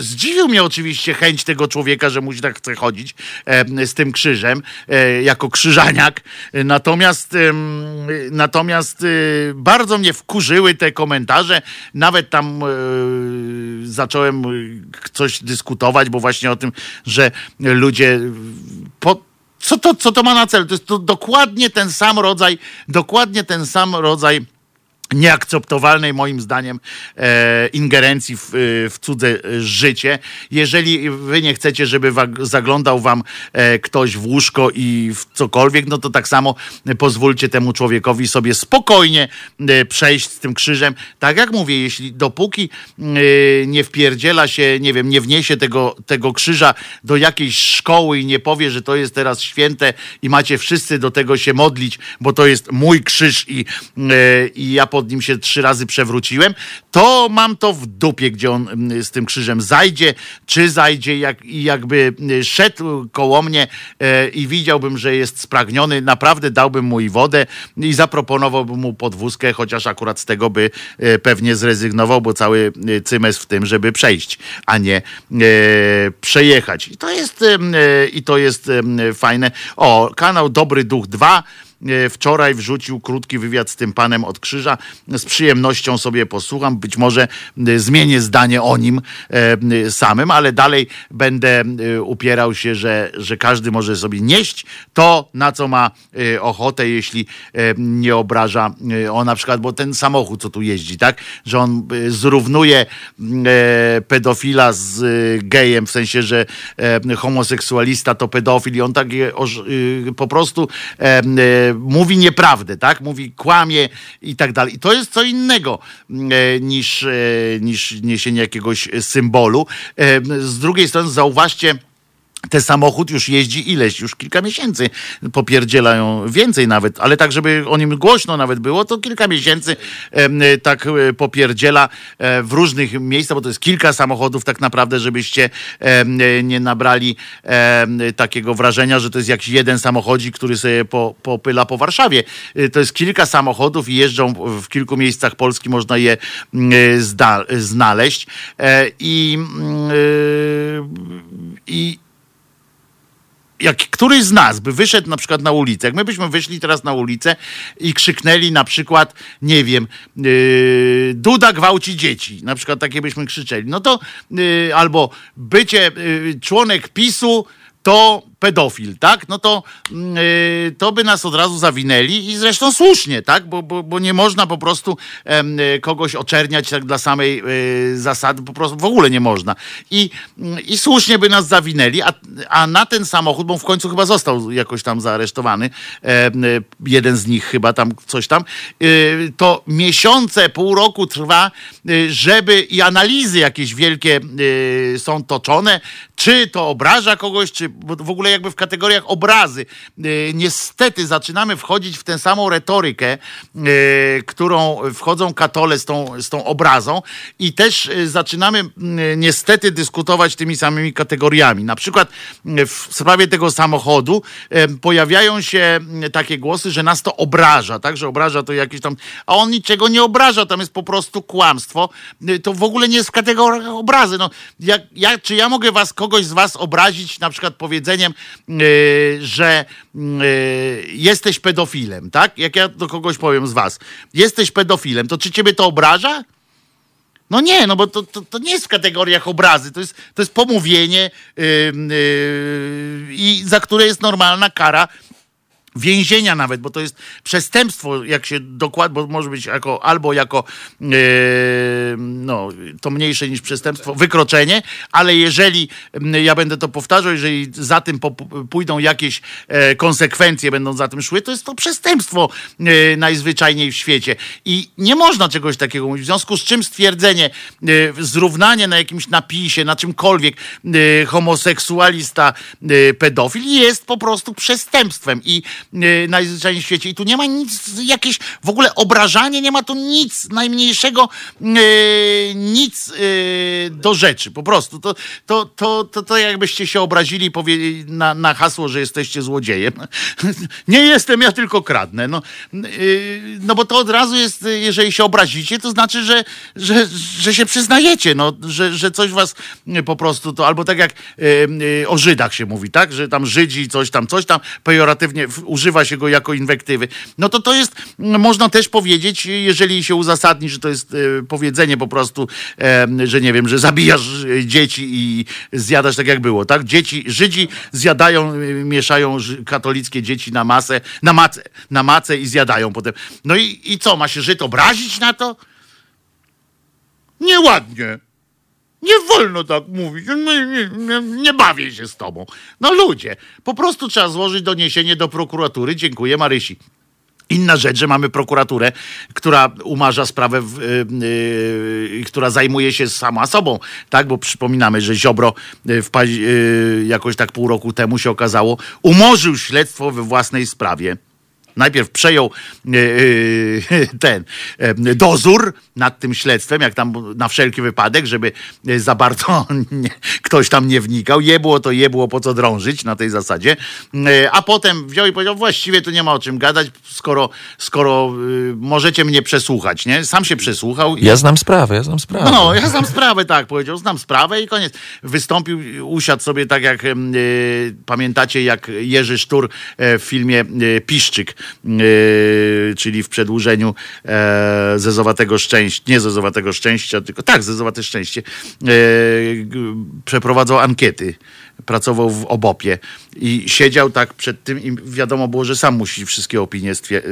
zdziwił mnie oczywiście chęć tego człowieka, że musi tak chce chodzić e, z tym krzyżem, e, jako krzyżaniak. E, Natomiast, natomiast e, bardzo mnie wkurzyły te komentarze. Nawet tam e, zacząłem e, coś dyskutować, bo właśnie o tym, że ludzie po, co to, co to ma na celu? To jest to dokładnie ten sam rodzaj, dokładnie ten sam rodzaj nieakceptowalnej moim zdaniem e, ingerencji w, e, w cudze życie. Jeżeli wy nie chcecie, żeby wa- zaglądał wam e, ktoś w łóżko i w cokolwiek, no to tak samo pozwólcie temu człowiekowi sobie spokojnie e, przejść z tym krzyżem. Tak jak mówię, jeśli dopóki e, nie wpierdziela się, nie wiem, nie wniesie tego, tego krzyża do jakiejś szkoły i nie powie, że to jest teraz święte i macie wszyscy do tego się modlić, bo to jest mój krzyż i, e, i ja pod nim się trzy razy przewróciłem, to mam to w dupie, gdzie on mm, z tym krzyżem zajdzie, czy zajdzie, jak, jakby y, szedł koło mnie e, i widziałbym, że jest spragniony, naprawdę dałbym mu i wodę i zaproponowałbym mu podwózkę, chociaż akurat z tego by e, pewnie zrezygnował, bo cały e, cymes w tym, żeby przejść, a nie e, przejechać. I to jest, e, i to jest fajne. O, kanał Dobry Duch 2 e, wczoraj wrzucił krótki wywiad z tym panem od krzyża. Z przyjemnością sobie posłucham. Być może e, zmienię zdanie o nim e, e, samym, ale dalej będę e, upierał się, że, że każdy może sobie nieść to, na co ma e, ochotę, jeśli e, nie obraża e, on na przykład, bo ten samochód, co tu jeździ, tak, że on e, zrównuje e, pedofila z e, gejem, w sensie, że e, homoseksualista to pedofil i on tak je, oż- y, po prostu e, e, mówi nieprawdę, tak? Mówi kłamie i tak dalej. I to jest co innego m, e, niż, e, niż niesienie jakiegoś symbolu. E, z drugiej strony zauważcie, ten samochód już jeździ ileś, już kilka miesięcy popierdzielają, więcej nawet, ale tak, żeby o nim głośno nawet było, to kilka miesięcy em, tak e, popierdziela e, w różnych miejscach, bo to jest kilka samochodów tak naprawdę, żebyście em, nie nabrali takiego wrażenia, że to jest jakiś jeden samochodzik, który sobie po, popyla po Warszawie. E, To jest kilka samochodów i jeżdżą w kilku miejscach Polski, można je mm, zda, znaleźć E, i, e, i jak któryś z nas by wyszedł na przykład na ulicę, jak my byśmy wyszli teraz na ulicę i krzyknęli na przykład, nie wiem, yy, Duda gwałci dzieci, na przykład takie byśmy krzyczeli, no to yy, albo bycie yy, członek PiSu to pedofil, tak? No to, yy, to by nas od razu zawinęli i zresztą słusznie, tak? Bo, bo, bo nie można po prostu yy, kogoś oczerniać tak dla samej yy, zasady, po prostu w ogóle nie można. I, i słusznie by nas zawinęli, a, a na ten samochód, bo w końcu chyba został jakoś tam zaaresztowany, jeden z nich chyba tam coś tam, y, to miesiące, pół roku trwa, y, żeby i analizy jakieś wielkie y, są toczone, czy to obraża kogoś, czy w ogóle jakby w kategoriach obrazy. Niestety zaczynamy wchodzić w tę samą retorykę, którą wchodzą katole z tą, z tą obrazą i też zaczynamy niestety dyskutować tymi samymi kategoriami. Na przykład w sprawie tego samochodu pojawiają się takie głosy, że nas to obraża, tak, że obraża to jakieś tam, a on niczego nie obraża, tam jest po prostu kłamstwo. To w ogóle nie jest w kategoriach obrazy. No, jak, ja, czy ja mogę was, kogoś z was obrazić na przykład powiedzeniem, że yy, jesteś pedofilem, tak? Jak ja do kogoś powiem z was, jesteś pedofilem, to czy ciebie to obraża? No nie, no bo to, to, to, nie jest w kategoriach obrazy, to jest, to jest pomówienie yy, yy, i za które jest normalna kara więzienia nawet, bo to jest przestępstwo, jak się dokładnie, bo może być jako, albo jako yy, no, to mniejsze niż przestępstwo, wykroczenie, ale jeżeli, ja będę to powtarzał, jeżeli za tym pójdą jakieś e, konsekwencje, będą za tym szły, to jest to przestępstwo e, najzwyczajniej w świecie. I nie można czegoś takiego mówić. W związku z czym stwierdzenie, e, zrównanie na jakimś napisie, na czymkolwiek homoseksualista, pedofil jest po prostu przestępstwem i E, najzwyczajniej w świecie. I tu nie ma nic, jakieś w ogóle obrażanie, nie ma tu nic najmniejszego, e, nic e, do rzeczy. Po prostu. To, to, to, to, to jakbyście się obrazili powie, na, na hasło, że jesteście złodziejem. nie jestem, ja tylko kradnę. No, no bo to od razu jest, jeżeli się obrazicie, to znaczy, że, że, że się przyznajecie, no, że, że coś was po prostu to, albo tak jak o Żydach się mówi, tak, że tam Żydzi coś tam, coś tam, pejoratywnie używa się go jako inwektywy, no to to jest, można też powiedzieć, jeżeli się uzasadni, że to jest e, powiedzenie po prostu, e, że nie wiem, że zabijasz dzieci i zjadasz tak jak było, tak? Dzieci, Żydzi zjadają, mieszają katolickie dzieci na masę, na macę, na macę i zjadają potem. No i, i co, ma się Żyd obrazić na to? Nieładnie. Nie wolno tak mówić. Nie, nie, nie, bawię się z tobą. No ludzie, po prostu trzeba złożyć doniesienie do prokuratury. Dziękuję Marysi. Inna rzecz, że mamy prokuraturę, która umarza sprawę, yy, yy, która zajmuje się sama sobą, tak? Bo przypominamy, że Ziobro w, yy, jakoś tak pół roku temu się okazało, umorzył śledztwo we własnej sprawie. Najpierw przejął e, e, ten e, dozór nad tym śledztwem, jak tam na wszelki wypadek, żeby za bardzo ktoś tam nie wnikał. Je było to je było, po co drążyć na tej zasadzie. A potem wziął i powiedział, właściwie tu nie ma o czym gadać, skoro, skoro możecie mnie przesłuchać, nie? Sam się przesłuchał. Ja znam sprawę, ja znam sprawę. No, ja znam sprawę, tak, powiedział, znam sprawę i koniec. Wystąpił, usiadł sobie tak jak, pamiętacie, jak Jerzy Sztur w filmie Piszczyk czyli w przedłużeniu e, zezowatego szczęścia, nie zezowatego szczęścia, tylko tak, zezowate szczęście, e, przeprowadzał ankiety pracował w obopie i siedział tak przed tym i wiadomo było, że sam musi wszystkie opinie stwier-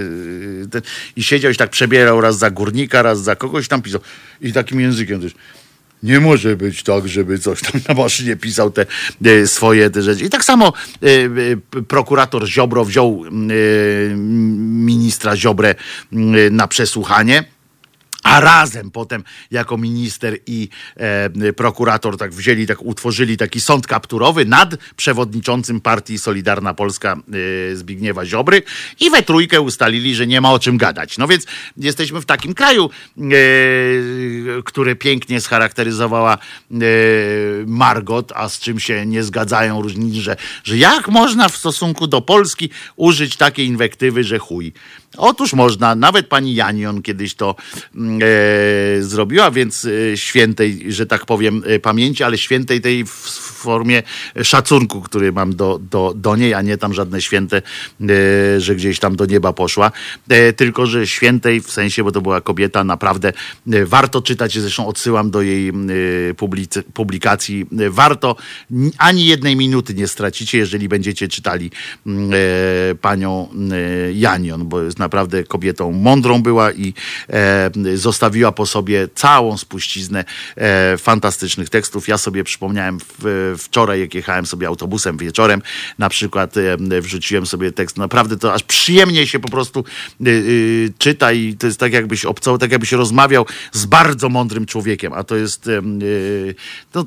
yy, i siedział i tak przebierał raz za górnika, raz za kogoś tam pisał. I takim językiem też nie może być tak, żeby coś tam na maszynie pisał te, e, swoje te rzeczy. I tak samo e, e, prokurator Ziobro wziął ministra Ziobrę na przesłuchanie a razem potem jako minister i e, prokurator tak wzięli, tak utworzyli taki sąd kapturowy nad przewodniczącym partii Solidarna Polska e, Zbigniewa Ziobry i we trójkę ustalili, że nie ma o czym gadać. No więc jesteśmy w takim kraju, e, który pięknie scharakteryzowała e, Margot, a z czym się nie zgadzają różni, że, że jak można w stosunku do Polski użyć takiej inwektywy, że chuj. Otóż można, nawet pani Janion kiedyś to mm, zrobiła, więc e, świętej, że tak powiem, e, pamięci, ale świętej tej w formie szacunku, który mam do, do, do niej, a nie tam żadne święte, e, że gdzieś tam do nieba poszła, e, tylko że świętej w sensie, bo to była kobieta, naprawdę e, warto czytać, zresztą odsyłam do jej e, publikacji, E, warto, ani jednej minuty nie stracicie, jeżeli będziecie czytali e, panią e, Janion, bo jest naprawdę kobietą mądrą była i e, zostawiła po sobie całą spuściznę e, fantastycznych tekstów. Ja sobie przypomniałem wczoraj, jak jechałem sobie autobusem wieczorem, na przykład e, wrzuciłem sobie tekst. Naprawdę to aż przyjemnie się po prostu y, czyta i to jest tak jakbyś obcował, tak jakbyś rozmawiał z bardzo mądrym człowiekiem, a to jest to,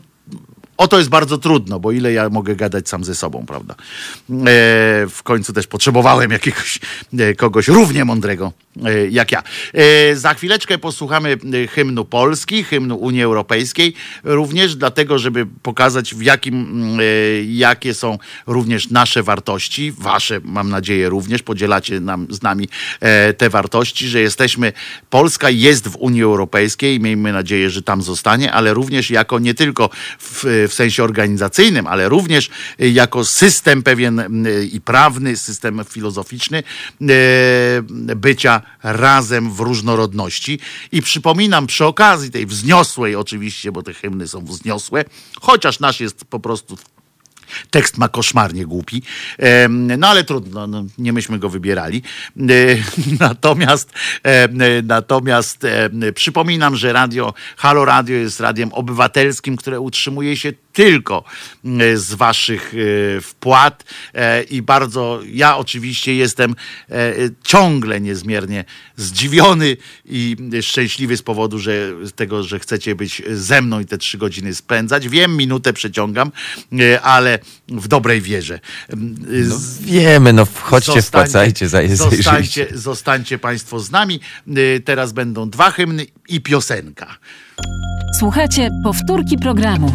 o to jest bardzo trudno, bo ile ja mogę gadać sam ze sobą, prawda? E, w końcu też potrzebowałem jakiegoś e, kogoś równie mądrego e, jak ja. Za chwileczkę posłuchamy hymnu Polski, hymnu Unii Europejskiej, również dlatego, żeby pokazać w jakim, mm, jakie są również nasze wartości, wasze mam nadzieję również, podzielacie nam, z nami te wartości, że jesteśmy, Polska jest w Unii Europejskiej, miejmy nadzieję, że tam zostanie, ale również jako nie tylko w, w sensie organizacyjnym, ale również y, jako system pewien y, i prawny, system filozoficzny y, bycia razem w różnorodności. I przypominam przy okazji tej wzniosłej oczywiście, bo te hymny są wzniosłe, chociaż nasz jest po prostu Tekst ma koszmarnie głupi, no ale trudno, no, nie myśmy go wybierali. E, Natomiast, e, natomiast em, przypominam, że radio, Halo Radio jest radiem obywatelskim, które utrzymuje się tylko e, z waszych e, wpłat e, i bardzo, ja oczywiście jestem ciągle niezmiernie zdziwiony i szczęśliwy z powodu, że tego, że chcecie być ze mną i te trzy godziny spędzać. Wiem, minutę przeciągam, ale w dobrej wierze. No, Z- wiemy, no wchodźcie, Zostańcie- wpłacajcie, za, zostańcie, zostańcie Państwo z nami. Teraz będą dwa hymny i piosenka. Słuchajcie powtórki programu.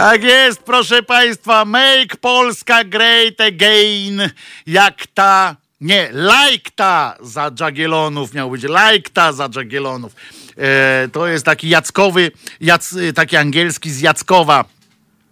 Tak jest, proszę Państwa. Make Polska great again. Jak ta. Nie, like ta za Jagiellonów miał być. Like ta za Jagiellonów. E, to jest taki jackowy, jac, taki angielski z Jackowa.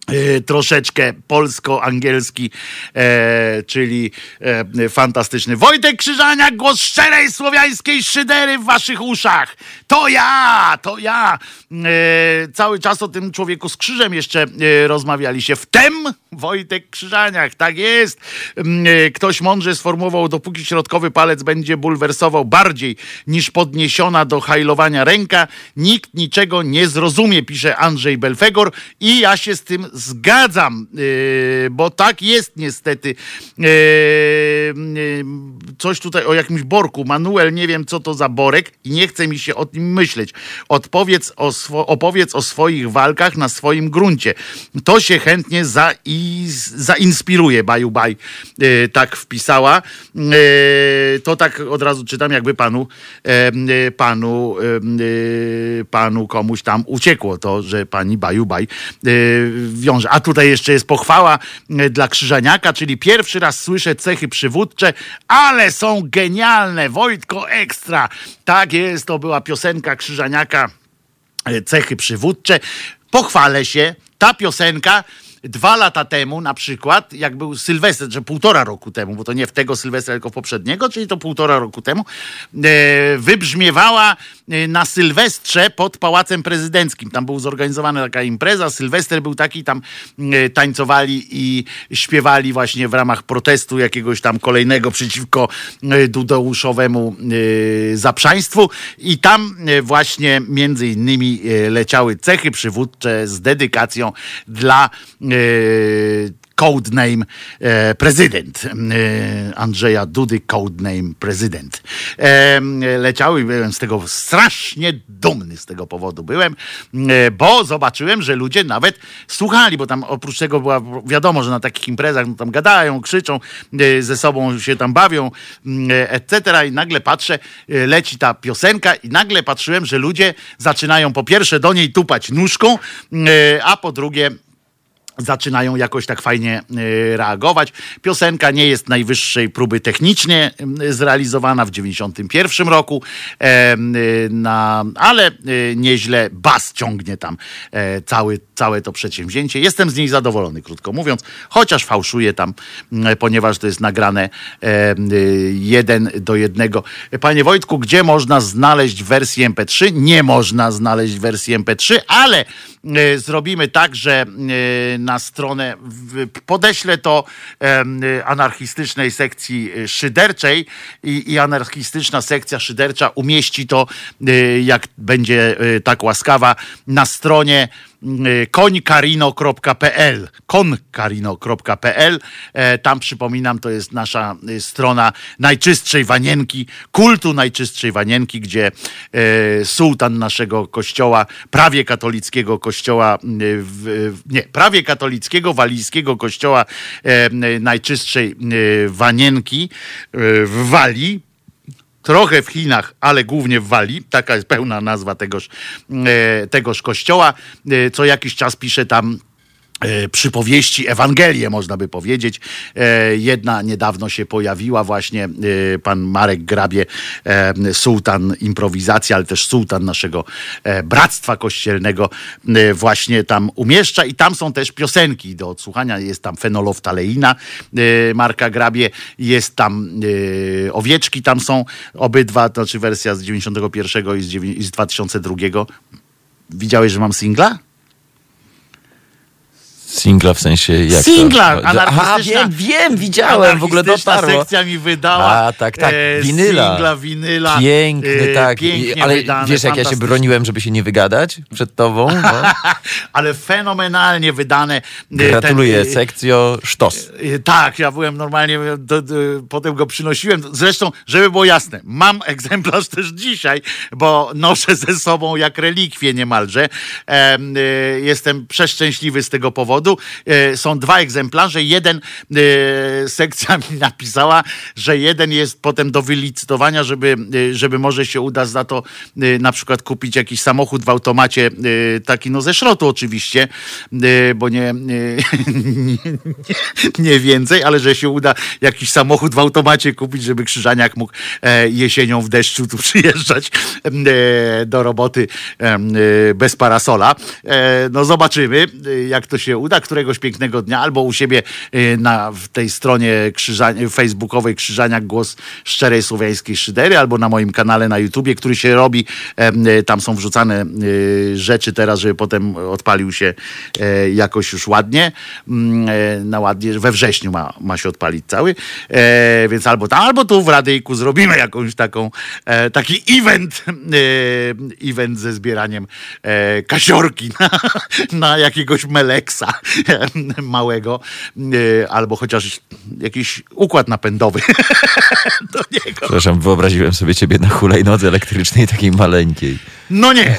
E, troszeczkę polsko-angielski, e, czyli e, fantastyczny. Wojtek Krzyżaniak, głos szczerej słowiańskiej szydery w waszych uszach. To ja, to ja. E, cały czas o tym człowieku z krzyżem jeszcze e, rozmawialiście. Wtem Wojtek Krzyżaniak, tak jest. Mm, e, Ktoś mądrze sformułował, dopóki środkowy palec będzie bulwersował bardziej niż podniesiona do hajlowania ręka, nikt niczego nie zrozumie, pisze Andrzej Belfegor i ja się z tym zgadzam, yy, bo tak jest niestety. Yy, yy, coś tutaj o jakimś borku. Manuel, nie wiem co to za borek i nie chce mi się o tym myśleć. Odpowiedz o swo- opowiedz o swoich walkach na swoim gruncie. To się chętnie za i zainspiruje, Baju Baj, tak wpisała. To tak od razu czytam, jakby panu, panu, panu komuś tam uciekło to, że pani Baju Baj wiąże. A tutaj jeszcze jest pochwała yy, dla Krzyżaniaka, czyli pierwszy raz słyszę cechy przywódcze, ale są genialne. Wojtko Ekstra. Tak jest, to była piosenka Krzyżaniaka e, cechy przywódcze. Pochwalę się, ta piosenka dwa lata temu na przykład, jak był Sylwester, że półtora roku temu, bo to nie w tego Sylwestra, tylko w poprzedniego, czyli to półtora roku temu, e, wybrzmiewała e, na Sylwestrze pod Pałacem Prezydenckim. Tam był zorganizowana taka impreza, Sylwester był taki, tam e, tańcowali i śpiewali właśnie w ramach protestu jakiegoś tam kolejnego przeciwko Dudeuszowemu e, zaprzaństwu i tam właśnie między innymi leciały cechy przywódcze z dedykacją dla codename e, prezydent. E, Andrzeja Dudy, codename prezydent. E, leciały, byłem z tego strasznie dumny z tego powodu byłem, bo zobaczyłem, że ludzie nawet słuchali, bo tam oprócz tego była, wiadomo, że na takich imprezach no, tam gadają, krzyczą, ze sobą się tam bawią, mm, etc. I nagle patrzę, leci ta piosenka i nagle patrzyłem, że ludzie zaczynają po pierwsze do niej tupać nóżką, a po drugie zaczynają jakoś tak fajnie y, reagować. Piosenka nie jest najwyższej próby technicznie y, zrealizowana w 91 roku, y, na, ale nieźle bas ciągnie tam e, cały, całe to przedsięwzięcie. Jestem z niej zadowolony, krótko mówiąc, chociaż fałszuję tam, ponieważ to jest nagrane jeden do jednego. Panie Wojtku, gdzie można znaleźć wersję MP3? Nie można znaleźć wersji MP3, ale zrobimy tak, że y, na stronę, podeślę to y, anarchistycznej sekcji y, szyderczej i, i anarchistyczna sekcja szydercza umieści to, y, jak będzie y, tak łaskawa, na stronie y, końkarino.pl konkarino.pl E, tam przypominam to jest nasza y, strona najczystszej wanienki kultu najczystszej wanienki gdzie e, sułtan naszego kościoła prawie katolickiego kościoła y, nie, prawie katolickiego walijskiego kościoła e, najczystszej y, wanienki y, w Walii trochę w Chinach, ale głównie w Walii, taka jest pełna nazwa tegoż, e, tegoż kościoła. E, Co jakiś czas pisze tam przypowieści, Ewangelię można by powiedzieć. E, Jedna niedawno się pojawiła właśnie, e, pan Marek Grabie, e, sułtan improwizacji, ale też sułtan naszego e, bractwa kościelnego e, właśnie tam umieszcza i tam są też piosenki do odsłuchania. Jest tam Fenoloftaleina e, Marka Grabie, jest tam e, Owieczki, tam są obydwa, to znaczy wersja z 91 i z, dziewię- i z 2002. Widziałeś, że mam singla? Singla w sensie jak Singla, to? anarchistyczna- Aha, wiem, wiem, widziałem, w ogóle dotarło. sekcja mi wydała. A, tak, tak, e, winyla. Singla, winyla. Piękny, e, tak. Pięknie ale wydane, wiesz, jak ja się broniłem, żeby się nie wygadać przed tobą? No. Ale fenomenalnie wydane. E, Gratuluję, ten, sekcjo, sztos. Tak, ja byłem normalnie, do, do, potem go przynosiłem. Zresztą, żeby było jasne, mam egzemplarz też dzisiaj, bo noszę ze sobą jak relikwie niemalże. Em, e, Jestem przeszczęśliwy z tego powodu. E, Są dwa egzemplarze. Jeden e, sekcja mi napisała, że jeden jest potem do wylicytowania, żeby, e, żeby może się uda za to na przykład kupić jakiś samochód w automacie, taki no ze szrotu oczywiście, bo nie, nie, nie więcej, ale że się uda jakiś samochód w automacie kupić, żeby Krzyżaniak mógł jesienią w deszczu tu przyjeżdżać do roboty bez parasola. No zobaczymy, jak to się uda. Któregoś pięknego dnia albo u siebie e, na w tej stronie krzyżania, facebookowej Krzyżaniak Głos Szczerej Słowiańskiej Szydery albo na moim kanale na YouTubie, który się robi. E, tam są wrzucane e, rzeczy teraz, żeby potem odpalił się e, jakoś już ładnie. Mm, e, Na ładnie, we wrześniu ma, ma się odpalić cały. E, więc albo tam, albo tu w Radyjku zrobimy jakąś taką, taki event, event ze zbieraniem kasiorki na, na jakiegoś meleksa małego, e, albo chociaż jakiś układ napędowy do niego. Przepraszam, wyobraziłem sobie ciebie na hulajnodze elektrycznej, takiej maleńkiej. No nie.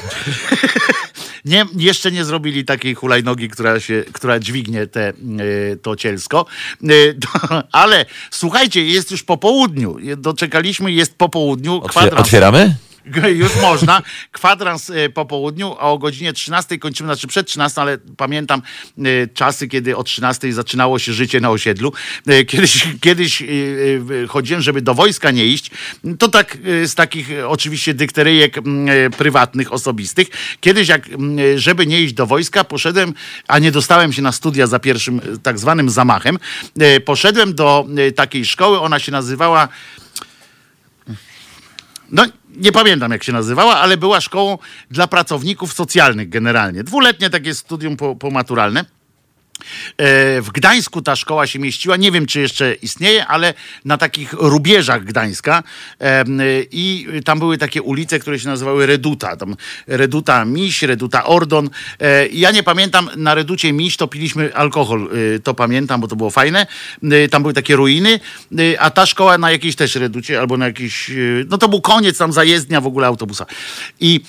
Nie, jeszcze nie zrobili takiej hulajnogi, która, się, która dźwignie te, e, to cielsko. To, ale słuchajcie, jest już po południu. Doczekaliśmy, jest po południu. Kwadrans otwieramy? Już można. Kwadrans e, po południu, a o godzinie 13 kończymy, znaczy przed 13, ale pamiętam e, czasy, kiedy o 13 zaczynało się życie na osiedlu. E, Kiedyś, kiedyś chodziłem, żeby do wojska nie iść. To tak z takich oczywiście dykteryjek prywatnych, osobistych. Kiedyś, jak, żeby nie iść do wojska, poszedłem, a nie dostałem się na studia za pierwszym tak zwanym zamachem. Poszedłem do takiej szkoły, ona się nazywała no nie pamiętam jak się nazywała, ale była szkołą dla pracowników socjalnych generalnie. Dwuletnie takie studium po, pomaturalne. E, W Gdańsku ta szkoła się mieściła. Nie wiem, czy jeszcze istnieje, ale na takich rubieżach Gdańska. Em, I tam były takie ulice, które się nazywały Reduta. Tam Reduta Miś, Reduta Ordon. E, Ja nie pamiętam, na Reducie Miś to piliśmy alkohol. e, To pamiętam, bo to było fajne. E, Tam były takie ruiny, e, a ta szkoła na jakiejś też Reducie albo na jakiejś... e, No to był koniec, tam zajezdnia w ogóle autobusa. I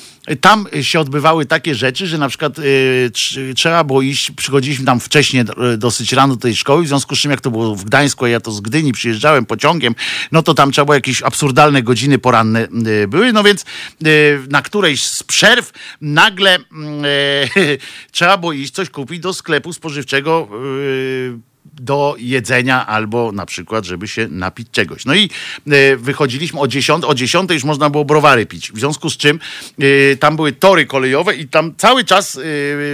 tam się odbywały takie rzeczy, że na przykład y, trz- trzeba było iść, przychodziliśmy tam wcześniej y, dosyć rano do tej szkoły, w związku z czym jak to było w Gdańsku, a ja to z Gdyni przyjeżdżałem pociągiem, no to tam trzeba było jakieś absurdalne godziny poranne y, były, no więc y, na którejś z przerw nagle mm, y, trzeba było iść coś kupić do sklepu spożywczego y, do jedzenia albo na przykład, żeby się napić czegoś. No i e, wychodziliśmy o 10, o 10 już można było browary pić. W związku z czym e, tam były tory kolejowe i tam cały czas,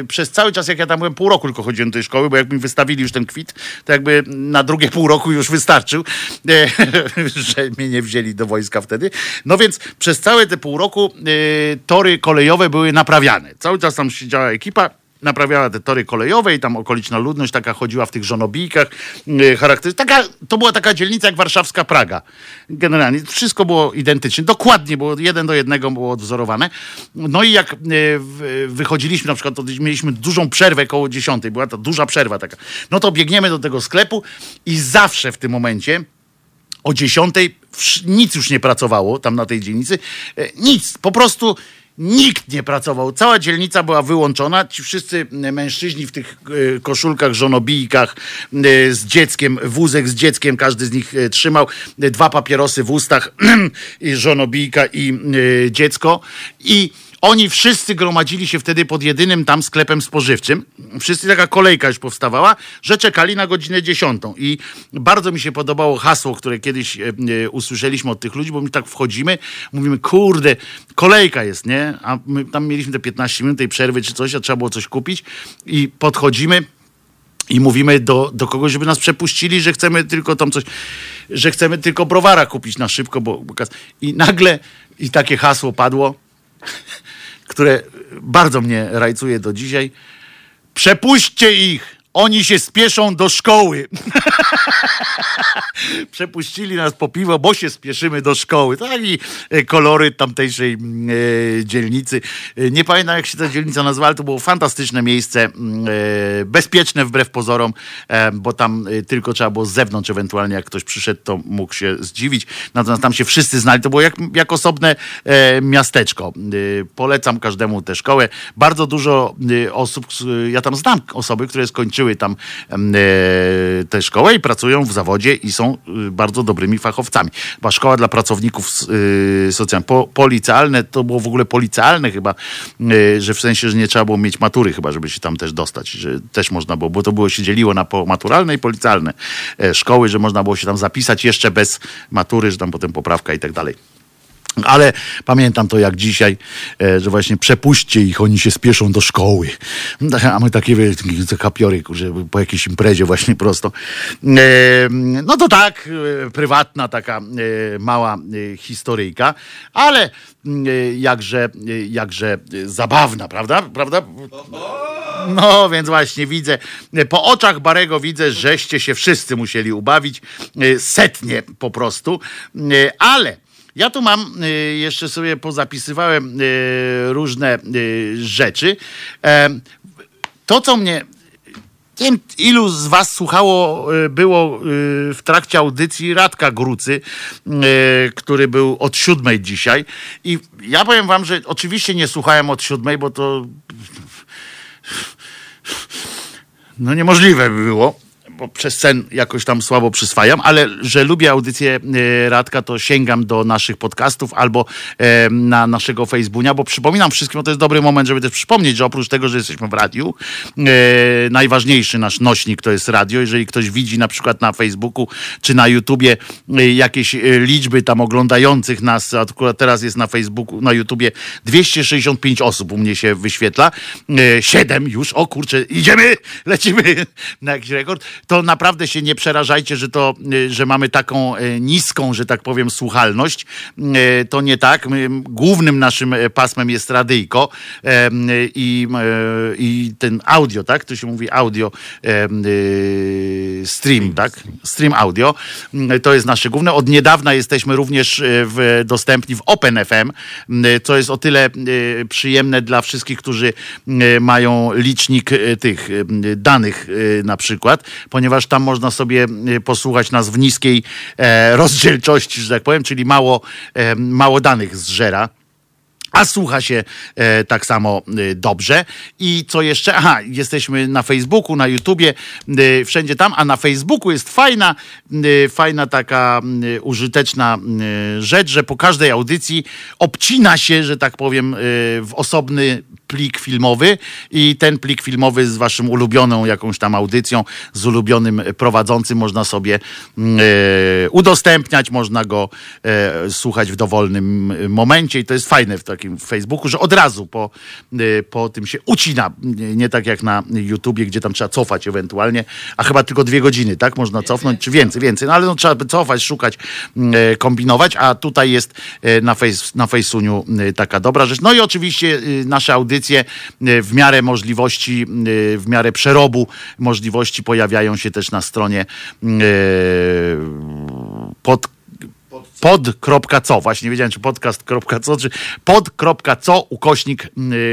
e, przez cały czas jak ja tam byłem pół roku tylko chodziłem do tej szkoły, bo jak mi wystawili już ten kwit, to jakby na drugie pół roku już wystarczył, że mnie nie wzięli do wojska wtedy. No więc przez całe te pół roku tory kolejowe były naprawiane. Cały czas tam siedziała ekipa, naprawiała te tory kolejowe i tam okoliczna ludność taka chodziła w tych żonobijkach. Charakter... taka, to była taka dzielnica jak warszawska Praga. Generalnie wszystko było identyczne. Dokładnie było jeden do jednego było odwzorowane. No i jak w- wychodziliśmy na przykład, to mieliśmy dużą przerwę koło dziesiątej. Była to duża przerwa taka. No to biegniemy do tego sklepu i zawsze w tym momencie o 10 nic już nie pracowało tam na tej dzielnicy. E, Nic, po prostu nikt nie pracował. Cała dzielnica była wyłączona. Ci wszyscy mężczyźni w tych e, koszulkach, żonobijkach e, z dzieckiem, wózek z dzieckiem, każdy z nich e, trzymał dwa papierosy w ustach, żonobijka i dziecko. I oni wszyscy gromadzili się wtedy pod jedynym tam sklepem spożywczym. Wszyscy taka kolejka już powstawała, że czekali na godzinę dziesiątą. I bardzo mi się podobało hasło, które kiedyś e, e, usłyszeliśmy od tych ludzi, bo my tak wchodzimy, mówimy, kurde, kolejka jest, nie? A my tam mieliśmy te 15 minut tej przerwy czy coś, a trzeba było coś kupić i podchodzimy i mówimy do, do kogoś, żeby nas przepuścili, że chcemy tylko tam coś, że chcemy tylko browara kupić na szybko, bo, bo i nagle i takie hasło padło, które bardzo mnie rajcuje do dzisiaj. Przepuśćcie ich! Oni się spieszą do szkoły. Przepuścili nas po piwo, bo się spieszymy do szkoły. Taki e, kolory tamtejszej mm, e, dzielnicy. E, Nie pamiętam, jak się ta dzielnica nazywała, ale to było fantastyczne miejsce. mm, bezpieczne wbrew pozorom, bo tam tylko trzeba było z zewnątrz, ewentualnie jak ktoś przyszedł, to mógł się zdziwić. Natomiast tam się wszyscy znali. To było jak, jak osobne miasteczko. Polecam każdemu tę szkołę. Bardzo dużo osób, ja tam znam osoby, które skończyły tam em, e, tę szkołę i pracują w zawodzie i są e, bardzo dobrymi fachowcami. Była szkoła dla pracowników e, socjalnych. Po, policealne, to było w ogóle policealne chyba, e, że w sensie, że nie trzeba było mieć matury chyba, żeby się tam też dostać, że też można było, bo to było się dzieliło na maturalne i policjalne e, szkoły, że można było się tam zapisać jeszcze bez matury, że tam potem poprawka i tak dalej. Ale pamiętam to jak dzisiaj, e, że właśnie przepuśćcie ich, oni się spieszą do szkoły. A my takie kapiory, kurczę, po jakiejś imprezie właśnie prosto. E, No to tak, e, prywatna taka mała historyjka, ale e, jakże, jakże zabawna, prawda? Prawda? No, więc właśnie widzę, po oczach Barego widzę, żeście się wszyscy musieli ubawić, setnie po prostu, ale ja tu mam e, jeszcze sobie pozapisywałem e, różne e, rzeczy. E, To, co mnie nie wiem, ilu z was słuchało, było w trakcie audycji Radka Grucy, który był od siódmej dzisiaj. I ja powiem wam, że oczywiście nie słuchałem od siódmej, bo to no niemożliwe by było, bo przez sen jakoś tam słabo przyswajam, ale że lubię audycję e, Radka, to sięgam do naszych podcastów albo e, na naszego Facebooka, bo przypominam wszystkim, to jest dobry moment, żeby też przypomnieć, że oprócz tego, że jesteśmy w radiu, e, najważniejszy nasz nośnik to jest radio. Jeżeli ktoś widzi na przykład na Facebooku czy na YouTubie jakieś liczby tam oglądających nas, akurat teraz jest na Facebooku, na YouTubie 265 osób u mnie się wyświetla, e, 7 już, o kurczę, idziemy, lecimy na jakiś rekord, to naprawdę się nie przerażajcie, że to, y, że mamy taką y, niską, że tak powiem, słuchalność. Y, To nie tak. Głównym naszym e, pasmem jest radyjko i, y, i ten audio, tak? To się mówi audio stream, tak? Stream audio. Mm, To jest nasze główne. Od niedawna jesteśmy również y, w, dostępni w OpenFM, co jest o tyle przyjemne dla wszystkich, którzy mają licznik tych danych na przykład, ponieważ tam można sobie y, posłuchać nas w niskiej e, rozdzielczości, że tak powiem, czyli mało, e, mało danych zżera. A słucha się e, tak samo e, dobrze. I co jeszcze? Aha, jesteśmy na Facebooku, na YouTubie, e, wszędzie tam, a na Facebooku jest fajna, fajna taka użyteczna rzecz, że po każdej audycji obcina się, że tak powiem, w osobny plik filmowy i ten plik filmowy z waszym ulubioną jakąś tam audycją, z ulubionym prowadzącym można sobie mm, e, udostępniać, można go e, słuchać w dowolnym momencie i to jest fajne w takim Facebooku, że od razu po, e, po tym się ucina, nie, tak jak na YouTubie, gdzie tam trzeba cofać ewentualnie, a chyba tylko dwie godziny, tak? Można cofnąć, czy więcej, więcej, no ale no, trzeba by cofać, szukać, mm, e, kombinować, a tutaj jest e, na, face, na Fejsuniu e, taka dobra rzecz. No i oczywiście e, nasze audycje e, w miarę możliwości, e, w miarę przerobu możliwości pojawiają się też na stronie mm, pod pod.co, właśnie nie wiedziałem czy podcast.co, czy pod.co ukośnik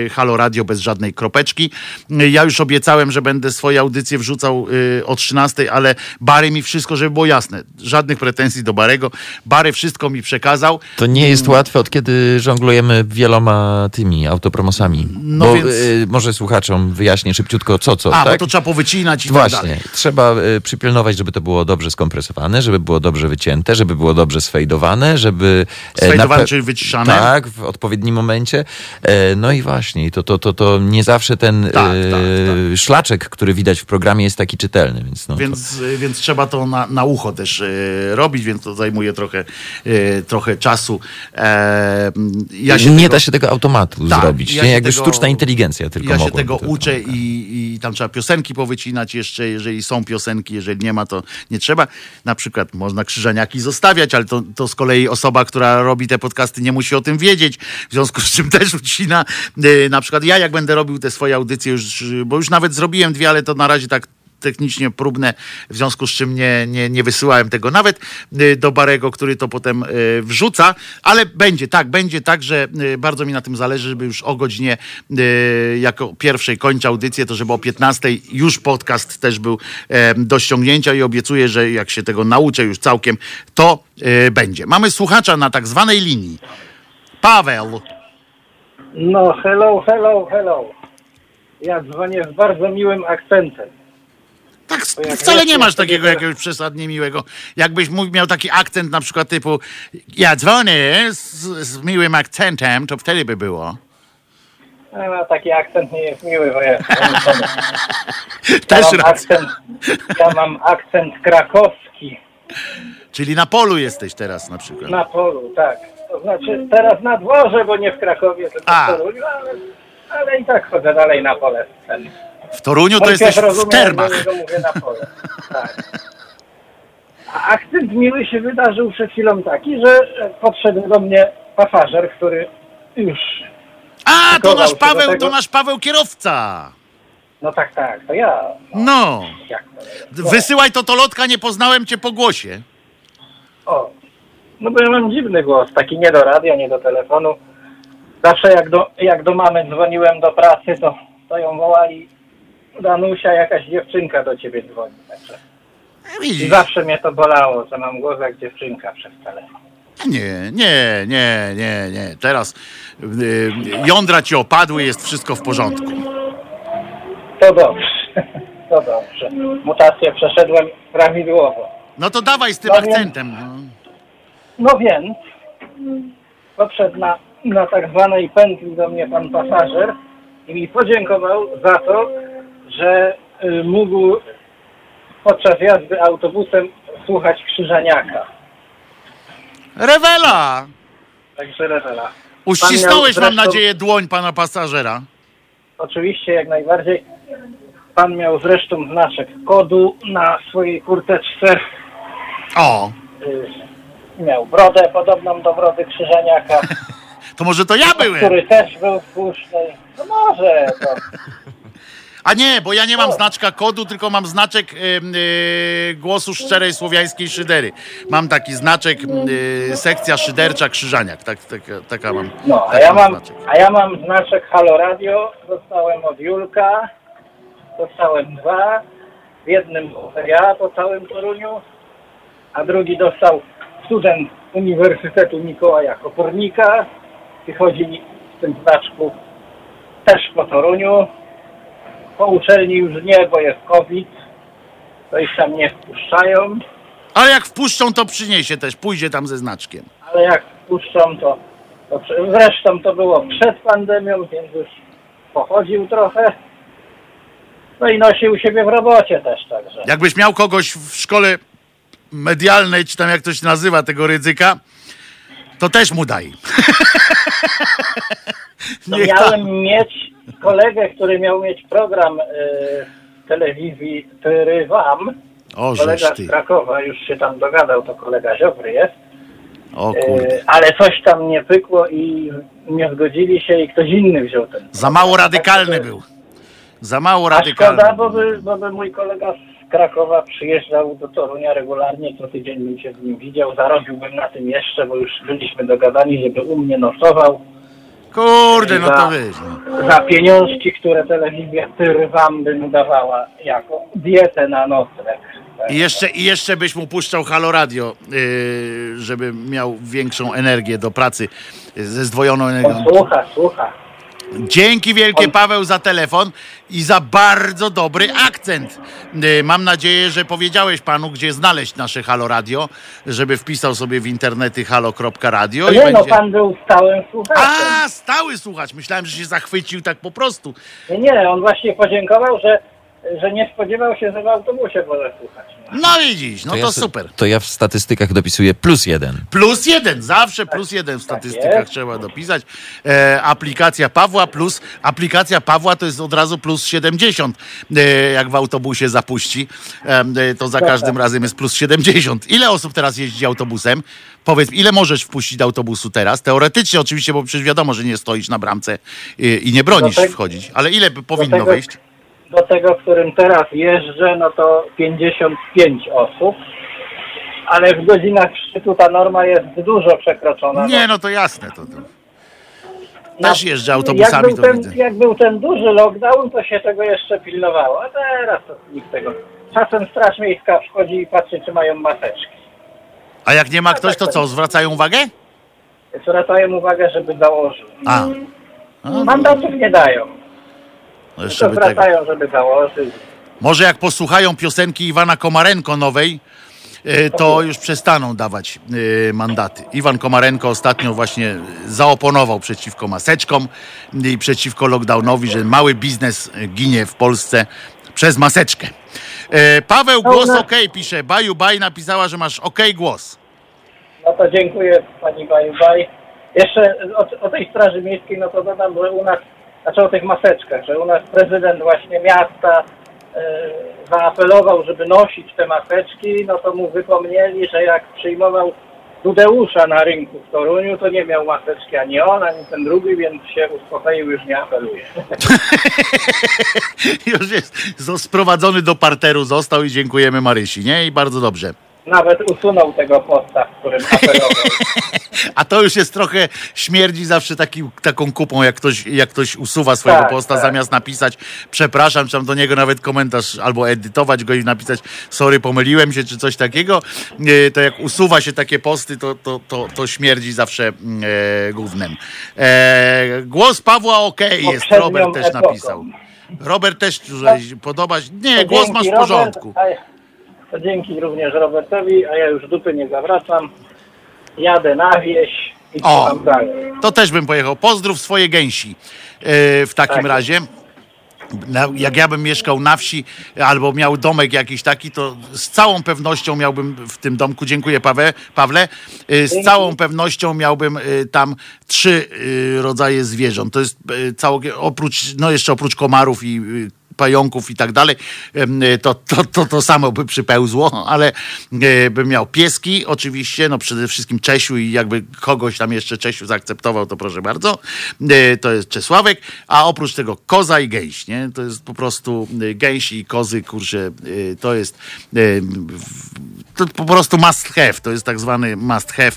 y, Halo Radio bez żadnej kropeczki. Y, Ja już obiecałem, że będę swoje audycje wrzucał y, o 13, ale Bary mi wszystko, żeby było jasne. Żadnych pretensji do Barego. Bary wszystko mi przekazał. To nie jest łatwe, od kiedy żonglujemy wieloma tymi autopromosami. No bo więc- y, może słuchaczom wyjaśnię szybciutko co co, A, tak? bo to trzeba powycinać i tak Właśnie, dalej. trzeba y, przypilnować, żeby to było dobrze skompresowane, żeby było dobrze wycięte, żeby było dobrze sfejdowane, żeby... e, Sfejdowane, pe- czyli wyciszane? Tak, w odpowiednim momencie. E, No i właśnie, to, to, to, to nie zawsze ten Tak, e, tak, szlaczek, który widać w programie jest taki czytelny, więc no to... Więc, y, więc trzeba to na, na ucho też robić, więc to zajmuje trochę, trochę czasu. Ja nie tego- da się tego automatu Tak, zrobić. ja nie? Jakby tego- sztuczna inteligencja tylko Ja się mogłaby tego to- uczę i, i tam trzeba piosenki powycinać jeszcze, jeżeli są piosenki, jeżeli nie ma, to nie trzeba. Na przykład można krzyżaniaki zostawiać, ale to, to z kolei osoba, która robi te podcasty nie musi o tym wiedzieć, w związku z czym też ucina. Y, Na przykład ja jak będę robił te swoje audycje już, bo już nawet zrobiłem dwie, ale to na razie tak technicznie próbne, w związku z czym nie, nie, nie wysyłałem tego nawet y, do Barego, który to potem y, wrzuca, ale będzie tak, będzie tak, że y, bardzo mi na tym zależy, żeby już o godzinie jako pierwszej kończę audycję, to żeby o 15 już podcast też był e, do ściągnięcia i obiecuję, że jak się tego nauczę już całkiem, to będzie. Mamy słuchacza na tak zwanej linii. Paweł. No, hello, hello, hello. Ja dzwonię z bardzo miłym akcentem. Tak, jak wcale nie masz takiego jakiegoś przesadnie miłego. Jakbyś mógł, miał taki akcent na przykład typu ja dzwonię z, z miłym akcentem, to wtedy by było. No, taki akcent nie jest miły, bo ja ja Też mam raz. akcent, ja mam akcent krakowski Czyli na polu jesteś teraz na przykład. na polu, tak. To znaczy teraz na dworze, bo nie w Krakowie, tylko A. w Toruniu, ale, ale i tak chodzę dalej na pole. W Toruniu to jesteś pies w termach. niego mówię na pole. Tak. A akcent miły się wydarzył przed chwilą taki, że podszedł do mnie pasażer, który już A, to nasz Paweł, to nasz Paweł kierowca. No tak, tak, to ja. No. To jest? Wysyłaj to to lotka, nie poznałem cię po głosie. O. No bo ja mam dziwny głos, taki nie do radia, nie do telefonu. Zawsze jak do, jak do mamy dzwoniłem do pracy, to, to ją wołali Danusia, jakaś dziewczynka do ciebie dzwoni. Także. I Widzisz? zawsze mnie to bolało, że mam głos jak dziewczynka przez telefon. Nie, nie, nie, nie, nie. Teraz y, jądra ci opadły, jest wszystko w porządku. To dobrze, to dobrze. Mutację przeszedłem prawidłowo. No to dawaj z tym No akcentem. No. No więc podszedł na, na tak zwanej pętli do mnie pan pasażer i mi podziękował za to, że y, mógł podczas jazdy autobusem słuchać Krzyżaniaka. Rewela! Także rewela. Uścisnąłeś, miał mam zresztą- nadzieję, dłoń pana pasażera. Oczywiście jak najbardziej. pan miał zresztą znaczek kodu na swojej kurteczce. O, Y, Miał brodę podobną do brody Krzyżaniaka, to może to ja byłem. który też był w Pusznej. No może, to A nie, bo ja nie mam znaczka kodu, tylko mam znaczek y, y, głosu szczerej słowiańskiej szydery. Mam taki znaczek y, sekcja szydercza Krzyżaniak. Tak, taka, taka mam. No, a ja mam, znaczek. a ja mam znaczek Halo Radio, dostałem od Julka, dostałem dwa, w jednym ja po całym Toruniu, a drugi dostał student Uniwersytetu Mikołaja Kopernika i chodzi w tym znaczku też po Toruniu. Po uczelni już nie, bo jest COVID, to ich tam nie wpuszczają, Ale jak wpuszczą, to przyniesie też. Pójdzie tam ze znaczkiem. ale jak wpuszczą, to, to przy- zresztą to było przed pandemią, więc już pochodził trochę. No i nosił u siebie w robocie też, także. Jakbyś miał kogoś w szkole medialnej, czy tam jak to się nazywa, tego ryzyka, to też mu daj. To Niech miałem mieć kolegę, który miał mieć program e, w telewizji Trywam. O, Kolega ty. z Krakowa już się tam dogadał, to kolega Ziobry jest. O E, kurde. ale coś tam nie pykło i nie zgodzili się i ktoś inny wziął ten. Za mało radykalny był. Za mało A radykalny. szkoda, bo by, bo by mój kolega z Krakowa przyjeżdżał do Torunia regularnie, co tydzień bym się z nim widział, zarobiłbym na tym jeszcze, bo już byliśmy dogadani, żeby u mnie nocował Kurde, no to wiesz. No. za pieniążki, które telewizja Tyrwam by mu dawała jako dietę na nocleg. I jeszcze, I jeszcze byś mu puszczał Halo Radio, yy, żeby miał większą energię do pracy, yy, ze zdwojoną On energią. słucha, słucha. Dzięki wielkie Paweł za telefon i za bardzo dobry akcent. Yy, Mam nadzieję, że powiedziałeś panu, gdzie znaleźć nasze Halo Radio, żeby wpisał sobie w internety halo.radio Nie no, będzie... pan był stałym słuchaczem. A, stały słuchacz. Myślałem, że się zachwycił tak po prostu. Nie, nie, on właśnie podziękował, że, że nie spodziewał się, że w autobusie może słuchać. No widzisz, no to, ja, s- super. To ja w statystykach dopisuję plus jeden. Plus jeden, zawsze plus jeden w statystykach jest. trzeba dopisać. E, aplikacja Pawła plus, aplikacja Pawła to jest od razu plus 70. E, jak w autobusie zapuści, e, e, to za każdym razem jest plus 70. Ile osób teraz jeździ autobusem? Powiedz, ile możesz wpuścić do autobusu teraz? Teoretycznie oczywiście, bo przecież wiadomo, że nie stoisz na bramce i, i nie bronisz tego- wchodzić. Ale ile by powinno tego- wejść? Do tego, którym teraz jeżdżę, no to 55 osób, ale w godzinach szczytu ta norma jest dużo przekroczona. Nie, no to jasne. To, to. No, Też jeżdżę autobusami, jak był, to ten, widzę. jak był ten duży lockdown, to się tego jeszcze pilnowało, a teraz to nikt tego... Czasem Straż Miejska wchodzi i patrzy, czy mają maseczki. A jak nie ma ktoś, to co, zwracają uwagę? Zwracają uwagę, żeby założył. A, Mandatów nie dają, no jeszcze tylko by tego. żeby założył. Może jak posłuchają piosenki Iwana Komarenko nowej, e, to już przestaną dawać e, mandaty. Iwan Komarenko ostatnio właśnie zaoponował przeciwko maseczkom i przeciwko lockdownowi, że mały biznes ginie w Polsce przez maseczkę. E, Paweł, głos no. OK, pisze. Baju Baj napisała, że masz OK głos. No to dziękuję Pani Baju Baj. Jeszcze o, o tej Straży Miejskiej, no to dodam, że u nas, znaczy o tych maseczkach, że u nas prezydent właśnie miasta e, zaapelował, żeby nosić te maseczki, no to mu wypomnieli, że jak przyjmował Dudeusza na rynku w Toruniu, to nie miał maseczki ani on, ani ten drugi, więc się uspokoił, już nie apeluje. Już jest zo- sprowadzony do parteru został i dziękujemy Marysi, nie? I bardzo dobrze. Nawet usunął tego posta, w którym apelował. A to już jest trochę śmierdzi zawsze taki, taką kupą, jak ktoś, jak ktoś usuwa swojego Tak, posta, tak. zamiast napisać przepraszam, czy tam do niego nawet komentarz albo edytować go i napisać sorry, pomyliłem się, czy coś takiego, e, to jak usuwa się takie posty, to, to, to, to śmierdzi zawsze mm, e, gównem. E, głos Pawła OK jest, Poprzednią Robert też epoką. napisał. Robert też że podoba się. Nie, głos masz w Robert, porządku. To dzięki również Robertowi, a ja już dupy nie zawracam. Jadę na wieś i O. trzymam dalej. To też bym pojechał. Pozdrów swoje gęsi e, w takim Tak. razie. Na, jak ja bym mieszkał na wsi albo miał domek jakiś taki, to z całą pewnością miałbym w tym domku, dziękuję Paweł, Pawle, e, z całą pewnością miałbym e, tam trzy rodzaje zwierząt. To jest całe, oprócz, no jeszcze oprócz komarów i pająków i tak dalej, to, to, to, to samo by przypełzło, ale e, bym miał pieski, oczywiście, no przede wszystkim Czesiu i jakby kogoś tam jeszcze Czesiu zaakceptował, to proszę bardzo, E, to jest Czesławek, a oprócz tego koza i gęś, nie? To jest po prostu e, gęsi i kozy, kurczę, to jest to po prostu must have, to jest tak zwany must have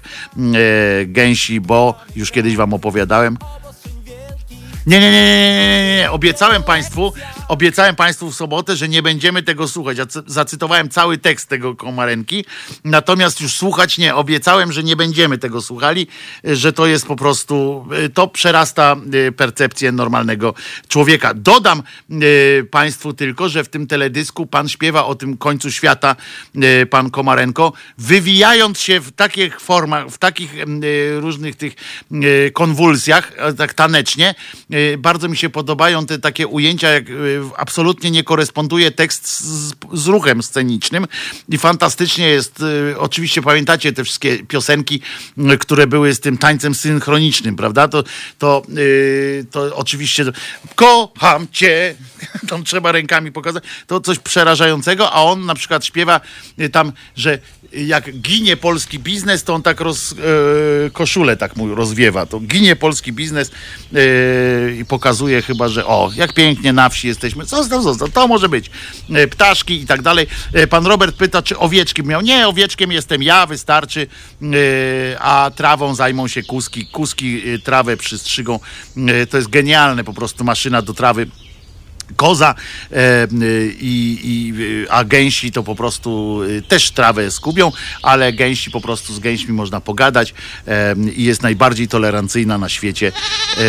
gęsi, bo już kiedyś wam opowiadałem, nie, nie, nie, nie, nie, nie. Obiecałem Państwu, obiecałem Państwu w sobotę, że nie będziemy tego słuchać. Ja cy- zacytowałem cały tekst tego komarenki, natomiast już słuchać nie. Obiecałem, że nie będziemy tego słuchali, że to jest po prostu, y, to przerasta y, percepcję normalnego człowieka. Dodam y, Państwu tylko, że w tym teledysku pan śpiewa o tym końcu świata, pan Komarenko, wywijając się w takich formach, w takich różnych tych konwulsjach, tak tanecznie. Y, Bardzo mi się podobają te takie ujęcia, jak y, absolutnie nie koresponduje tekst z, z ruchem scenicznym. I fantastycznie jest, y, oczywiście pamiętacie te wszystkie piosenki, które były z tym tańcem synchronicznym, prawda? To, to, to oczywiście kocham cię, tam trzeba rękami pokazać, to coś przerażającego, a on na przykład śpiewa tam, że jak ginie polski biznes, to on tak roz, e, koszulę tak mu rozwiewa. To ginie polski biznes e, i pokazuje chyba, że o, jak pięknie na wsi jesteśmy. Został, został, to może być. E, ptaszki i tak dalej. E, pan Robert pyta, czy owieczki miał. Nie, owieczkiem jestem ja, wystarczy, e, a trawą zajmą się kuski. Kuski e, trawę przystrzygą. E, to jest genialne po prostu maszyna do trawy koza e, i, i, a gęsi to po prostu y, też trawę skubią, ale gęsi po prostu z gęśmi można pogadać e, i jest najbardziej tolerancyjna na świecie. E,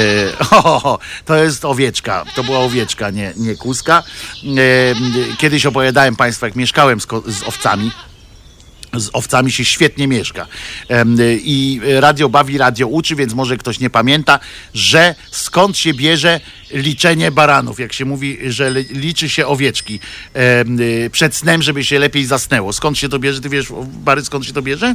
to jest owieczka, to była owieczka, nie, nie kuska. E, kiedyś opowiadałem Państwu, jak mieszkałem z, z owcami, z owcami się świetnie mieszka. I radio bawi, radio uczy, więc może ktoś nie pamięta, że skąd się bierze liczenie baranów. Jak się mówi, że li- liczy się owieczki y, przed snem, żeby się lepiej zasnęło. Skąd się to bierze? Ty wiesz, Bary, skąd się to bierze?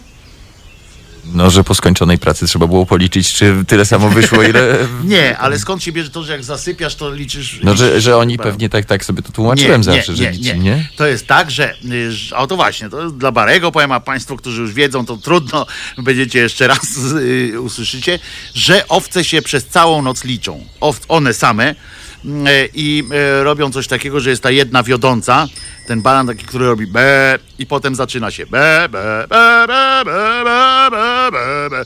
No, że po skończonej pracy trzeba było policzyć, czy tyle samo wyszło, ile... Nie, ale skąd się bierze to, że jak zasypiasz, to liczysz... No, że, że oni pewnie tak, tak sobie to tłumaczyłem zawsze, że liczy, nie? To jest tak, że, y, że a to właśnie, to dla Barego powiem, a Państwo, którzy już wiedzą, to trudno będziecie jeszcze raz y, usłyszycie, że owce się przez całą noc liczą. Ow, one same i y, robią coś takiego, że jest ta jedna wiodąca, ten baran taki, który robi be i potem zaczyna się be, be, be, be, be, be, be, be.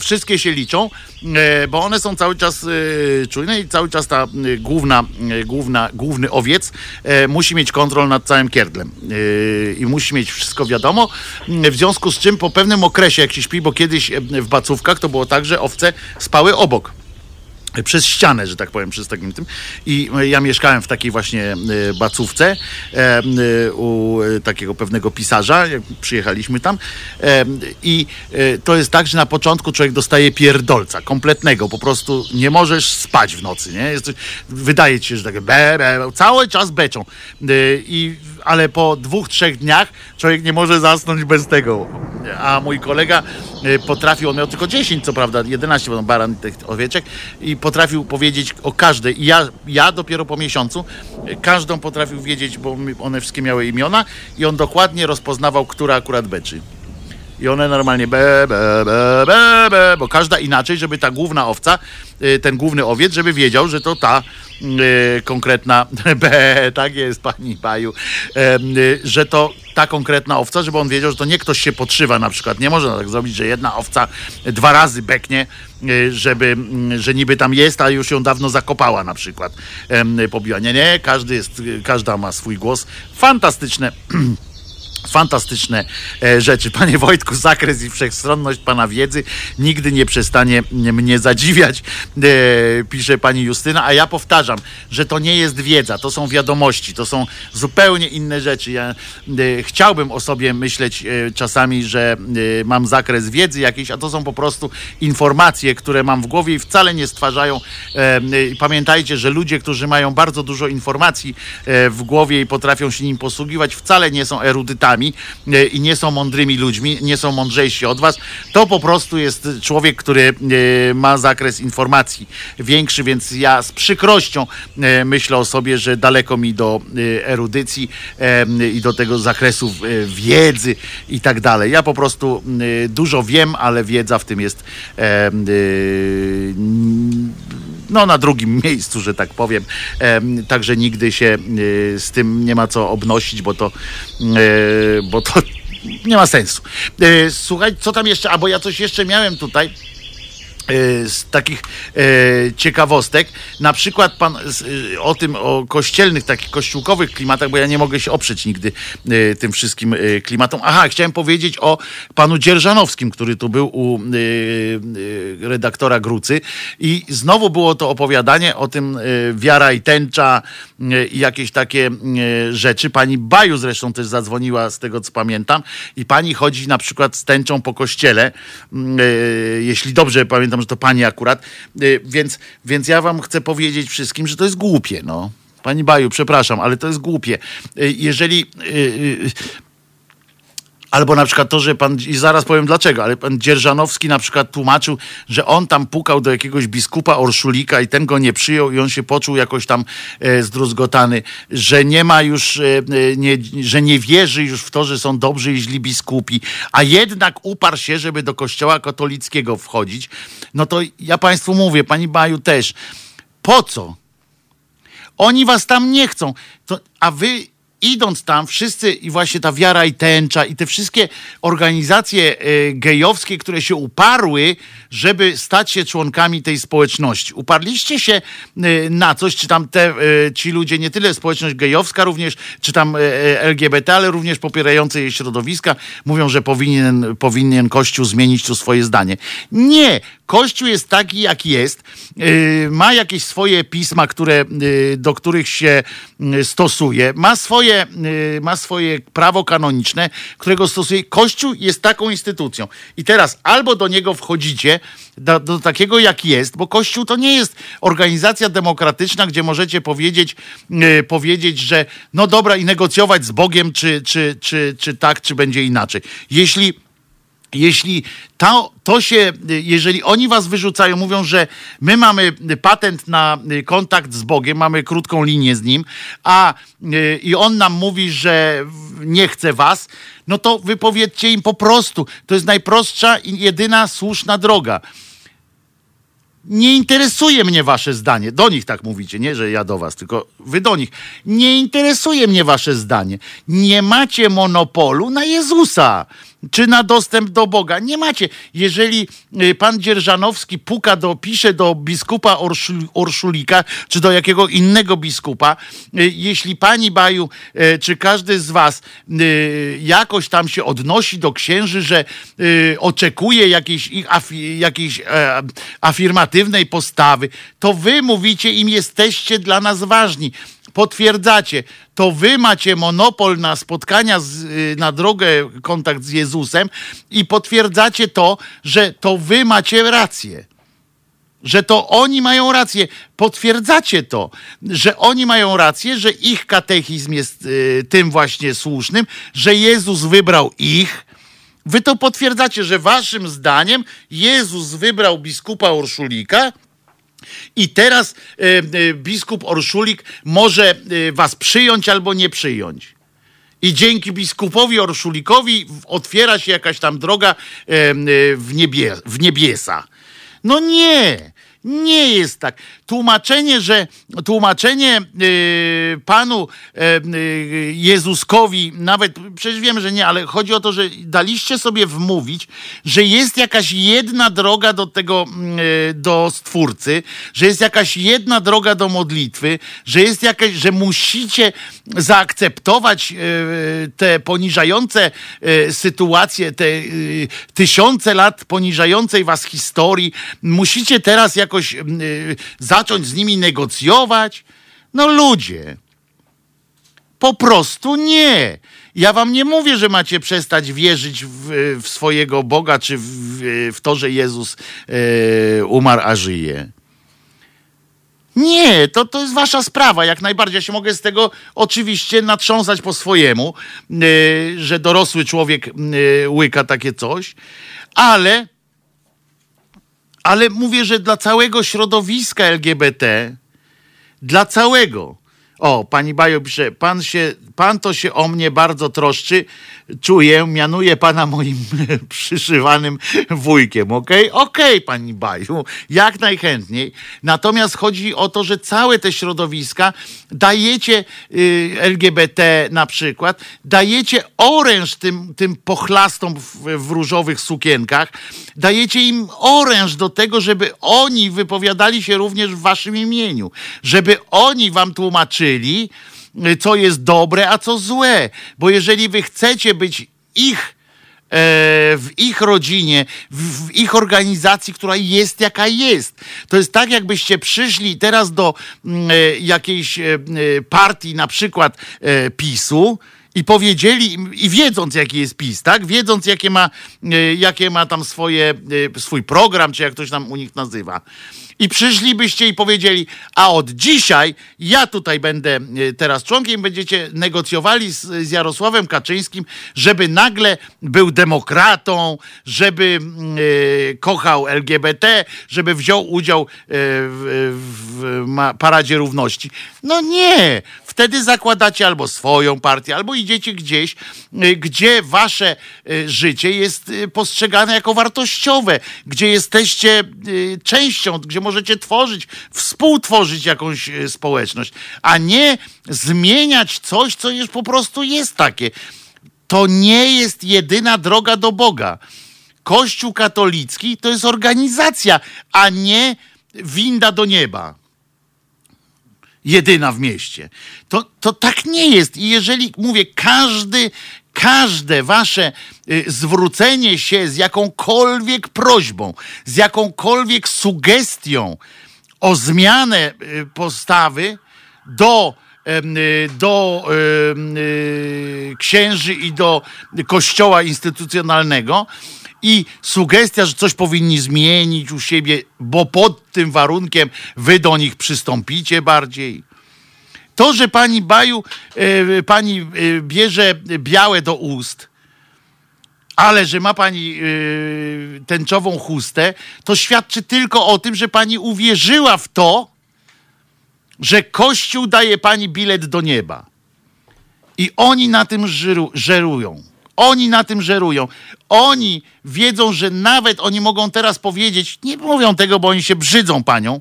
Wszystkie się liczą, e, bo one są cały czas e, czujne i cały czas ta e, główna, e, główna, główny owiec e, musi mieć kontrolę nad całym kierdlem e, i musi mieć wszystko wiadomo, w związku z czym po pewnym okresie, jak się śpi, bo kiedyś e, w bacówkach to było tak, że owce spały obok przez ścianę, że tak powiem, przez takim tym. I e, ja mieszkałem w takiej właśnie e, bacówce e, u takiego pewnego pisarza, jak przyjechaliśmy tam. I to jest tak, że na początku człowiek dostaje pierdolca, kompletnego, po prostu nie możesz spać w nocy, nie? Jest, wydaje ci się, że takie be, be, cały czas beczą. I, ale po dwóch, trzech dniach człowiek nie może zasnąć bez tego. A mój kolega e, potrafił, on miał tylko 10, co prawda, 11, bo baran tych owieczek, i potrafił powiedzieć o każdej. I ja, ja dopiero po miesiącu e, każdą potrafił wiedzieć, bo one wszystkie miały imiona, i on dokładnie rozpoznawał, która akurat beczy. I one normalnie be, be, be, be, be, bo każda inaczej, żeby ta główna owca, y, ten główny owiec, żeby wiedział, że to ta y, konkretna, be, tak jest pani Baju, y, że to ta konkretna owca, żeby on wiedział, że to nie ktoś się podszywa na przykład. Nie można tak zrobić, że jedna owca dwa razy beknie, żeby, mm, że niby tam jest, a już ją dawno zakopała na przykład. Pobiła. Nie, nie, każdy jest, każda ma swój głos. Fantastyczne Fantastyczne e, rzeczy. Panie Wojtku, zakres i wszechstronność Pana wiedzy nigdy nie przestanie mnie zadziwiać, e, pisze Pani Justyna, a ja powtarzam, że to nie jest wiedza, to są wiadomości, to są zupełnie inne rzeczy. Ja e, chciałbym o sobie myśleć czasami, że mam zakres wiedzy jakiejś, a to są po prostu informacje, które mam w głowie i wcale nie stwarzają. Pamiętajcie, że ludzie, którzy mają bardzo dużo informacji w głowie i potrafią się nim posługiwać, wcale nie są erudytami. Wami e, i nie są mądrymi ludźmi, nie są mądrzejsi od was, to po prostu jest człowiek, który e, ma zakres informacji większy, więc ja z przykrością e, myślę o sobie, że daleko mi do erudycji i do tego zakresu wiedzy i tak dalej. Ja po prostu dużo wiem, ale wiedza w tym jest no na drugim miejscu, że tak powiem. Em, Także nigdy się e, z tym nie ma co obnosić, bo to, e, bo to nie ma sensu. E, Słuchaj, co tam jeszcze? A bo ja coś jeszcze miałem tutaj z takich e, ciekawostek. Na przykład pan e, o tym, o kościelnych, takich kościółkowych klimatach, bo ja nie mogę się oprzeć nigdy tym wszystkim klimatom. Aha, chciałem powiedzieć o panu Dzierżanowskim, który tu był u redaktora Grucy i znowu było to opowiadanie o tym wiara i tęcza i jakieś takie rzeczy. Pani Baju zresztą też zadzwoniła z tego, co pamiętam i pani chodzi na przykład z tęczą po kościele, mm, jeśli dobrze pamiętam, że to pani akurat, e, więc, więc ja wam chcę powiedzieć wszystkim, że to jest głupie, no. Pani Baju, przepraszam, ale to jest głupie. E, Jeżeli e, Albo na przykład to, że pan, i zaraz powiem dlaczego, ale pan Dzierżanowski na przykład tłumaczył, że on tam pukał do jakiegoś biskupa Orszulika i ten go nie przyjął i on się poczuł jakoś tam e, zdruzgotany, że nie ma już, e, e, nie, że nie wierzy już w to, że są dobrzy i źli biskupi, a jednak uparł się, żeby do kościoła katolickiego wchodzić. No to ja państwu mówię, pani Baju też, po co? Oni was tam nie chcą, to, a wy idąc tam, wszyscy i właśnie ta wiara i tęcza i te wszystkie organizacje e, gejowskie, które się uparły, żeby stać się członkami tej społeczności. Uparliście się e, na coś, czy tam te, e, ci ludzie, nie tyle społeczność gejowska również, czy tam LGBT, ale również popierające jej środowiska, mówią, że powinien, powinien Kościół zmienić tu swoje zdanie. Nie! Kościół jest taki, jaki jest. Ma jakieś swoje pisma, które, do których się stosuje. Ma swoje, yy, ma swoje prawo kanoniczne, którego stosuje. Kościół jest taką instytucją. I teraz albo do niego wchodzicie, do, do takiego, jaki jest, bo Kościół to nie jest organizacja demokratyczna, gdzie możecie powiedzieć, yy, powiedzieć że no dobra, i negocjować z Bogiem, czy, czy, czy, czy tak, czy będzie inaczej. Jeśli jeśli to, to się, jeżeli oni was wyrzucają, mówią, że my mamy patent na kontakt z Bogiem, mamy krótką linię z nim, a y, i on nam mówi, że nie chce was, no to wypowiedzcie im po prostu. To jest najprostsza i jedyna słuszna droga. Nie interesuje mnie wasze zdanie. Do nich tak mówicie, nie, że ja do was, tylko wy do nich. Nie interesuje mnie wasze zdanie. Nie macie monopolu na Jezusa czy na dostęp do Boga. Nie macie. Jeżeli y, pan Dzierżanowski puka do, pisze do biskupa Orszul, Orszulika, czy do jakiego innego biskupa, y, jeśli pani Baju, y, czy każdy z was jakoś tam się odnosi do księży, że oczekuje jakiejś, jakiejś e, afirmatywnej postawy, to wy mówicie im, jesteście dla nas ważni potwierdzacie, to wy macie monopol na spotkania, z, y, na drogę, kontakt z Jezusem i potwierdzacie to, że to wy macie rację. Że to oni mają rację. Potwierdzacie to, że oni mają rację, że ich katechizm jest y, tym właśnie słusznym, że Jezus wybrał ich. Wy to potwierdzacie, że waszym zdaniem Jezus wybrał biskupa Orszulika, i teraz e, e, biskup Orszulik może e, was przyjąć albo nie przyjąć. I dzięki biskupowi Orszulikowi otwiera się jakaś tam droga w, niebie, w niebiesa. No nie, nie jest tak. Tłumaczenie, że tłumaczenie e, panu e, Jezuskowi, nawet przecież wiem, że nie, ale chodzi o to, że daliście sobie wmówić, że jest jakaś jedna droga do tego, mm, e, do Stwórcy, że jest jakaś jedna droga do modlitwy, że jest jakaś, że musicie zaakceptować e, te poniżające e, sytuacje, te e, tysiące lat poniżającej was historii. Musicie teraz jakoś zacząć z nimi negocjować. No ludzie, po prostu nie. Ja wam nie mówię, że macie przestać wierzyć w, w swojego Boga, czy w, w to, że Jezus e, umarł, a żyje. Nie, to, to jest wasza sprawa, jak najbardziej. Ja się mogę z tego oczywiście natrząsać po swojemu, y, że dorosły człowiek y, łyka takie coś, ale, ale mówię, że dla całego środowiska LGBT, dla całego. O, pani Bajo pisze, pan, się, pan to się o mnie bardzo troszczy, czuję, mianuję pana moim przyszywanym wujkiem, okej? Okej, pani Baju, jak najchętniej. Natomiast chodzi o to, że całe te środowiska dajecie y, LGBT na przykład, dajecie oręż tym, tym pochlastom w, w różowych sukienkach, dajecie im oręż do tego, żeby oni wypowiadali się również w waszym imieniu, żeby oni wam tłumaczyli, y, co jest dobre, a co złe. Bo jeżeli wy chcecie być ich w ich rodzinie, w, ich organizacji, która jest jaka jest. To jest tak, jakbyście przyszli teraz do mm, e, jakiejś e, e, partii, na przykład e, PiSu, i powiedzieli, i wiedząc jaki jest PiS, tak? Wiedząc jakie ma, e, jakie ma tam swoje, e, swój program, czy jak to się tam u nich nazywa. I przyszlibyście i powiedzieli, a od dzisiaj ja tutaj będę e, teraz członkiem, będziecie negocjowali z, z Jarosławem Kaczyńskim, żeby nagle był demokratą, żeby kochał LGBT, żeby wziął udział w, w ma- Paradzie Równości. No nie, wtedy zakładacie albo swoją partię, albo idziecie gdzieś, y, gdzie wasze y, życie jest y, postrzegane jako wartościowe, gdzie jesteście częścią, gdzie możecie tworzyć, współtworzyć jakąś społeczność, a nie zmieniać coś, co już po prostu jest takie. To nie jest jedyna droga do Boga. Kościół katolicki to jest organizacja, a nie winda do nieba jedyna w mieście. To, to tak nie jest. I jeżeli, mówię, każdy, każde wasze y, zwrócenie się z jakąkolwiek prośbą, z jakąkolwiek sugestią o zmianę y, postawy do y, do księży i do kościoła instytucjonalnego i sugestia, że coś powinni zmienić u siebie, bo pod tym warunkiem wy do nich przystąpicie bardziej. To, że pani Baju, e, pani e, bierze białe do ust, ale że ma pani e, tęczową chustę, to świadczy tylko o tym, że pani uwierzyła w to, że Kościół daje pani bilet do nieba. I oni na tym żeru, żerują. Oni na tym żerują. Oni wiedzą, że nawet oni mogą teraz powiedzieć, nie mówią tego, bo oni się brzydzą panią,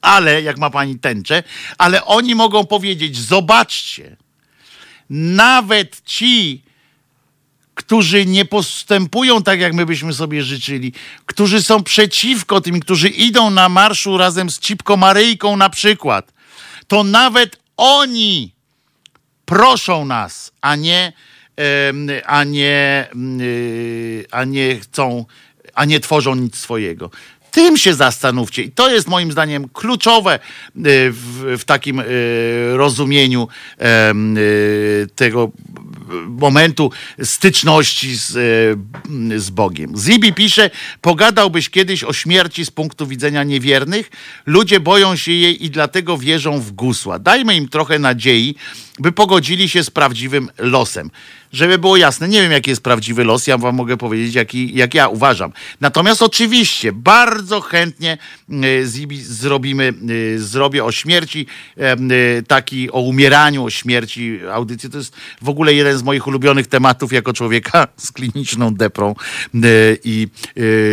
ale jak ma pani tęczę, ale oni mogą powiedzieć: Zobaczcie, nawet ci, którzy nie postępują tak, jak my byśmy sobie życzyli, którzy są przeciwko tym, którzy idą na marszu razem z Cipko Maryjką na przykład, to nawet oni proszą nas, a nie, a nie, mm, y, a nie chcą, a nie tworzą nic swojego. Tym się zastanówcie. I to jest moim zdaniem kluczowe y, w, w takim y, rozumieniu tego momentu styczności z, z Bogiem. Zibi pisze, pogadałbyś kiedyś o śmierci z punktu widzenia niewiernych? Ludzie boją się jej i dlatego wierzą w gusła. Dajmy im trochę nadziei, by pogodzili się z prawdziwym losem. Żeby było jasne, nie wiem jaki jest prawdziwy los, ja wam mogę powiedzieć jaki, jak ja uważam. Natomiast oczywiście bardzo chętnie y, Zibi zrobimy, y, zrobię o śmierci, y, taki o umieraniu, o śmierci audycji. To jest w ogóle jeden z moich ulubionych tematów jako człowieka z kliniczną deprą i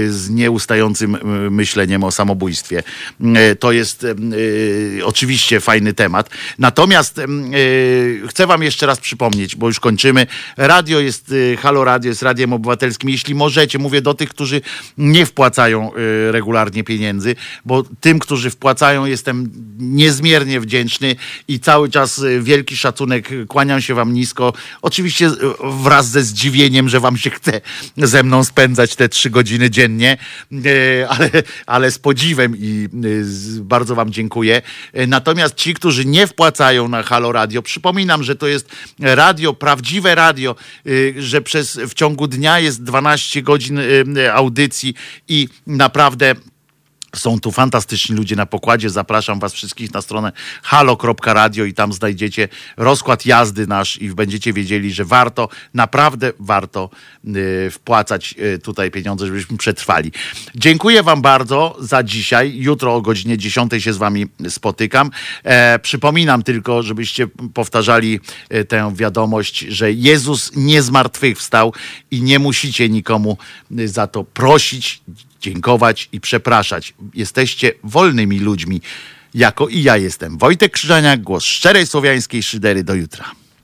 z nieustającym myśleniem o samobójstwie. To jest oczywiście fajny temat. Natomiast chcę wam jeszcze raz przypomnieć, bo już kończymy. Radio jest, y, Halo Radio jest radiem obywatelskim. Jeśli możecie, mówię do tych, którzy nie wpłacają y, regularnie pieniędzy, bo tym, którzy wpłacają, jestem niezmiernie wdzięczny i cały czas y, wielki szacunek. Kłaniam się wam nisko. Oczywiście wraz ze zdziwieniem, że wam się chce ze mną spędzać te trzy godziny dziennie, ale, ale z podziwem i bardzo wam dziękuję. Natomiast ci, którzy nie wpłacają na Halo Radio, przypominam, że to jest radio, prawdziwe radio, y, że przez w ciągu dnia jest 12 godzin y, y, audycji i naprawdę Są tu fantastyczni ludzie na pokładzie. Zapraszam Was wszystkich na stronę halo.radio i tam znajdziecie rozkład jazdy nasz i będziecie wiedzieli, że warto, naprawdę warto y, wpłacać y, tutaj pieniądze, żebyśmy przetrwali. Dziękuję Wam bardzo za dzisiaj. Jutro o godzinie 10 się z Wami spotykam. E, przypominam tylko, żebyście powtarzali e, tę wiadomość, że Jezus nie zmartwychwstał i nie musicie nikomu y, za to prosić, dziękować i przepraszać. Jesteście wolnymi ludźmi, jako i ja jestem. Wojtek Krzyżaniak, głos szczerej słowiańskiej szydery. Do jutra.